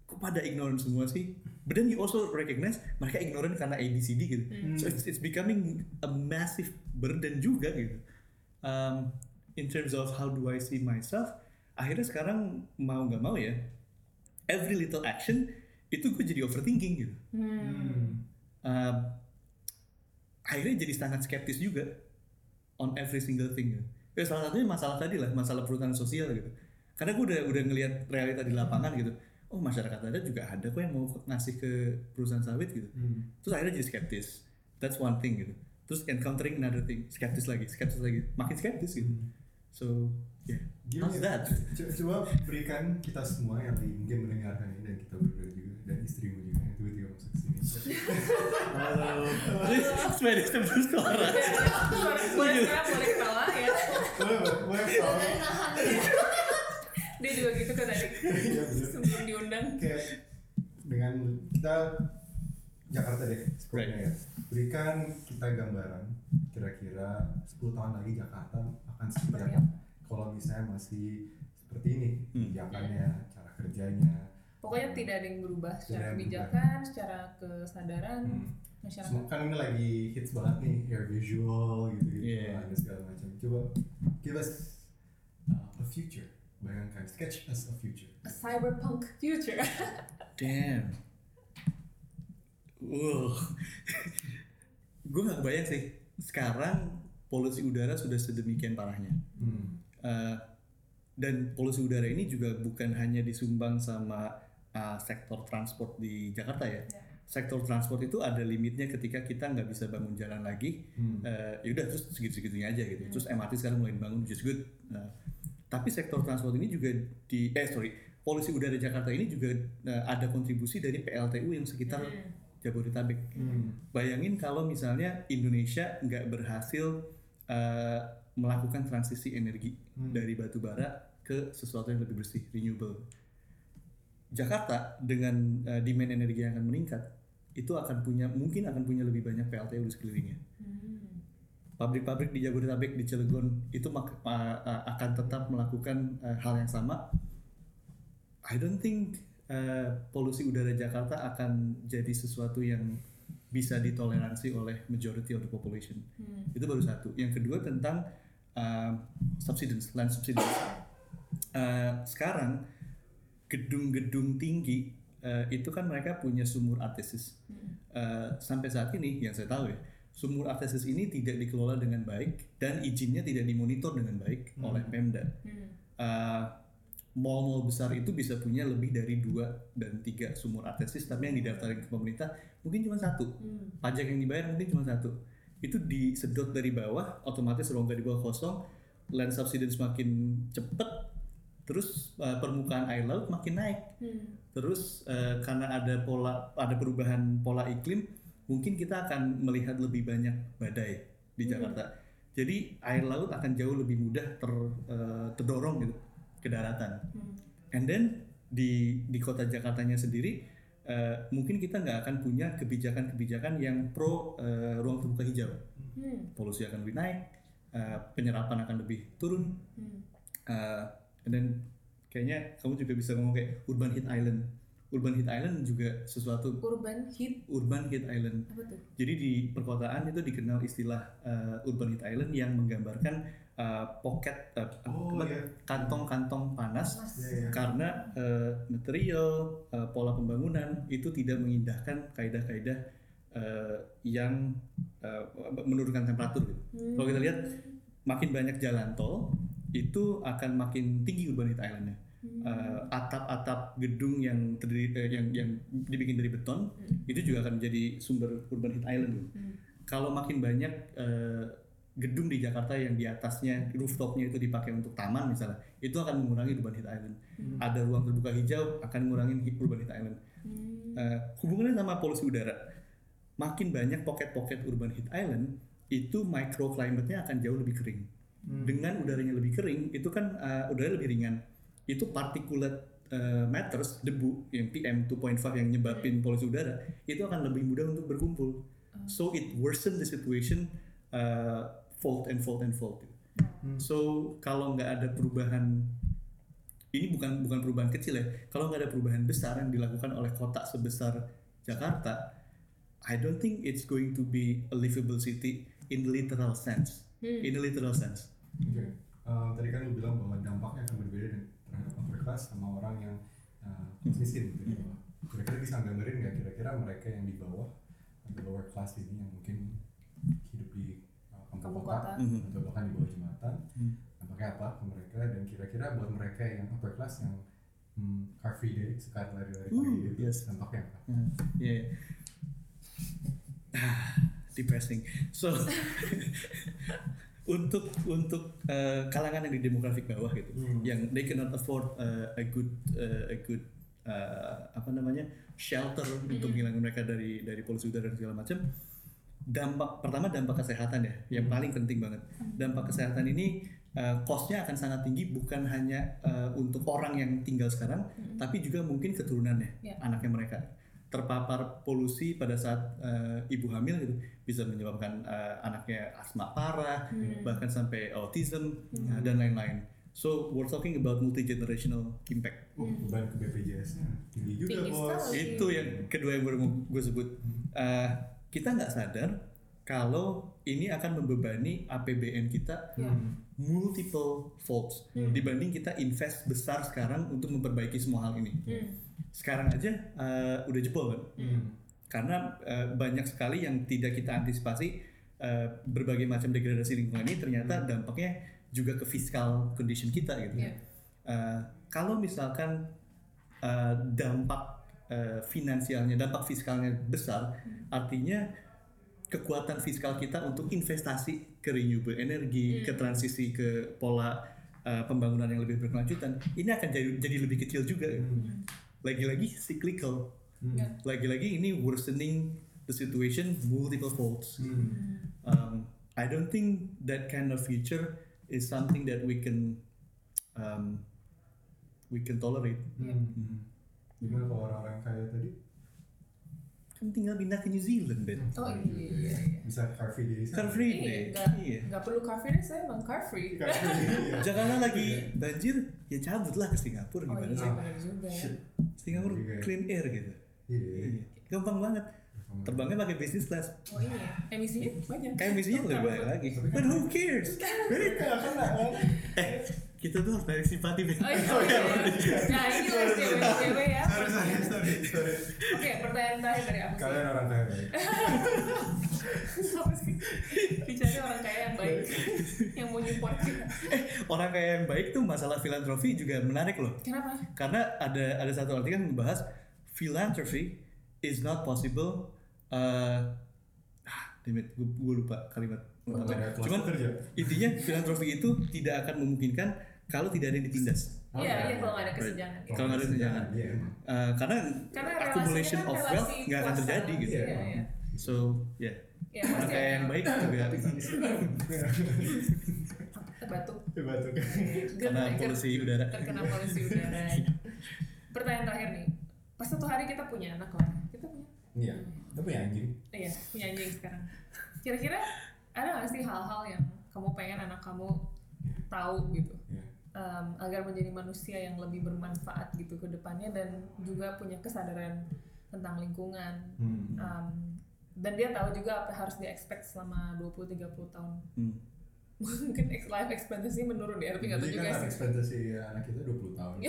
kok pada ignorant semua sih but then you also recognize mereka ignorant karena ABCD gitu so it's, it's becoming a massive burden juga gitu um, in terms of how do I see myself akhirnya sekarang mau nggak mau ya every little action itu gue jadi overthinking gitu Hmm. um, akhirnya jadi sangat skeptis juga on every single thing gitu. Ya, salah satunya masalah tadi lah, masalah perhutanan sosial gitu. Karena gue udah udah ngelihat realita di lapangan gitu. Oh masyarakat ada juga ada kok yang mau ngasih ke perusahaan sawit gitu. Hmm. Terus akhirnya jadi skeptis. That's one thing gitu. Terus encountering another thing, skeptis lagi, skeptis lagi, makin skeptis gitu. So yeah, how's ya? that? Co- Coba berikan kita semua yang mungkin mendengarkan ini dan kita berdua juga dan istrimu juga yang tiba-tiba masuk sini. Halo, sepeda tembus suara. boleh boleh ketawa ya. Boleh, boleh, tahu. Dia juga gitu kan tadi. Iya. Sebelum diundang. Kayak dengan kita Jakarta deh, skopnya ya. Berikan kita gambaran kira-kira 10 tahun lagi Jakarta akan seperti apa. Kalau misalnya masih seperti ini, Hmm. kebijakannya, cara kerjanya. Pokoknya tidak ada yang berubah secara kebijakan, secara kesadaran Hmm. masyarakat. Semua kan ini lagi hits banget nih, hair visual gitu-gitu, Iya. ada segala macam. Coba give us uh, a future. Bayangkan, sketch us a future. A cyberpunk future. Damn. Wow. gue gak kebayang sih. Sekarang polusi udara sudah sedemikian parahnya. Hmm. Uh, dan polusi udara ini juga bukan hanya disumbang sama uh, sektor transport di Jakarta ya. Ya. Sektor transport itu ada limitnya ketika kita nggak bisa bangun jalan lagi. Hmm. Uh, ya udah terus segitu-segitunya aja gitu. Terus MRT sekarang mulai dibangun, which is good. Uh, tapi sektor transport ini juga di eh sorry polusi udara Jakarta ini juga uh, ada kontribusi dari PLTU yang sekitar Hmm. Jabodetabek. Hmm. Bayangin kalau misalnya Indonesia nggak berhasil uh, melakukan transisi energi Hmm. dari batu bara ke sesuatu yang lebih bersih, renewable. Jakarta dengan uh, demand energi yang akan meningkat, itu akan punya mungkin akan punya lebih banyak PLTU di sekelilingnya. Hmm. Pabrik-pabrik di Jabodetabek, di Cilegon itu mak- uh, akan tetap melakukan uh, hal yang sama. I don't think uh, polusi udara Jakarta akan jadi sesuatu yang bisa ditoleransi oleh majority of the population. Hmm. Itu baru satu. Yang kedua tentang uh, subsidence, land subsidence. Uh, sekarang gedung-gedung tinggi uh, itu kan mereka punya sumur artesis. Hmm. Uh, sampai saat ini yang saya tahu ya, sumur artesis ini tidak dikelola dengan baik dan izinnya tidak dimonitor dengan baik Hmm. oleh Pemda. Hmm. Uh, mall-mall besar itu bisa punya lebih dari dua dan tiga sumur artesis, tapi yang didaftarin ke pemerintah mungkin cuma satu Hmm. pajak yang dibayar mungkin cuma satu itu disedot dari bawah otomatis rongga di bawah kosong land subsidence makin cepet terus uh, permukaan air laut makin naik Hmm. terus uh, karena ada pola ada perubahan pola iklim mungkin kita akan melihat lebih banyak badai di Hmm. Jakarta jadi air laut akan jauh lebih mudah ter, uh, terdorong gitu ke daratan Hmm. and then di di kota Jakartanya sendiri eh, mungkin kita nggak akan punya kebijakan-kebijakan yang pro eh, ruang terbuka hijau Hmm. polusi akan lebih naik eh, penyerapan akan lebih turun Hmm. eh, and then kayaknya kamu juga bisa ngomong kayak urban heat island urban heat island juga sesuatu Urban heat urban heat island apa tuh? jadi di perkotaan itu dikenal istilah uh, urban heat island yang menggambarkan uh, pocket uh, Oh, apa, iya. kantong-kantong panas. Iya, iya. karena uh, material uh, pola pembangunan itu tidak mengindahkan kaidah-kaidah uh, yang uh, menurunkan temperatur gitu. Hmm. Kalau kita lihat makin banyak jalan tol itu akan makin tinggi urban heat Hmm. Uh, atap-atap gedung yang terdiri eh, yang yang dibikin dari beton Hmm. itu juga akan menjadi sumber urban heat island. gitu. Hmm. Kalau makin banyak eh, gedung di Jakarta yang di atasnya rooftopnya itu dipakai untuk taman misalnya, itu akan mengurangi urban heat island. Hmm. Ada ruang terbuka hijau akan mengurangi urban heat island. Hmm. Eh, hubungannya sama polusi udara, makin banyak pocket-pocket urban heat island itu microclimate-nya akan jauh lebih kering. Hmm. Dengan udaranya lebih kering, itu kan eh, udaranya lebih ringan. Itu particulate eh, matters, debu yang PM 2.5 yang nyebabin polusi udara, itu akan lebih mudah untuk berkumpul. So it worsen the situation uh, fold and fold and fold. Hmm. So kalau nggak ada perubahan ini bukan bukan perubahan kecil ya. Kalau nggak ada perubahan besar yang dilakukan oleh kota sebesar Jakarta, I don't think it's going to be a livable city in the literal sense. Hmm. In the literal sense. Oke. Eh, tadi kan lu bilang bahwa dampaknya akan berbeda dengan terhadap upper class sama orang yang uh, miskin gitu di bawah. Kira-kira bisa gambarin nggak kira-kira mereka yang di bawah atau lower class ini yang mungkin hidup di uh, kampung Kampung kota, kota. Mhm. atau bahkan di bawah jembatan, Hmm. apa ke mereka dan kira-kira buat mereka yang upper class yang hmm, car free day sekali lari-lari pagi Uh, itu yes. dampaknya apa? Hmm, yeah. Depressing. So untuk untuk uh, kalangan yang di demografik bawah gitu, Hmm. yang they cannot afford uh, a good uh, a good uh, apa namanya shelter untuk menghilangkan mereka dari dari polusi udara dan segala macam. Dampak pertama dampak kesehatan ya, yang paling penting banget. Dampak kesehatan ini uh, costnya akan sangat tinggi bukan hanya uh, untuk orang yang tinggal sekarang, tapi juga mungkin keturunannya, Ya. anaknya mereka terpapar polusi pada saat uh, ibu hamil gitu bisa menyebabkan uh, anaknya asma parah Hmm. bahkan sampai autism uh, dan lain-lain. So we're talking about multi generational impact. Uh, beban ke BPJS-nya tinggi juga Tinggi bos. sekali. Itu yang kedua yang baru gue sebut. Uh, kita nggak sadar kalau ini akan membebani APBN kita. Hmm. multiple folds Hmm. dibanding kita invest besar sekarang untuk memperbaiki semua hal ini. Hmm. Sekarang aja uh, udah jebol kan? Hmm. karena eh, banyak sekali yang tidak kita antisipasi eh, berbagai macam degradasi lingkungan ini ternyata dampaknya juga ke fiskal condition kita gitu. Iya. Eh, kalau misalkan eh, dampak eh, finansialnya, dampak fiskalnya besar, artinya kekuatan fiskal kita untuk investasi ke renewable energy, ke transisi ke pola eh, pembangunan yang lebih berkelanjutan, ini akan jadi jadi lebih kecil juga. Hmm. Lagi-lagi cyclical Hmm. Ya. lagi-lagi ini worsening the situation multiple folds. Hmm. Um, I don't think that kind of future is something that we can um, we can tolerate. Hmm. Hmm. Gimana kalau orang-orang kaya tadi Kan tinggal pindah ke New Zealand, Ben. Oh iya iya iya. bisa car free day? Car free Iya, day. Iya. nggak perlu car free deh, saya emang car free. Car free day. iya. Jakarta lagi banjir, ya cabutlah ke Singapura Oh gimana iya sih? juga ya. Singapura Juga ya. clean air gitu. Iya. Iya. Gampang banget. Terbangnya pakai business class. Oh iya, emisinya banyak. Kayak emisinya lebih banyak lagi. But who cares? Right? Eh, kita tuh harus narik simpati, Ben. Oh iya, iya. Nah ini loh cewek-cewek ya. Sorry, sorry, sorry. Oke, pertanyaan terakhir dari aku. Kalian orang sih? Bicara orang kaya yang baik, yang mau nyupport kita. Eh, orang kaya yang baik tuh masalah filantropi juga menarik loh. Kenapa? Karena ada ada satu artikel yang membahas philanthropy is not possible. Uh, ah, damn gue, lupa kalimat. Kelas Cuman pekerja. intinya filantropi itu tidak akan memungkinkan kalau tidak ada yang ditindas. Oh, Iya, iya. iya kalau nggak ada kesenjangan. Kalau nggak ada kesenjangan. Iya emang. Uh, karena, Karena accumulation kan of wealth nggak akan terjadi gitu. Iya, iya. So, ya. Ya, orang kaya yang baik juga Batuk. Batuk. karena polusi udara. terkena polusi udara. Pertanyaan terakhir nih. Pas suatu hari kita punya anak lah. Kita punya. Iya. Tapi ya anjing. Iya, punya anjing sekarang. Kira-kira ada nggak sih hal-hal yang kamu pengen anak kamu tahu gitu? Iya. em, agar menjadi manusia yang lebih bermanfaat gitu ke depannya dan juga punya kesadaran tentang lingkungan. Hmm. Em, dan dia tahu juga apa yang harus di-expect selama 20-30 tahun. Hmm. mungkin ex- life expectancy menurun ya tapi nggak tahu juga kan sih ekspektasi anak kita 20 tahun.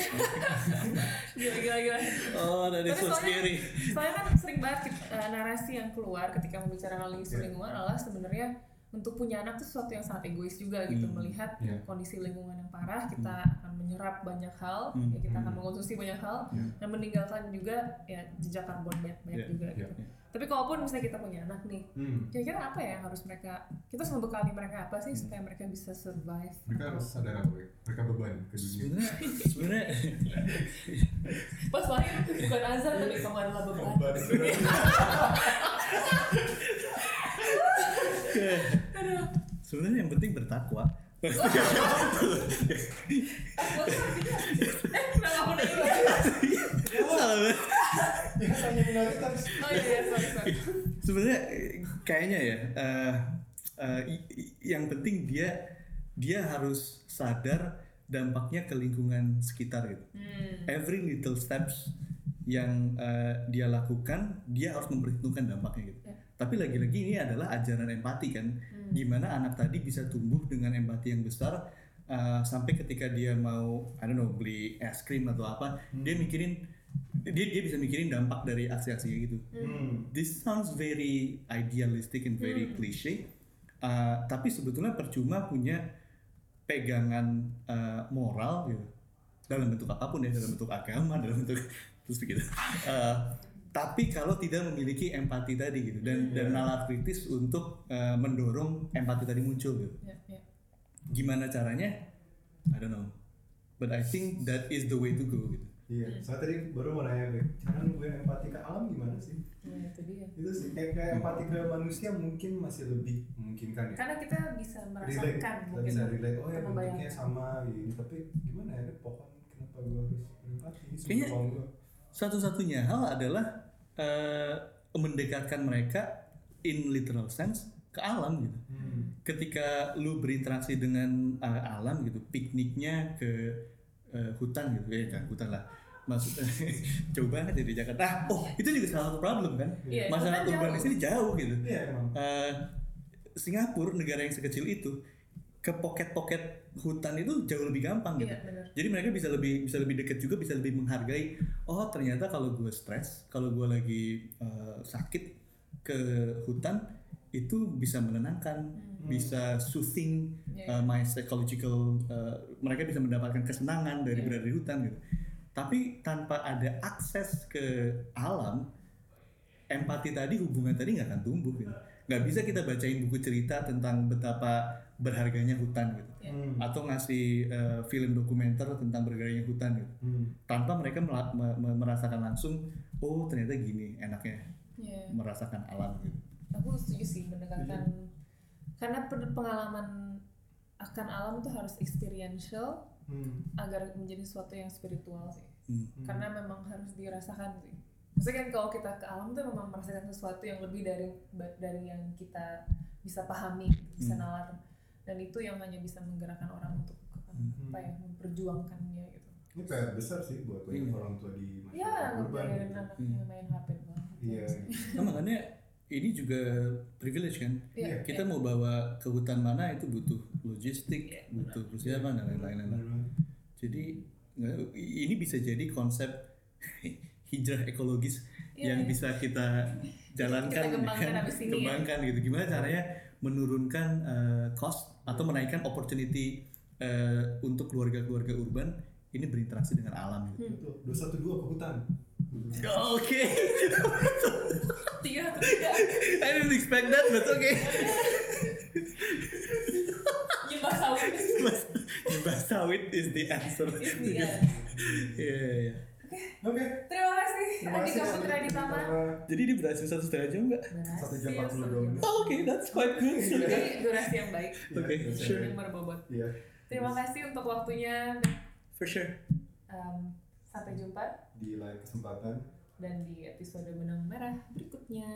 gila gila gila Oh, that is Tapi so soalnya- scary. soalnya kan sering banget uh, narasi yang keluar ketika membicarakan isu Iya. lingkungan adalah sebenarnya untuk punya anak itu sesuatu yang sangat egois juga gitu Hmm. melihat Iya. kondisi lingkungan yang parah kita akan menyerap banyak hal Hmm. ya kita akan Hmm. mengkonsumsi banyak hal Iya. dan meninggalkan juga ya jejak karbon banyak banyak Iya, juga iya. gitu tapi kalaupun misalnya kita punya anak nih Hmm. kira-kira apa ya yang harus mereka kita harus membekali mereka apa sih Hmm. supaya mereka bisa survive Mereka harus sadar apa ya? Mereka beban ke dunia. Sebenarnya sebenarnya pas lahir bukan azan tapi kamu adalah beban sebenarnya yang penting bertakwa. Sebenarnya kayaknya ya i- i- yang penting dia dia harus sadar dampaknya ke lingkungan sekitar gitu. hmm. Every little steps yang eh, dia lakukan dia harus memperhitungkan dampaknya gitu. Tapi lagi-lagi ini adalah ajaran empati kan, Hmm. gimana anak tadi bisa tumbuh dengan empati yang besar eh, sampai ketika dia mau, I don't know, beli es krim atau apa, dia mikirin dia dia bisa mikirin dampak dari aksi-aksinya gitu Hmm. this sounds very idealistic and very Hmm. cliche. Uh, tapi sebetulnya percuma punya pegangan uh, moral gitu dalam bentuk apa pun ya dalam bentuk agama dalam bentuk terus begitu. Uh, tapi kalau tidak memiliki empati tadi gitu dan dan nalar kritis untuk uh, mendorong empati tadi muncul gitu. ya, ya. Gimana caranya? I don't know. But I think that is the way to go gitu. Iya, saya tadi baru mau nanya gue, cara nunjukin empati ke alam gimana sih? Ya, itu dia Itu sih, kayak, kayak empati ke manusia mungkin masih lebih memungkinkan ya. karena kita bisa relate, merasakan kita mungkin bisa relate, oh ya kita bentuknya sama gini, tapi gimana ya, pohon kenapa gue harus empati? Kayaknya- gue. Satu-satunya hal adalah eh, mendekatkan mereka in literal sense ke alam gitu. Hmm. Ketika lu berinteraksi dengan eh, alam gitu, pikniknya ke eh, hutan gitu, ya kan hutan lah. Maksudnya jauh banget di Jakarta. Ah, oh itu juga salah satu problem kan. Iya, Masalah hutan urban di sini jauh gitu. Iya emang. Eh, Singapura negara yang sekecil itu ke pocket-pocket hutan itu jauh lebih gampang gitu. iya Jadi mereka bisa lebih bisa lebih dekat juga bisa lebih menghargai. Oh ternyata kalau gue stres, kalau gue lagi eh, sakit ke hutan itu bisa menenangkan, bisa soothing Iya. uh, my psychological. uh, mereka bisa mendapatkan kesenangan dari Iya. berada di hutan gitu. Tapi tanpa ada akses ke alam, empati tadi, hubungan tadi nggak akan tumbuh gitu. Nggak bisa kita bacain buku cerita tentang betapa berharganya hutan gitu Iya. Hmm. atau ngasih uh, film dokumenter tentang berharganya hutan gitu Hmm. tanpa mereka mela- me- me- merasakan langsung oh ternyata gini enaknya Iya. merasakan alam gitu aku setuju sih mendekatkan karena pen- pengalaman akan alam itu harus experiential Hmm. agar menjadi sesuatu yang spiritual sih Hmm. karena memang harus dirasakan sih maksudnya kan kalau kita ke alam tuh memang merasakan sesuatu yang lebih dari dari yang kita bisa pahami bisa Hmm. nalar dan itu yang hanya bisa menggerakkan orang untuk Hmm. apa ya memperjuangkannya gitu Ini PR besar sih buat banyak Iya. orang tua di ya masyarakat urban. ngebiarin gitu. anaknya main HP banget Iya. Nah, makanya ini juga privilege kan Iya, kita mau bawa ke hutan mana itu butuh logistik butuh persiapan dan lain-lain jadi ini bisa jadi konsep hijrah ekologis Iya, yang iya. bisa kita jalankan Kita kembangkan kan? abis ini ya. kembangkan gitu gimana caranya menurunkan uh, cost atau menaikkan opportunity uh, untuk keluarga-keluarga urban ini berinteraksi dengan alam gitu. Betul. Dua satu dua ke hutan. Oke, tiga tiga I didn't expect that, but okay. nyembah sawit Mbak sawit is the answer. Is the Iya, answer. iya, iya. Oke. terima kasih Terima kasih Ditama Kaputra. Jadi ini berhasil satu setengah jam nggak? Satu jam 42 satu jam. menit. Oh, Oke, that's quite good. Ini durasi yang baik Oke, Iya, sure. yang berbobot Iya. terima kasih untuk waktunya For sure. Em, sampai jumpa Di lain kesempatan. dan di episode benang merah berikutnya